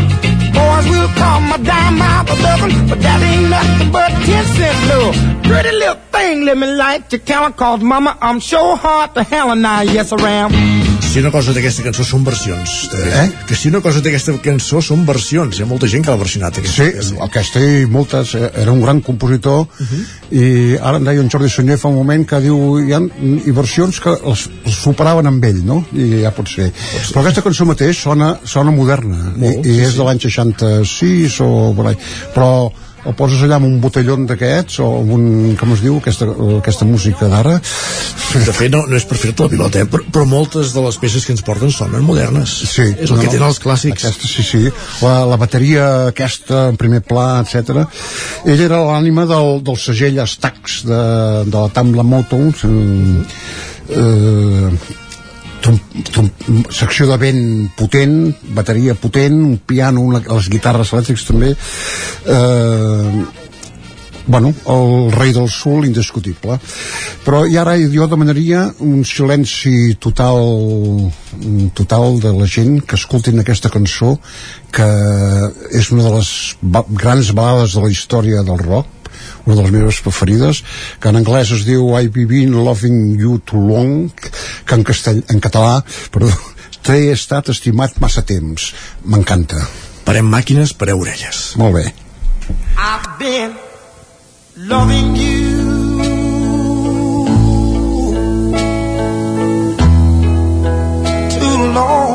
Boys will call my dime out a dozen, but that ain't nothing but ten cent love. Pretty little thing, let me light your count, cause mama, I'm sure hard to hell and I, yes, around. Si una cosa té aquesta cançó són versions. Eh? Que si una cosa té aquesta cançó són versions. Hi ha molta gent que l'ha versionat. Aquesta. Sí, aquesta i moltes. eh, Era un gran compositor uh -huh. I ara em deia en Jordi Sunyer fa un moment que diu hi ha versions que els, els superaven amb ell, no? I ja pot ser. Pot ser. Però aquesta cançó mateix sona, sona moderna Molt, i, i sí, és sí. de l'any 66 o però el poses allà amb un botellón d'aquests o amb un, com es diu, aquesta, aquesta música d'ara De fet, no, no és per fer-te la pilota, eh? però, però moltes de les peces que ens porten sonen modernes. Sí, és el que tenen els clàssics. Aquesta, sí, sí. La, la bateria aquesta en primer pla, etc. Ell era l'ànima del, del segell Stax de, de la Tamla Motown. Eh, secció de vent potent, bateria potent, un piano, una, les guitarres elèctrics també. Eh, bueno, el rei del sul indiscutible però i ara jo demanaria un silenci total total de la gent que escoltin aquesta cançó que és una de les grans balades de la història del rock una de les meves preferides que en anglès es diu I've been loving you too long que en, castell, en català perdó, t'he estat estimat massa temps m'encanta. Parem màquines, pareu orelles. Molt bé. I've been loving you. Too long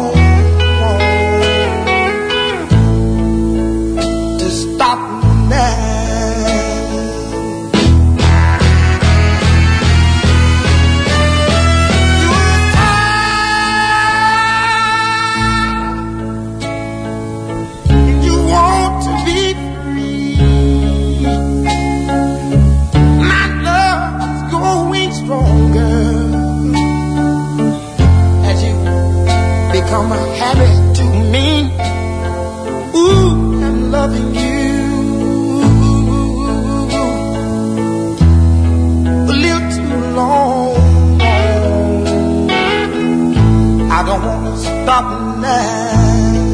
stop now.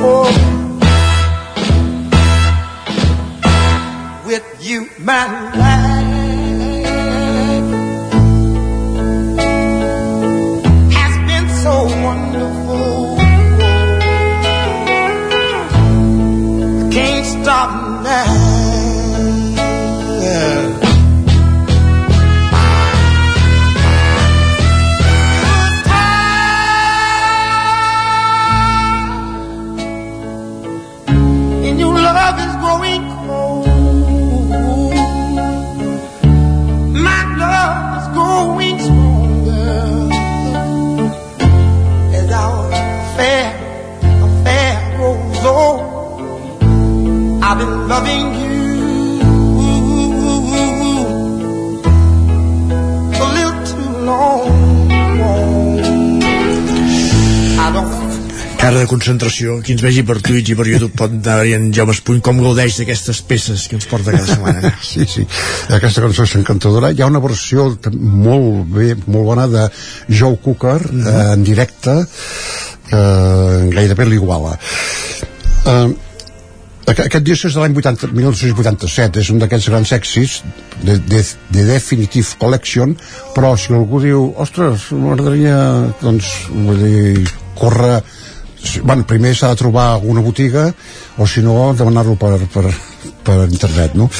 Oh. with you, my life has been so wonderful. I can't stop now. Concentració, qui ens vegi per Twitch i per YouTube pot anar-hi en Jaume Espuny com gaudeix d'aquestes peces que ens porta cada setmana. Sí, sí, aquesta cançó és encantadora. Hi ha una versió molt bé, molt bona de Joe Cooker mm -hmm. eh, en directe que gairebé l'iguala. Eh, aqu- aquest disc és de l'any 80 1987, és un d'aquests grans èxits de, de, de Definitive Collection, però si algú diu, ostres, m'agradaria, doncs, vull dir, córrer bueno, primer s'ha de trobar alguna botiga o si no demanar-lo per, per, per internet no?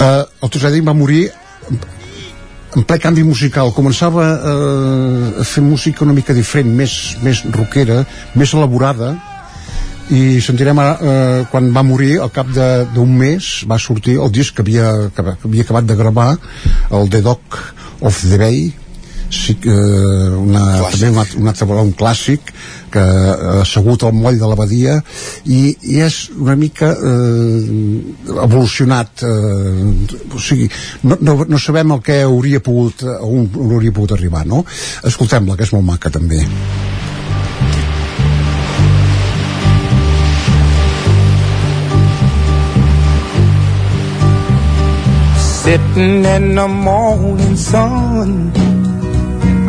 eh, el Tosedi va morir en ple canvi musical començava eh, a fer música una mica diferent més, més rockera, més elaborada i sentirem ara, eh, quan va morir al cap d'un mes va sortir el disc que havia, que havia acabat de gravar el The Dog of the Bay sí que una, també un, altre- un altre un clàssic que ha assegut al moll de l'abadia i, i és una mica eh, evolucionat eh, o sigui, no, no, no sabem el que hauria pogut on, on hauria pogut arribar no? escoltem-la que és molt maca també Sitting in the morning sun.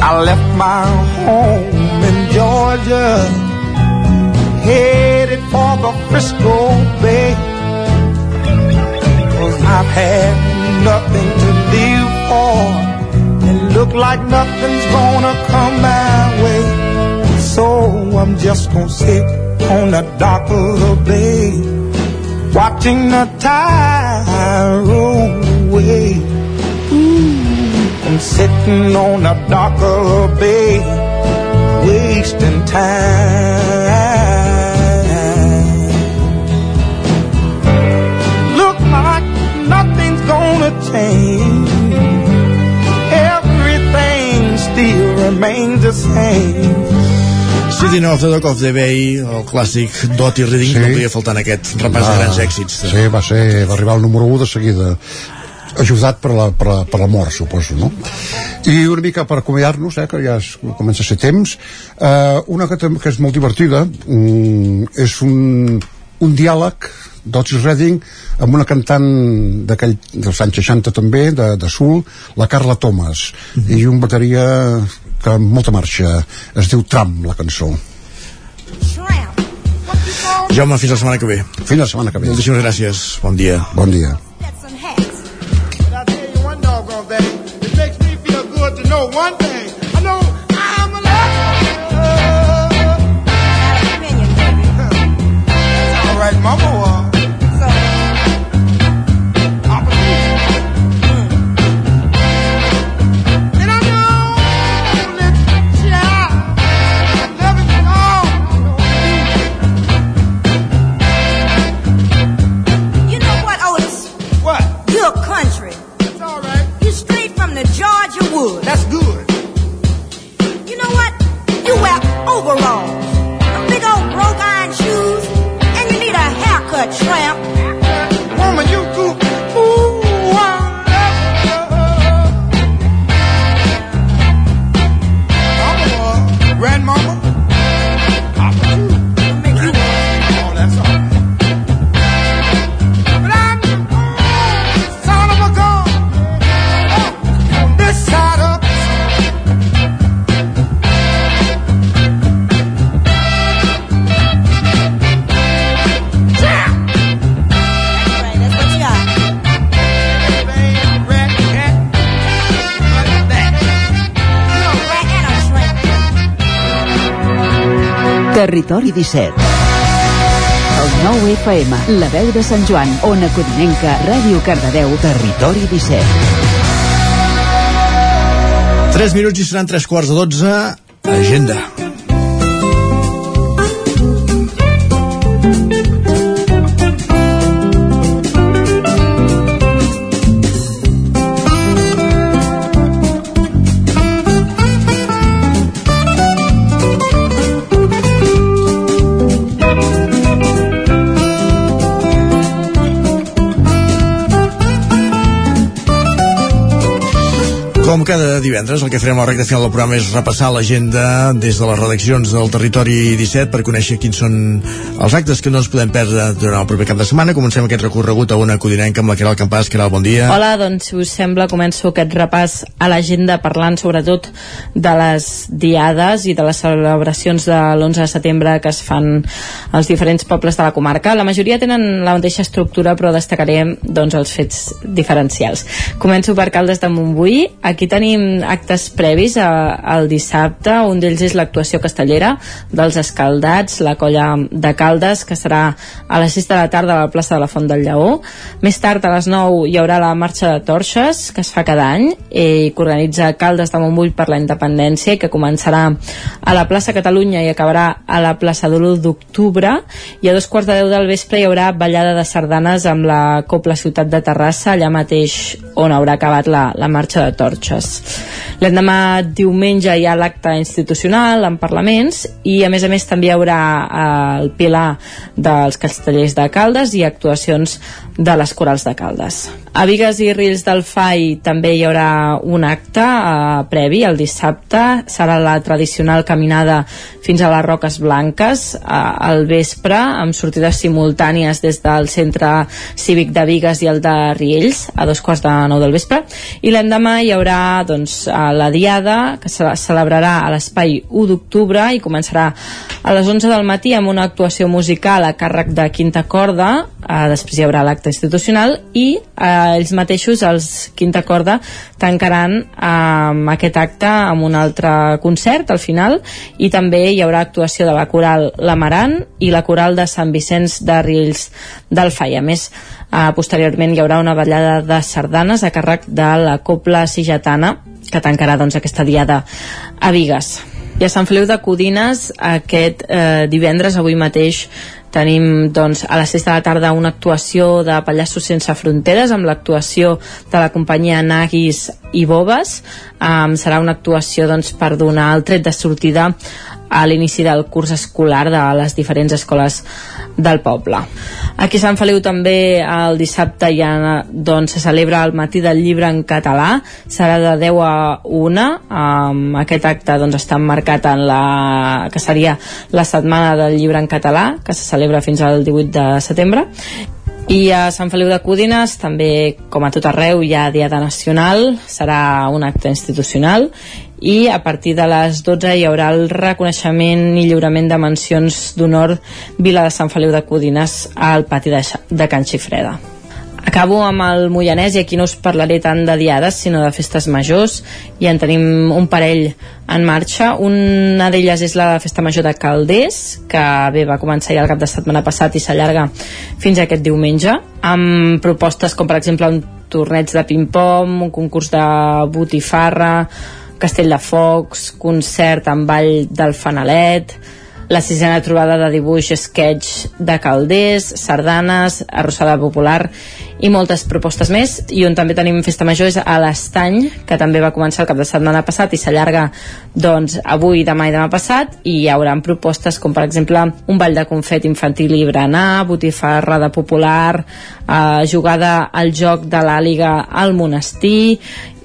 I left my home in Georgia, headed for the Frisco Bay. Cause I've had nothing to live for, and look like nothing's gonna come my way. So I'm just gonna sit on the dock of the bay, watching the tide roll away. Ooh, I'm sitting on the dock of the bay, wasting time. Look like nothing's gonna change. Everything still remains the same. City of the Dock of the Bay, el clàssic Dottie Reading, sí. no podia faltar en aquest repàs de grans èxits. sí, va ser, va arribar al número 1 de seguida ajudat per la, per la, per la mort, suposo, no? I una mica per acomiadar-nos, eh, que ja es, comença a ser temps, eh, una que, que és molt divertida, mm, és un, un diàleg d'Otis Redding amb una cantant d'aquell dels anys 60 també, de, de Sul, la Carla Thomas, i un bateria que amb molta marxa es diu Tram, la cançó. Jaume, fins la setmana que ve. Fins la setmana que ve. Moltíssimes gràcies. Bon dia. Bon dia. One. 17 El nou FM, la veu de Sant Joan, Ona Codinenca, Ràdio Cardedeu, Territori 17 3 minuts i seran 3 quarts de 12. Agenda. Com cada divendres, el que farem a la recta final del programa és repassar l'agenda des de les redaccions del Territori 17 per conèixer quins són els actes que no ens podem perdre durant el proper cap de setmana. Comencem aquest recorregut a una codinenca amb la Caral Campàs. Caral, bon dia. Hola, doncs si us sembla començo aquest repàs a l'agenda parlant sobretot de les diades i de les celebracions de l'11 de setembre que es fan als diferents pobles de la comarca. La majoria tenen la mateixa estructura però destacaré doncs, els fets diferencials. Començo per Caldes de Montbui. Aquí tenim actes previs a, al dissabte. Un d'ells és l'actuació castellera dels Escaldats, la colla de Caldes, que serà a les 6 de la tarda a la plaça de la Font del Lleó. Més tard, a les 9, hi haurà la marxa de torxes, que es fa cada any, i que organitza Caldes de Montbui per la independència, que començarà a la plaça Catalunya i acabarà a la plaça de l'1 d'octubre. I a dos quarts de deu del vespre hi haurà ballada de sardanes amb la Copla Ciutat de Terrassa, allà mateix on haurà acabat la, la marxa de torxes. L'endemà diumenge hi ha l'acte institucional en parlaments i a més a més també hi haurà eh, el pilar dels castellers de Caldes i actuacions de les corals de Caldes. A Vigues i Rils del Fai també hi haurà un acte eh, previ el dissabte, serà la tradicional caminada fins a les Roques Blanques eh, al vespre amb sortides simultànies des del centre cívic de Vigues i el de Riells a dos quarts de nou del vespre. I l'endemà hi haurà doncs, la Diada que se celebrarà a l'espai 1 d'octubre i començarà a les 11 del matí amb una actuació musical a càrrec de quinta corda eh, després hi haurà l'acte institucional i eh, ells mateixos, els quinta corda tancaran eh, aquest acte amb un altre concert al final i també hi haurà actuació de la coral L'Amaran i la coral de Sant Vicenç de Riells del Fai. A més, eh, posteriorment hi haurà una ballada de sardanes a càrrec de la Copla Sigetana que tancarà doncs, aquesta diada a Vigues. I a Sant Feliu de Codines aquest eh, divendres, avui mateix, tenim doncs, a les 6 de la tarda una actuació de Pallassos Sense Fronteres amb l'actuació de la companyia Naguis i Bobes um, serà una actuació doncs, per donar el tret de sortida a l'inici del curs escolar de les diferents escoles del poble. Aquí a Sant Feliu també el dissabte ja doncs, se celebra el matí del llibre en català, serà de 10 a 1, um, aquest acte doncs, està marcat en la que seria la setmana del llibre en català, que se celebra fins al 18 de setembre. I a Sant Feliu de Cúdines també, com a tot arreu, hi ha Diada Nacional, serà un acte institucional i a partir de les 12 hi haurà el reconeixement i lliurament de mencions d'honor Vila de Sant Feliu de Codines al pati de, de Can Xifreda. Acabo amb el Moianès i aquí no us parlaré tant de diades sinó de festes majors i en tenim un parell en marxa una d'elles és la festa major de Calders que bé va començar ja el cap de setmana passat i s'allarga fins aquest diumenge amb propostes com per exemple un torneig de ping-pong, un concurs de botifarra castell de focs, concert amb ball del fanalet la sisena trobada de dibuix sketch de Calders, sardanes, arrossada popular i moltes propostes més. I on també tenim festa major és a l'Estany que també va començar el cap de setmana passat i s'allarga doncs avui, demà i demà passat. I hi haurà propostes com per exemple un ball de confet infantil i berenar, botifarra de popular eh, jugada al joc de l'àliga al monestir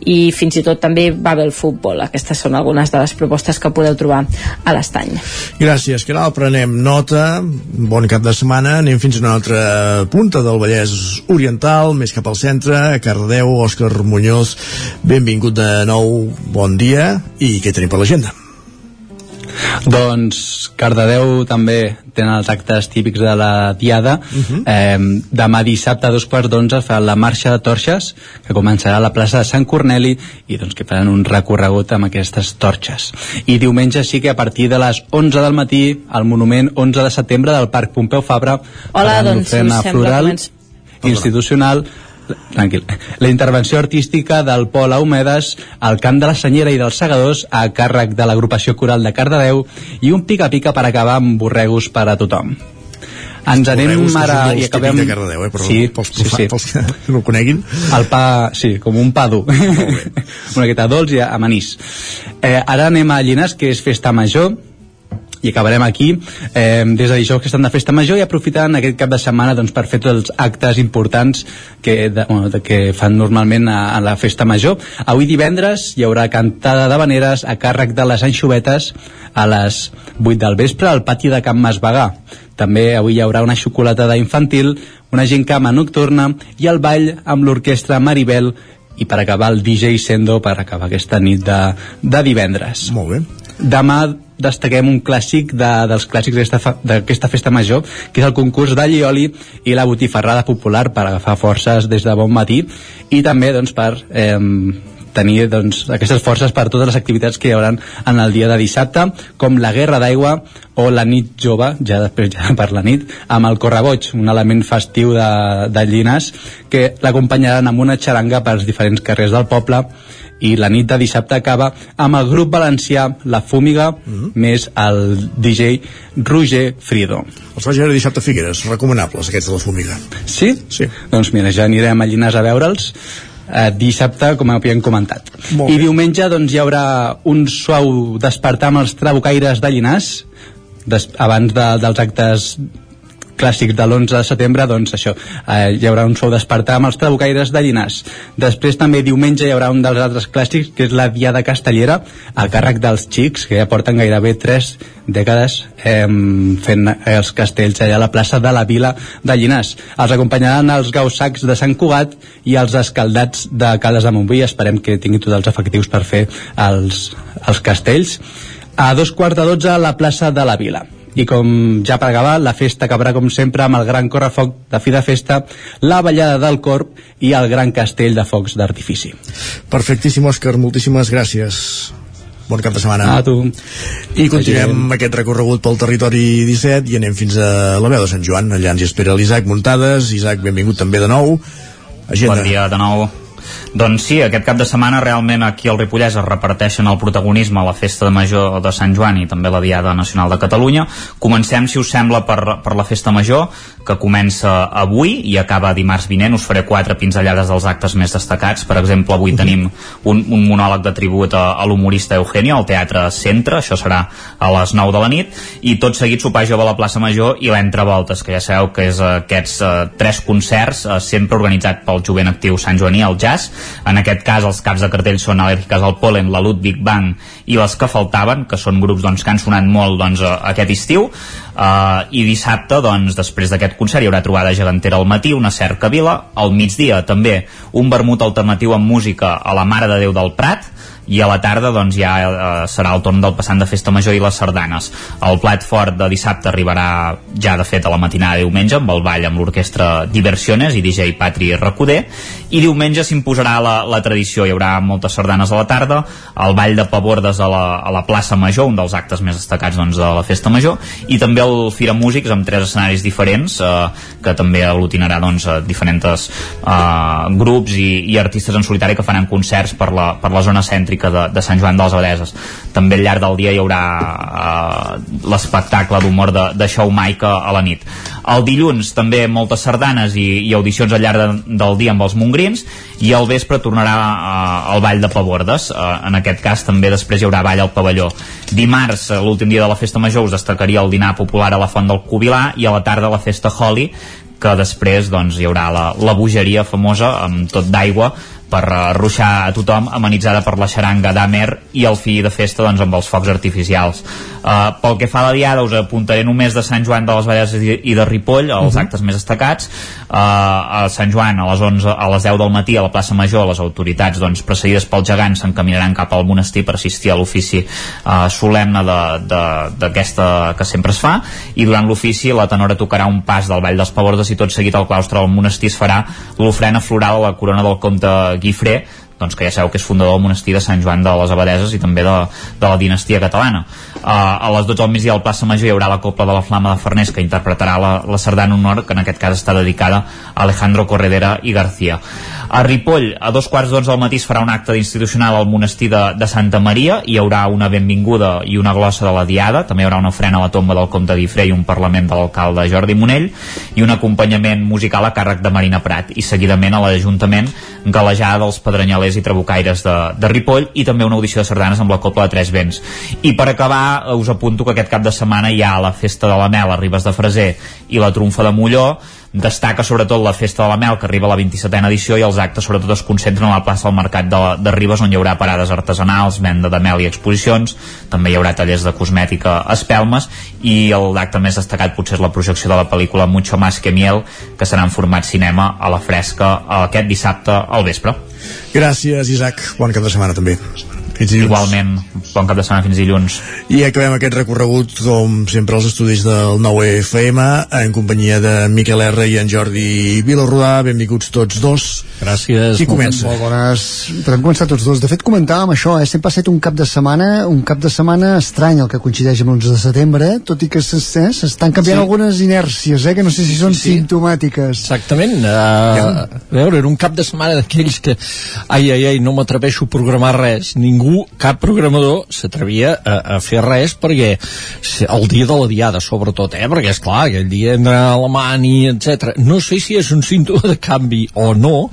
i fins i tot també va bé el futbol. Aquestes són algunes de les propostes que podeu trobar a l'estany. Gràcies, Caral. Prenem nota. Bon cap de setmana. Anem fins a una altra punta del Vallès Oriental, més cap al centre, a Cardedeu, Òscar Muñoz. Benvingut de nou. Bon dia. I què tenim per l'agenda? Doncs Cardedeu també tenen els actes típics de la Diada. Uh -huh. eh, demà dissabte a dos quarts d'onze fa la marxa de torxes que començarà a la plaça de Sant Corneli i doncs que faran un recorregut amb aquestes torxes. I diumenge sí que a partir de les 11 del matí al monument 11 de setembre del Parc Pompeu Fabra Hola, doncs, floral començ... institucional tranquil. La intervenció artística del Pol Aumedes al Camp de la Senyera i dels Segadors a càrrec de l'agrupació coral de Cardedeu i un pica-pica per acabar amb borregos per a tothom. Ens anem ara i acabem... De Cardedeu, eh? Però sí, pels, sí, sí. pels que no ho coneguin. El pa, sí, com un pa dur. Una miqueta dolç i amanís. Eh, ara anem a Llinars, que és festa major, i acabarem aquí eh, des de dijous que estan de festa major i aprofitant aquest cap de setmana doncs, per fer tots els actes importants que, de, bueno, de, que fan normalment a, a la festa major. Avui divendres hi haurà cantada de veneres a càrrec de les anxovetes a les 8 del vespre al pati de Can Masbagà. També avui hi haurà una xocolatada infantil, una gincama nocturna i el ball amb l'orquestra Maribel i per acabar el DJ Sendo per acabar aquesta nit de, de divendres. Molt bé. Demà destaquem un clàssic de, dels clàssics d'aquesta festa major, que és el concurs de Llioli i la botifarrada popular per agafar forces des de bon matí i també doncs, per eh, tenir doncs, aquestes forces per totes les activitats que hi haurà en el dia de dissabte, com la Guerra d'Aigua o la nit jove, ja després ja per la nit, amb el Correboig, un element festiu de, de Llinars, que l'acompanyaran amb una xaranga pels diferents carrers del poble i la nit de dissabte acaba amb el grup valencià La Fúmiga més el DJ Roger Frido. Els vaig veure dissabte a Figueres, recomanables aquests de la Fúmiga. Sí? Sí. Doncs mira, ja anirem a Llinars a veure'ls eh, dissabte, com havíem comentat. I diumenge doncs, hi haurà un suau despertar amb els trabucaires de Llinars, des, abans de, dels actes clàssics de l'11 de setembre, doncs això, eh, hi haurà un show despertar amb els trabucaires de Llinars. Després també diumenge hi haurà un dels altres clàssics, que és la Diada Castellera, a càrrec dels xics, que ja porten gairebé tres dècades eh, fent els castells allà a la plaça de la Vila de Llinars. Els acompanyaran els gaussacs de Sant Cugat i els escaldats de Cales de Montbui. Esperem que tinguin tots els efectius per fer els, els castells. A dos quarts de dotze a la plaça de la Vila i com ja per acabar, la festa acabarà com sempre amb el gran correfoc de fi de festa, la ballada del corp i el gran castell de focs d'artifici. Perfectíssim, Òscar, moltíssimes gràcies. Bon cap de setmana. A tu. I continuem aquest recorregut pel territori 17 i anem fins a la veu de Sant Joan. Allà ens hi espera l'Isaac Muntades. Isaac, benvingut també de nou. Agenda. Bon dia de nou. Doncs sí, aquest cap de setmana realment aquí al Ripollès es reparteixen el protagonisme a la festa de major de Sant Joan i també la Diada Nacional de Catalunya. Comencem, si us sembla, per, per la festa major, que comença avui i acaba dimarts vinent. Us faré quatre pinzellades dels actes més destacats. Per exemple, avui tenim un, un monòleg de tribut a, a l'humorista Eugenio al Teatre Centre, això serà a les 9 de la nit, i tot seguit sopar jove a la plaça Major i l'Entrevoltes, que ja sabeu que és eh, aquests eh, tres concerts eh, sempre organitzat pel jovent actiu Sant Joaní, el jazz. En aquest cas, els caps de cartell són Al·lèrgiques al Polen, la Ludwig Bang i les que faltaven, que són grups doncs, que han sonat molt doncs, aquest estiu. Uh, I dissabte, doncs, després d'aquest concert, hi haurà trobada gegantera al matí, una cerca vila. Al migdia, també, un vermut alternatiu amb música a la Mare de Déu del Prat, i a la tarda doncs ja eh, serà el torn del passant de festa major i les sardanes. El plat fort de dissabte arribarà ja de fet a la matinada de diumenge amb el ball amb l'orquestra Diversiones i DJ Patri Recoder. I diumenge s'imposarà la, la tradició. Hi haurà moltes sardanes a la tarda el ball de pavordes a la, a la plaça Major un dels actes més destacats doncs, de la festa major i també el Fira Músics amb tres escenaris diferents eh, que també aglutinarà doncs, a diferents eh, grups i, i artistes en solitari que faran concerts per la, per la zona cèntrica de, de Sant Joan de les Abadeses també al llarg del dia hi haurà eh, l'espectacle d'humor de, de show Mike a, la nit. El dilluns també moltes sardanes i, i audicions al llarg de, del dia amb els mongrins i al vespre tornarà eh, el ball de pavordes. Eh, en aquest cas també després hi haurà ball al pavelló. Dimarts, eh, l'últim dia de la festa major us destacaria el dinar popular a la Font del Cubilà i a la tarda la festa Holly que després doncs, hi haurà la, la bogeria famosa amb tot d'aigua per uh, ruixar a tothom, amenitzada per la xaranga d'Amer i el fi de festa doncs, amb els focs artificials. Uh, pel que fa a la diada, us apuntaré només de Sant Joan de les Badeses i, de Ripoll, els uh -huh. actes més destacats. Uh, a Sant Joan, a les 11, a les 10 del matí, a la plaça Major, les autoritats, doncs, precedides pel gegant, s'encaminaran cap al monestir per assistir a l'ofici uh, solemne d'aquesta que sempre es fa, i durant l'ofici la tenora tocarà un pas del Ball dels Pavordes i tot seguit al claustre del monestir es farà l'ofrena floral a la corona del comte Guifré, doncs que ja sabeu que és fundador del monestir de Sant Joan de les Abadeses i també de, de la dinastia catalana. Uh, a les 12 del migdia al plaça Major hi haurà la Copla de la Flama de Farners que interpretarà la, la sardana honor, que en aquest cas està dedicada a Alejandro Corredera i García. A Ripoll, a dos quarts d'onze del matí es farà un acte institucional al monestir de, de Santa Maria, hi haurà una benvinguda i una glossa de la Diada, també hi haurà una ofrena a la tomba del comte d'Ifré i un parlament de l'alcalde Jordi Monell, i un acompanyament musical a càrrec de Marina Prat, i seguidament a l'Ajuntament galejada dels pedrenyalers Granollers i Trabucaires de, de Ripoll i també una audició de sardanes amb la Copla de Tres Vents. I per acabar, us apunto que aquest cap de setmana hi ha la Festa de la Mel a Ribes de Freser i la Trumfa de Molló, destaca sobretot la Festa de la Mel que arriba a la 27a edició i els actes sobretot es concentren a la plaça del Mercat de, de Ribes on hi haurà parades artesanals, venda de mel i exposicions també hi haurà tallers de cosmètica espelmes i l'acte més destacat potser és la projecció de la pel·lícula Mucho Más que Miel que serà en format cinema a la fresca aquest dissabte al vespre. Gràcies Isaac, bon cap de setmana també fins dilluns. Igualment, bon cap de setmana fins dilluns. I acabem aquest recorregut, com sempre, als estudis del 9FM, en companyia de Miquel R i en Jordi Vilarrodà. Benvinguts tots dos. Gràcies. Qui comença? Molt bones. Podem començar tots dos. De fet, comentàvem això, eh? sempre ha estat un cap de setmana, un cap de setmana estrany, el que coincideix amb l'11 de setembre, eh? tot i que s'estan eh? canviant sí. algunes inèrcies, eh? que no sé si són sí, sí. simptomàtiques. Exactament. Uh, ja. A veure, era un cap de setmana d'aquells que, ai, ai, ai, no m'atreveixo a programar res. Ningú, cap programador, s'atrevia a, a fer res perquè el dia de la diada, sobretot, eh? perquè, és clar, aquell dia entre Alemanya, etc. No sé si és un símptoma de canvi o no,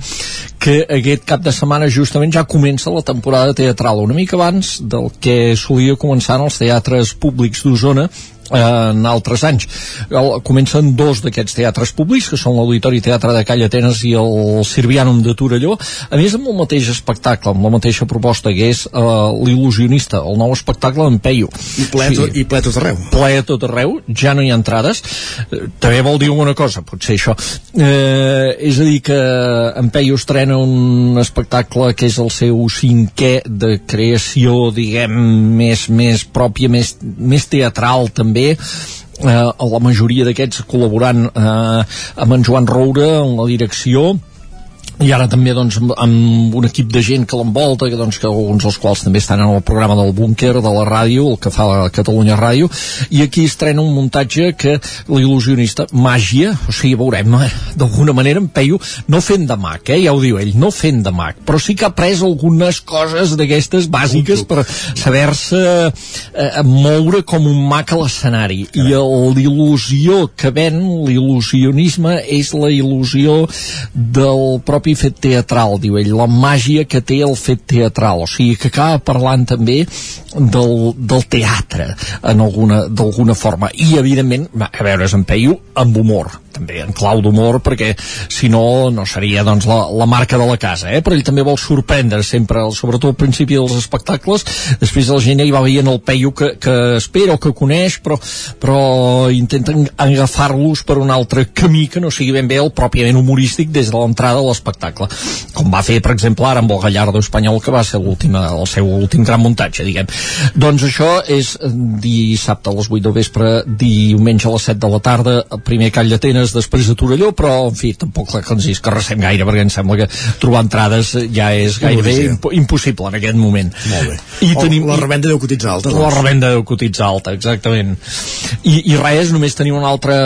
que aquest cap de setmana justament ja comença la temporada teatral una mica abans del que solia començar en els teatres públics d'Osona en altres anys. El, comencen dos d'aquests teatres públics, que són l'Auditori Teatre de Calla Atenes i el Sirvianum de Torelló, a més amb el mateix espectacle, amb la mateixa proposta, que és uh, l'il·lusionista, el nou espectacle d'en Peio. I ple, sí, i ple tot arreu. Ple tot arreu, ja no hi ha entrades. Uh, també vol dir alguna cosa, potser això. Uh, és a dir, que en Peio estrena un espectacle que és el seu cinquè de creació, diguem, més, més pròpia, més, més teatral també també eh, la majoria d'aquests col·laborant eh, amb en Joan Roura en la direcció i ara també doncs, amb un equip de gent que l'envolta, que, doncs, que alguns dels quals també estan en el programa del búnquer de la ràdio, el que fa la Catalunya Ràdio, i aquí estrena un muntatge que l'il·lusionista, màgia, o sigui, veurem, eh, d'alguna manera en Peyu, no fent de mag, eh, ja ho diu ell, no fent de mag, però sí que ha pres algunes coses d'aquestes bàsiques per saber-se eh, moure com un mag a l'escenari. I l'il·lusió que ven, l'il·lusionisme, és la il·lusió del propi propi fet teatral, diu ell, la màgia que té el fet teatral, o sigui que acaba parlant també del, del teatre en alguna, d'alguna forma. I evidentment, a veure, és en Peyu amb humor, també en clau d'humor perquè si no, no seria doncs, la, la marca de la casa, eh? però ell també vol sorprendre sempre, sobretot al principi dels espectacles després la gent hi va veient el Peyu que, que espera o que coneix però, però intenten agafar-los per un altre camí que no sigui ben bé el pròpiament humorístic des de l'entrada de l'espectacle com va fer per exemple ara amb el Gallardo espanyol que va ser el seu últim gran muntatge diguem. doncs això és dissabte a les 8 del vespre diumenge a les 7 de la tarda primer Call d'Atenes Atenes després de Torelló, però en fi, tampoc que ens escarracem gaire perquè em sembla que trobar entrades ja és gairebé imp impossible en aquest moment. Molt bé. I o tenim, la revenda deu cotitzar alta. Doncs. La revenda deu cotitzar alta, exactament. I, I res, només tenim una altra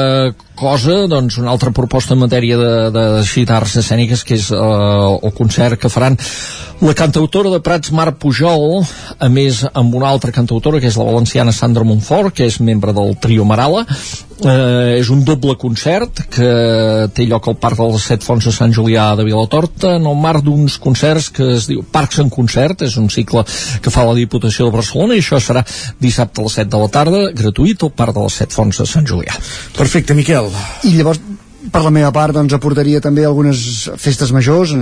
cosa, doncs una altra proposta en matèria de, de, de d'arts escèniques que és uh, el concert que faran la cantautora de Prats Mar Pujol a més amb una altra cantautora que és la valenciana Sandra Montfort que és membre del trio Marala eh, és un doble concert que té lloc al Parc de les Set Fonts de Sant Julià de Vilatorta en el marc d'uns concerts que es diu Parcs en Concert, és un cicle que fa la Diputació de Barcelona i això serà dissabte a les 7 de la tarda, gratuït al Parc de les Set Fonts de Sant Julià. Perfecte, Miquel. I llavors per la meva part doncs aportaria també algunes festes majors.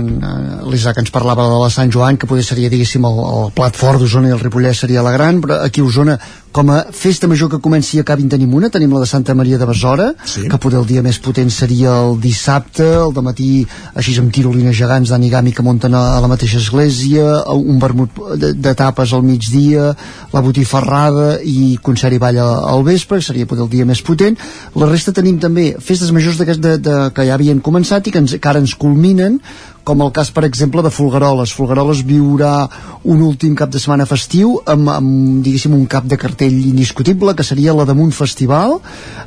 l'Isaac ens parlava de la Sant Joan que potser seria diguéssim el, el plat fort d'Osona i el Ripollès seria la gran però aquí a Osona com a festa major que comenci i acabi en tenim una, tenim la de Santa Maria de Besora, sí. que poder el dia més potent seria el dissabte, el de matí així amb tirolines gegants d'anigami que munten a, la mateixa església, un vermut de, de tapes al migdia, la botifarrada i concert i ball al vespre, seria poder el dia més potent. La resta tenim també festes majors de, de, de, que ja havien començat i que, ens, que ara ens culminen, com el cas, per exemple, de Folgueroles. Folgueroles viurà un últim cap de setmana festiu amb, amb diguéssim, un cap de cartell indiscutible, que seria la Damunt Festival.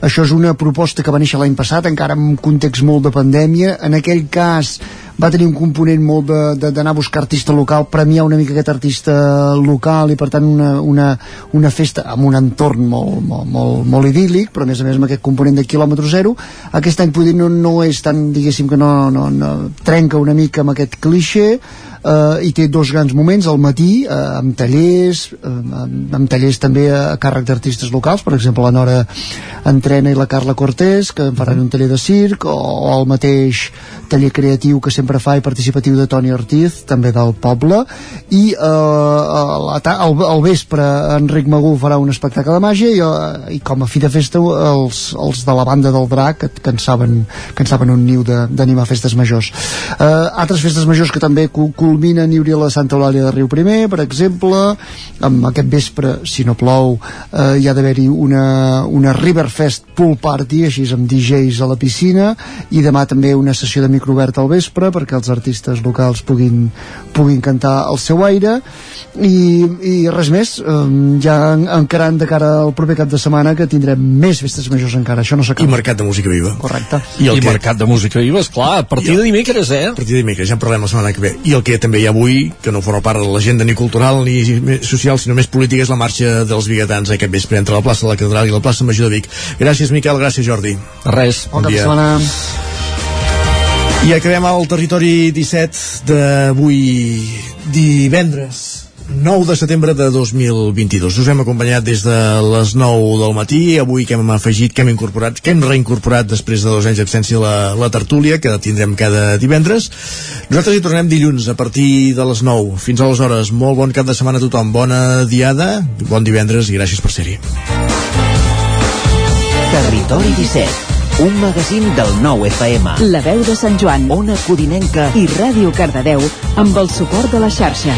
Això és una proposta que va néixer l'any passat, encara en un context molt de pandèmia. En aquell cas va tenir un component molt d'anar a buscar artista local, premiar una mica aquest artista local i per tant una, una, una festa amb un entorn molt, molt, molt, molt idíl·lic, però a més a més amb aquest component de quilòmetre zero. Aquest any no, no és tan, diguéssim que no, no, no trenca una mica amb aquest cliché, eh, i té dos grans moments al matí eh, amb tallers eh, amb, amb tallers també a càrrec d'artistes locals per exemple la Nora Entrena i la Carla Cortés que faran un taller de circ o, o el mateix taller creatiu que sempre fa i participatiu de Toni Ortiz també del poble. I eh, al, al vespre Enric Magú farà un espectacle de màgia i, eh, i com a fi de festa els, els de la banda del drac que, que en saben, que en saben un niu d'animar festes majors. Eh, altres festes majors que també culminen hi hauria la Santa Eulàlia de Riu Primer per exemple amb aquest vespre si no plou eh, hi ha d'haver-hi una, una Riverfest pool party així amb DJs a la piscina i demà també una sessió de microobert al vespre perquè els artistes locals puguin, puguin cantar el seu aire. I, i res més um, ja encarant de cara al proper cap de setmana que tindrem més festes majors encara això no s'acaba. I Mercat de Música Viva. Correcte. I, el I que... Mercat de Música Viva, esclar, a partir de dimecres eh? a partir de dimecres, ja en parlem la setmana que ve. I el que també hi ha avui, que no forma part de l'agenda ni cultural ni social, sinó més política és la marxa dels biguetans aquest vespre entre la plaça de la Catedral i la plaça Major de Vic. Gràcies Miquel, gràcies Jordi. Res, bon, bon dia. setmana. i acabem al territori 17 d'avui divendres 9 de setembre de 2022. Us hem acompanyat des de les 9 del matí, avui que hem afegit, que hem incorporat, que hem reincorporat després de dos anys d'absència la, la tertúlia, que tindrem cada divendres. Nosaltres hi tornem dilluns a partir de les 9. Fins aleshores, molt bon cap de setmana a tothom, bona diada, bon divendres i gràcies per ser-hi. Territori 17 un magazín del nou FM. La veu de Sant Joan, Ona Codinenca i Ràdio Cardedeu amb el suport de la xarxa.